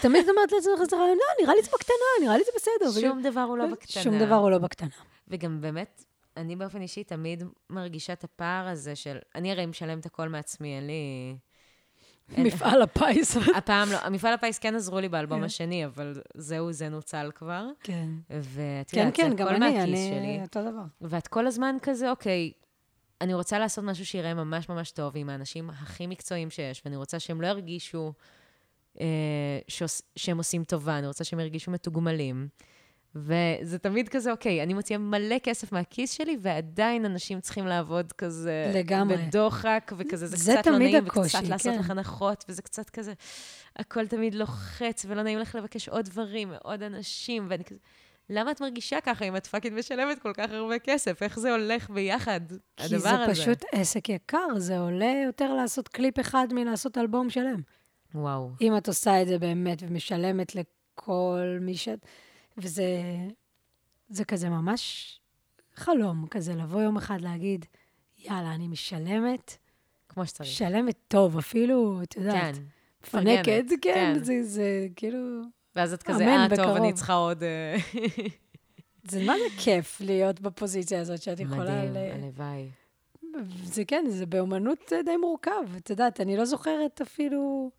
[SPEAKER 3] תמיד את אומרת לעצמך, איזה רעיון, לא, נראה לי זה בקטנה, נראה לי זה בסדר.
[SPEAKER 2] שום דבר הוא לא בקטנה.
[SPEAKER 3] שום דבר הוא לא בקטנה.
[SPEAKER 2] וגם באמת, אני באופן אישי תמיד מרגישה את הפער הזה של... אני הרי משלמת הכל מעצמי, אין לי...
[SPEAKER 3] מפעל הפיס.
[SPEAKER 2] הפעם לא, המפעל הפיס כן עזרו לי באלבום
[SPEAKER 3] כן.
[SPEAKER 2] השני, אבל זהו, זה נוצל כבר.
[SPEAKER 3] כן.
[SPEAKER 2] ואת
[SPEAKER 3] כן,
[SPEAKER 2] יודעת,
[SPEAKER 3] כן,
[SPEAKER 2] זה
[SPEAKER 3] גם
[SPEAKER 2] הכל
[SPEAKER 3] אני,
[SPEAKER 2] מהכיס
[SPEAKER 3] אני
[SPEAKER 2] שלי.
[SPEAKER 3] אותו דבר.
[SPEAKER 2] ואת כל הזמן כזה, אוקיי, אני רוצה לעשות משהו שיראה ממש ממש טוב עם האנשים הכי מקצועיים שיש, ואני רוצה שהם לא ירגישו אה, שעוש, שהם עושים טובה, אני רוצה שהם ירגישו מתוגמלים. וזה תמיד כזה, אוקיי, אני מוציאה מלא כסף מהכיס שלי, ועדיין אנשים צריכים לעבוד כזה...
[SPEAKER 3] לגמרי.
[SPEAKER 2] בדוחק, וכזה, זה,
[SPEAKER 3] זה
[SPEAKER 2] קצת לא
[SPEAKER 3] תמיד
[SPEAKER 2] נעים,
[SPEAKER 3] הקושי,
[SPEAKER 2] וקצת לעשות
[SPEAKER 3] כן.
[SPEAKER 2] לך הנחות, וזה קצת כזה... הכל תמיד לוחץ, ולא נעים לך לבקש עוד דברים מעוד אנשים, ואני כזה... למה את מרגישה ככה אם את fucking משלמת כל כך הרבה כסף? איך זה הולך ביחד,
[SPEAKER 3] כי
[SPEAKER 2] הדבר
[SPEAKER 3] זה
[SPEAKER 2] הזה?
[SPEAKER 3] פשוט עסק יקר, זה עולה יותר לעשות קליפ אחד מלעשות אלבום שלם.
[SPEAKER 2] וואו.
[SPEAKER 3] אם את עושה את זה באמת ומשלמת לכל מי ש... וזה זה כזה ממש חלום, כזה לבוא יום אחד להגיד, יאללה, אני משלמת,
[SPEAKER 2] כמו שצריך.
[SPEAKER 3] משלמת טוב, אפילו, את יודעת,
[SPEAKER 2] כן.
[SPEAKER 3] מפנקת, כן,
[SPEAKER 2] כן.
[SPEAKER 3] זה, זה כאילו...
[SPEAKER 2] ואז את כזה, אה, טוב,
[SPEAKER 3] בקרוב."
[SPEAKER 2] אני צריכה עוד... אה, [LAUGHS]
[SPEAKER 3] זה מה זה כיף להיות בפוזיציה הזאת שאת יכולה...
[SPEAKER 2] מדהים,
[SPEAKER 3] ל...
[SPEAKER 2] הלוואי.
[SPEAKER 3] זה כן, זה באומנות זה די מורכב. את יודעת, אני לא זוכרת אפילו...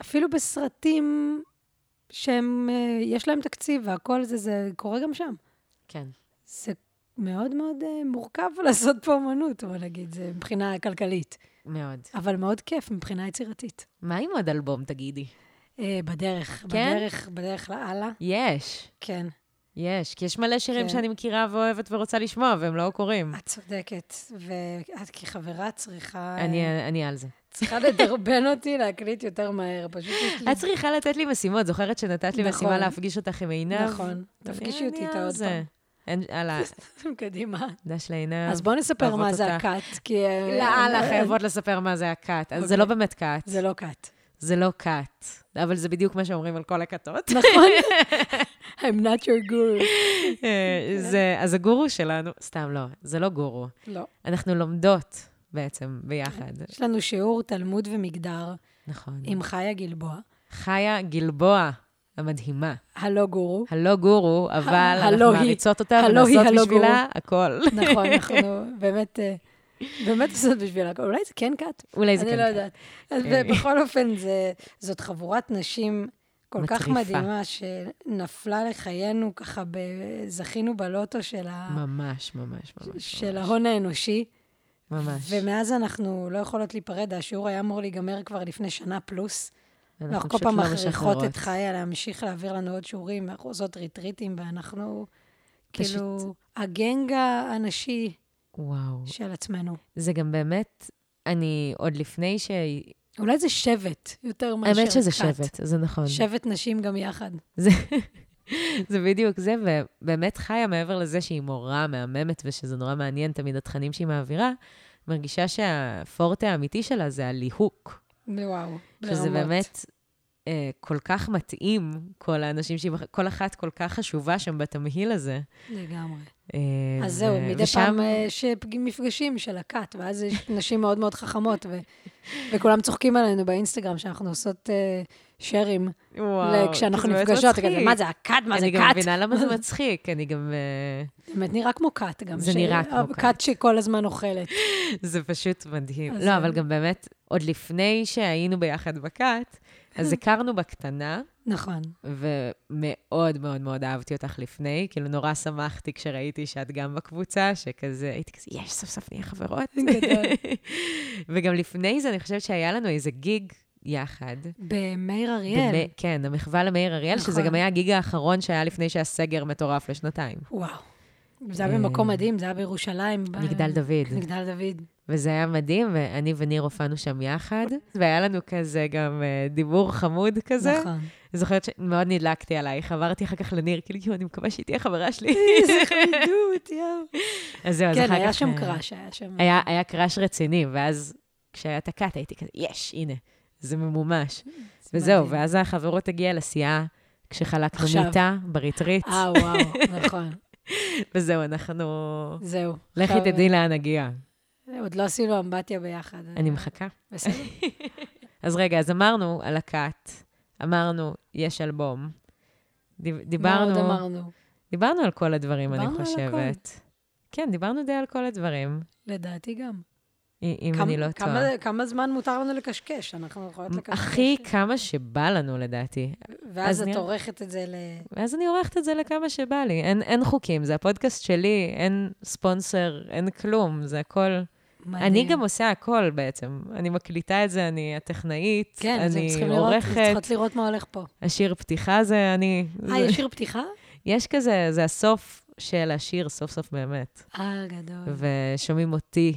[SPEAKER 3] אפילו בסרטים שהם, אה, יש להם תקציב והכל זה, זה קורה גם שם.
[SPEAKER 2] כן.
[SPEAKER 3] זה מאוד מאוד אה, מורכב [LAUGHS] לעשות פה אומנות, בוא נגיד, זה מבחינה כלכלית.
[SPEAKER 2] מאוד.
[SPEAKER 3] אבל מאוד כיף מבחינה יצירתית.
[SPEAKER 2] מה עם עוד אלבום, תגידי?
[SPEAKER 3] אה, בדרך,
[SPEAKER 2] כן?
[SPEAKER 3] בדרך, בדרך לאללה,
[SPEAKER 2] יש.
[SPEAKER 3] כן.
[SPEAKER 2] יש, כי יש מלא שירים
[SPEAKER 3] כן.
[SPEAKER 2] שאני מכירה ואוהבת ורוצה לשמוע, והם לא קורים.
[SPEAKER 3] את צודקת, ואת כחברה צריכה...
[SPEAKER 2] אני אני על זה.
[SPEAKER 3] צריכה לדרבן אותי להקליט יותר מהר, פשוט יש לי...
[SPEAKER 2] את צריכה לתת לי משימות, זוכרת שנתת לי
[SPEAKER 3] נכון.
[SPEAKER 2] משימה להפגיש אותך עם עינב?
[SPEAKER 3] נכון, תפגישי אותי איתה עוד. פעם.
[SPEAKER 2] אין, הלאה, [LAUGHS]
[SPEAKER 3] קדימה.
[SPEAKER 2] דש לעינב.
[SPEAKER 3] אז בואו נספר מה זה. הקאט, כי... אה,
[SPEAKER 2] לאללה,
[SPEAKER 3] אה,
[SPEAKER 2] חייבות לספר מה זה הקאט. אז זה
[SPEAKER 3] אוקיי.
[SPEAKER 2] לא באמת קאט,
[SPEAKER 3] זה לא קאט.
[SPEAKER 2] זה לא קאט, אבל זה בדיוק מה שאומרים על כל הכתות.
[SPEAKER 3] נכון. [LAUGHS] I'm not your guru.
[SPEAKER 2] אה, זה- אז הגורו שלנו, סתם לא, זה לא גורו.
[SPEAKER 3] לא.
[SPEAKER 2] אנחנו לומדות בעצם ביחד.
[SPEAKER 3] יש לנו שיעור תלמוד ומגדר
[SPEAKER 2] נכון.
[SPEAKER 3] עם חיה גלבוע,
[SPEAKER 2] חיה גלבוע המדהימה.
[SPEAKER 3] הלא גורו.
[SPEAKER 2] הלא גורו, אבל אנחנו. מעריצות אותה ונעשות בשבילה הכל.
[SPEAKER 3] נכון, [LAUGHS] אנחנו באמת... אה, באמת עושות בשביל הכל. אולי זה כן קאט?
[SPEAKER 2] אולי זה
[SPEAKER 3] אני
[SPEAKER 2] כן.
[SPEAKER 3] לא
[SPEAKER 2] קאט.
[SPEAKER 3] יודעת. אז
[SPEAKER 2] אה.
[SPEAKER 3] בכל אופן, זה- זאת חבורת נשים כל כך
[SPEAKER 2] מטריפה.
[SPEAKER 3] מדהימה, שנפלה לחיינו ככה, זכינו בלוטו של ה-
[SPEAKER 2] ממש, ממש, ממש.
[SPEAKER 3] של. ההון האנושי.
[SPEAKER 2] ממש.
[SPEAKER 3] ומאז אנחנו לא יכולות להיפרד, השיעור היה אמור להיגמר כבר לפני שנה פלוס. אנחנו כל פעם
[SPEAKER 2] לא
[SPEAKER 3] מכריחות
[SPEAKER 2] משחררות.
[SPEAKER 3] את חיה להמשיך להעביר לנו עוד שיעורים, אנחנו עושות ריטריטים, ואנחנו
[SPEAKER 2] פשוט-
[SPEAKER 3] כאילו הגנג הנשי
[SPEAKER 2] וואו.
[SPEAKER 3] של עצמנו.
[SPEAKER 2] זה גם באמת, אני עוד לפני ש...
[SPEAKER 3] אולי זה שבט יותר מאשר
[SPEAKER 2] האמת שזה
[SPEAKER 3] כת.
[SPEAKER 2] שבט, זה נכון.
[SPEAKER 3] שבט נשים גם יחד.
[SPEAKER 2] זה, זה בדיוק זה, ובאמת חיה, מעבר לזה שהיא מורה מהממת ושזה נורא מעניין תמיד התכנים שהיא מעבירה, מרגישה שהפורטה האמיתי שלה זה הליהוק.
[SPEAKER 3] וואו,
[SPEAKER 2] שזה
[SPEAKER 3] ברמות.
[SPEAKER 2] באמת אה, כל כך מתאים, כל האנשים שהיא, כל אחת כל כך חשובה שם בתמהיל הזה.
[SPEAKER 3] לגמרי.
[SPEAKER 2] אה,
[SPEAKER 3] אז זהו, מדי
[SPEAKER 2] ושם-
[SPEAKER 3] פעם אה, יש מפגשים של הכת, ואז יש נשים מאוד מאוד חכמות, ו- וכולם צוחקים עלינו באינסטגרם שאנחנו עושות אה, שרים
[SPEAKER 2] וואו,
[SPEAKER 3] כשאנחנו נפגשות. כזה, מה זה הכת? מה זה
[SPEAKER 2] אני גם
[SPEAKER 3] כת?
[SPEAKER 2] מבינה למה זה [LAUGHS] מצחיק, אני גם... אה,
[SPEAKER 3] באמת נראה כמו כת גם.
[SPEAKER 2] זה
[SPEAKER 3] ש-
[SPEAKER 2] נראה כמו כת.
[SPEAKER 3] כת שכל הזמן אוכלת. [LAUGHS]
[SPEAKER 2] זה פשוט מדהים. לא,
[SPEAKER 3] אה,
[SPEAKER 2] אבל גם באמת, עוד לפני שהיינו ביחד בכת, אז הכרנו בקטנה,
[SPEAKER 3] נכון.
[SPEAKER 2] ומאוד מאוד מאוד אהבתי אותך לפני. כאילו, נורא שמחתי כשראיתי שאת גם בקבוצה, שכזה, הייתי כזה, יש, סוף סוף נהיה חברות.
[SPEAKER 3] גדול. [LAUGHS]
[SPEAKER 2] וגם לפני זה, אני חושבת שהיה לנו איזה גיג יחד.
[SPEAKER 3] במאיר אריאל.
[SPEAKER 2] במ- כן, המחווה למאיר אריאל, שזה
[SPEAKER 3] נכון.
[SPEAKER 2] גם היה הגיג האחרון שהיה לפני שהיה סגר מטורף לשנתיים.
[SPEAKER 3] וואו. זה היה במקום מדהים, זה היה בירושלים.
[SPEAKER 2] מגדל דוד.
[SPEAKER 3] מגדל דוד.
[SPEAKER 2] וזה היה מדהים, ואני וניר הופענו שם יחד, והיה לנו כזה גם אה, דיבור חמוד כזה.
[SPEAKER 3] נכון.
[SPEAKER 2] אני זוכרת שמאוד נדלקתי עלייך, עברתי אחר כך לניר, כאילו, יואו, אני מקווה שהיא תהיה חברה שלי. [LAUGHS]
[SPEAKER 3] איזה חמידות, יואו.
[SPEAKER 2] אז זהו, אז אחר
[SPEAKER 3] כן,
[SPEAKER 2] כך...
[SPEAKER 3] היה שם
[SPEAKER 2] אה,
[SPEAKER 3] קראש, היה שם...
[SPEAKER 2] היה, קראש רציני, ואז כשהיה את הקאט הייתי כזה, יש, הנה, זה ממומש. וזהו. ואז החברות הגיעה לסיעה כשחלקנו. מיטה בריטריט,
[SPEAKER 3] אה, וואו, נכון. [LAUGHS] [LAUGHS]
[SPEAKER 2] וזהו, אנחנו...
[SPEAKER 3] זהו.
[SPEAKER 2] לכי תדעי לאן נגיע.
[SPEAKER 3] עוד לא עשינו אמבטיה ביחד.
[SPEAKER 2] אני מחכה.
[SPEAKER 3] בסדר. [LAUGHS]
[SPEAKER 2] אז רגע, אז אמרנו על הקאט, אמרנו, יש אלבום. דיב-
[SPEAKER 3] מה עוד
[SPEAKER 2] דיברנו,
[SPEAKER 3] אמרנו?
[SPEAKER 2] דיברנו על כל הדברים, אני
[SPEAKER 3] דיברנו על
[SPEAKER 2] חושבת. כן, דיברנו די על כל הדברים,
[SPEAKER 3] לדעתי גם.
[SPEAKER 2] אם
[SPEAKER 3] כמה-
[SPEAKER 2] אני לא
[SPEAKER 3] כמה-
[SPEAKER 2] טועה.
[SPEAKER 3] כמה זמן מותר לנו לקשקש? אנחנו יכולות לקשקש.
[SPEAKER 2] הכי כמה שבא לנו, לדעתי.
[SPEAKER 3] ואז
[SPEAKER 2] אז
[SPEAKER 3] את עורכת את זה ל...
[SPEAKER 2] ואז אני עורכת את זה לכמה שבא לי. אין, אין חוקים, זה הפודקאסט שלי, אין ספונסר, אין כלום, זה הכל...
[SPEAKER 3] מדהים.
[SPEAKER 2] אני גם עושה הכל בעצם. אני מקליטה את זה, אני הטכנאית,
[SPEAKER 3] כן,
[SPEAKER 2] אני
[SPEAKER 3] צריכים לראות,
[SPEAKER 2] עורכת,
[SPEAKER 3] צריכות לראות מה הולך פה.
[SPEAKER 2] השיר פתיחה זה אני...
[SPEAKER 3] אה, יש שיר פתיחה?
[SPEAKER 2] יש כזה, זה הסוף של השיר, סוף סוף באמת.
[SPEAKER 3] אה, גדול.
[SPEAKER 2] ושומעים אותי,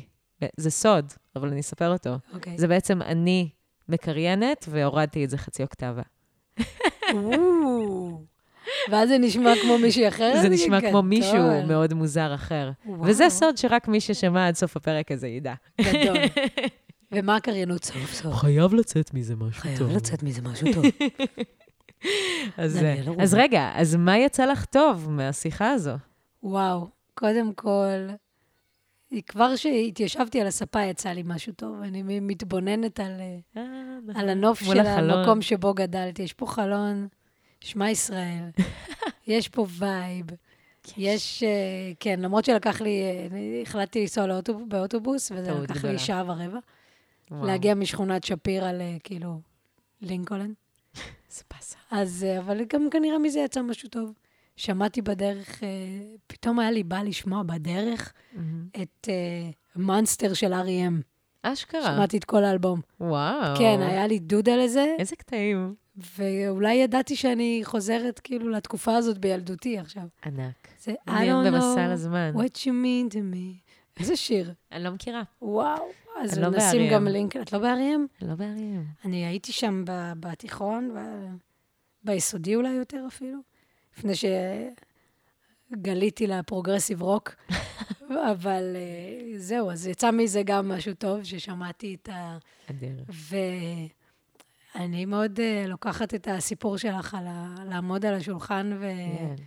[SPEAKER 2] זה סוד, אבל אני אספר אותו.
[SPEAKER 3] אוקיי.
[SPEAKER 2] זה בעצם אני מקריינת, והורדתי את זה חצי אוקטבה.
[SPEAKER 3] ואז זה נשמע כמו מישהי אחרת?
[SPEAKER 2] זה נשמע כמו
[SPEAKER 3] גדול.
[SPEAKER 2] מישהו מאוד מוזר אחר.
[SPEAKER 3] וואו,
[SPEAKER 2] וזה סוד שרק מי ששמע עד סוף הפרק הזה ידע.
[SPEAKER 3] גדול. ומה הקריינות סוף סוף?
[SPEAKER 2] חייב לצאת מזה משהו
[SPEAKER 3] חייב לצאת מזה משהו טוב.
[SPEAKER 2] אז, אה. אז רגע, אז מה יצא לך טוב מהשיחה הזו?
[SPEAKER 3] וואו, קודם כל, כבר שהתיישבתי על הספה יצא לי משהו טוב. אני מתבוננת על, אה, על הנוף של
[SPEAKER 2] החלון.
[SPEAKER 3] המקום שבו גדלתי. יש פה חלון, שמע ישראל, [LAUGHS] יש פה vibe. יש, אה, כן, למרות שלקח לי, אה, החלטתי לנסוע לאוטוב, באוטובוס, וזה לקח
[SPEAKER 2] גדולה.
[SPEAKER 3] לי שעה ורבע.
[SPEAKER 2] וואו,
[SPEAKER 3] להגיע משכונת שפירא לכאילו לינקולן. [LAUGHS]
[SPEAKER 2] זה באסה.
[SPEAKER 3] אז, אה, אבל גם כנראה מזה יצא משהו טוב. שמעתי בדרך, אה, פתאום היה לי בא לשמוע בדרך
[SPEAKER 2] מהמם.
[SPEAKER 3] את מונסטר של R.E.M.
[SPEAKER 2] אשכרה.
[SPEAKER 3] שמעתי את כל האלבום.
[SPEAKER 2] וואו.
[SPEAKER 3] כן, היה לי דודה לזה,
[SPEAKER 2] איזה קטעים.
[SPEAKER 3] ואולי ידעתי שאני חוזרת כאילו לתקופה הזאת בילדותי עכשיו.
[SPEAKER 2] ענק.
[SPEAKER 3] זה I don't know what you mean to me. איזה שיר.
[SPEAKER 2] אני לא מכירה.
[SPEAKER 3] וואו. אז
[SPEAKER 2] לא
[SPEAKER 3] נשים
[SPEAKER 2] ב-R.E.M.
[SPEAKER 3] גם לינק. את לא ב-R.E.M?
[SPEAKER 2] לא באריה.
[SPEAKER 3] אני הייתי שם בתיכון, ב- ביסודי אולי יותר אפילו, לפני שגליתי לפרוגרסיב רוק. [LAUGHS] אבל אה, זהו, אז יצא מזה גם משהו טוב, ששמעתי את ה...
[SPEAKER 2] אדיר.
[SPEAKER 3] ואני מאוד אה, לוקחת את הסיפור שלך על ה... לעמוד על השולחן
[SPEAKER 2] כן.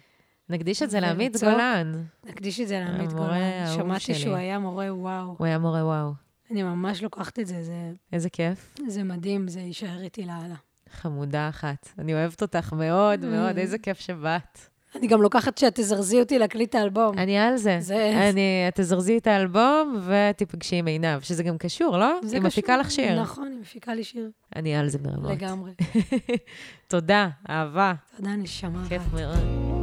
[SPEAKER 2] נקדיש את זה לעמית. גולן.
[SPEAKER 3] ולהקדיש את זה לעמית גולן. שמעתי. שהוא היה מורה וואו.
[SPEAKER 2] הוא היה מורה וואו.
[SPEAKER 3] אני ממש לוקחת את זה, זה,
[SPEAKER 2] איזה כיף.
[SPEAKER 3] זה מדהים, זה יישאר איתי לאללה.
[SPEAKER 2] חמודה אחת. אני אוהבת אותך מאוד מאוד,
[SPEAKER 3] Mm.
[SPEAKER 2] איזה כיף שבאת.
[SPEAKER 3] אני גם לוקחת שאת תזרזי אותי להקליט את האלבום.
[SPEAKER 2] אני על זה.
[SPEAKER 3] זה-
[SPEAKER 2] אני, את תזרזי את האלבום ותיפגשי עם עינב, שזה גם קשור, לא?
[SPEAKER 3] זה
[SPEAKER 2] היא מפיקה
[SPEAKER 3] קשור.
[SPEAKER 2] לך שיר.
[SPEAKER 3] נכון, היא מפיקה לי שיר.
[SPEAKER 2] אני על זה ברמות.
[SPEAKER 3] לגמרי. [LAUGHS]
[SPEAKER 2] תודה, אהבה.
[SPEAKER 3] תודה, נשמה.
[SPEAKER 2] כיף. מאוד.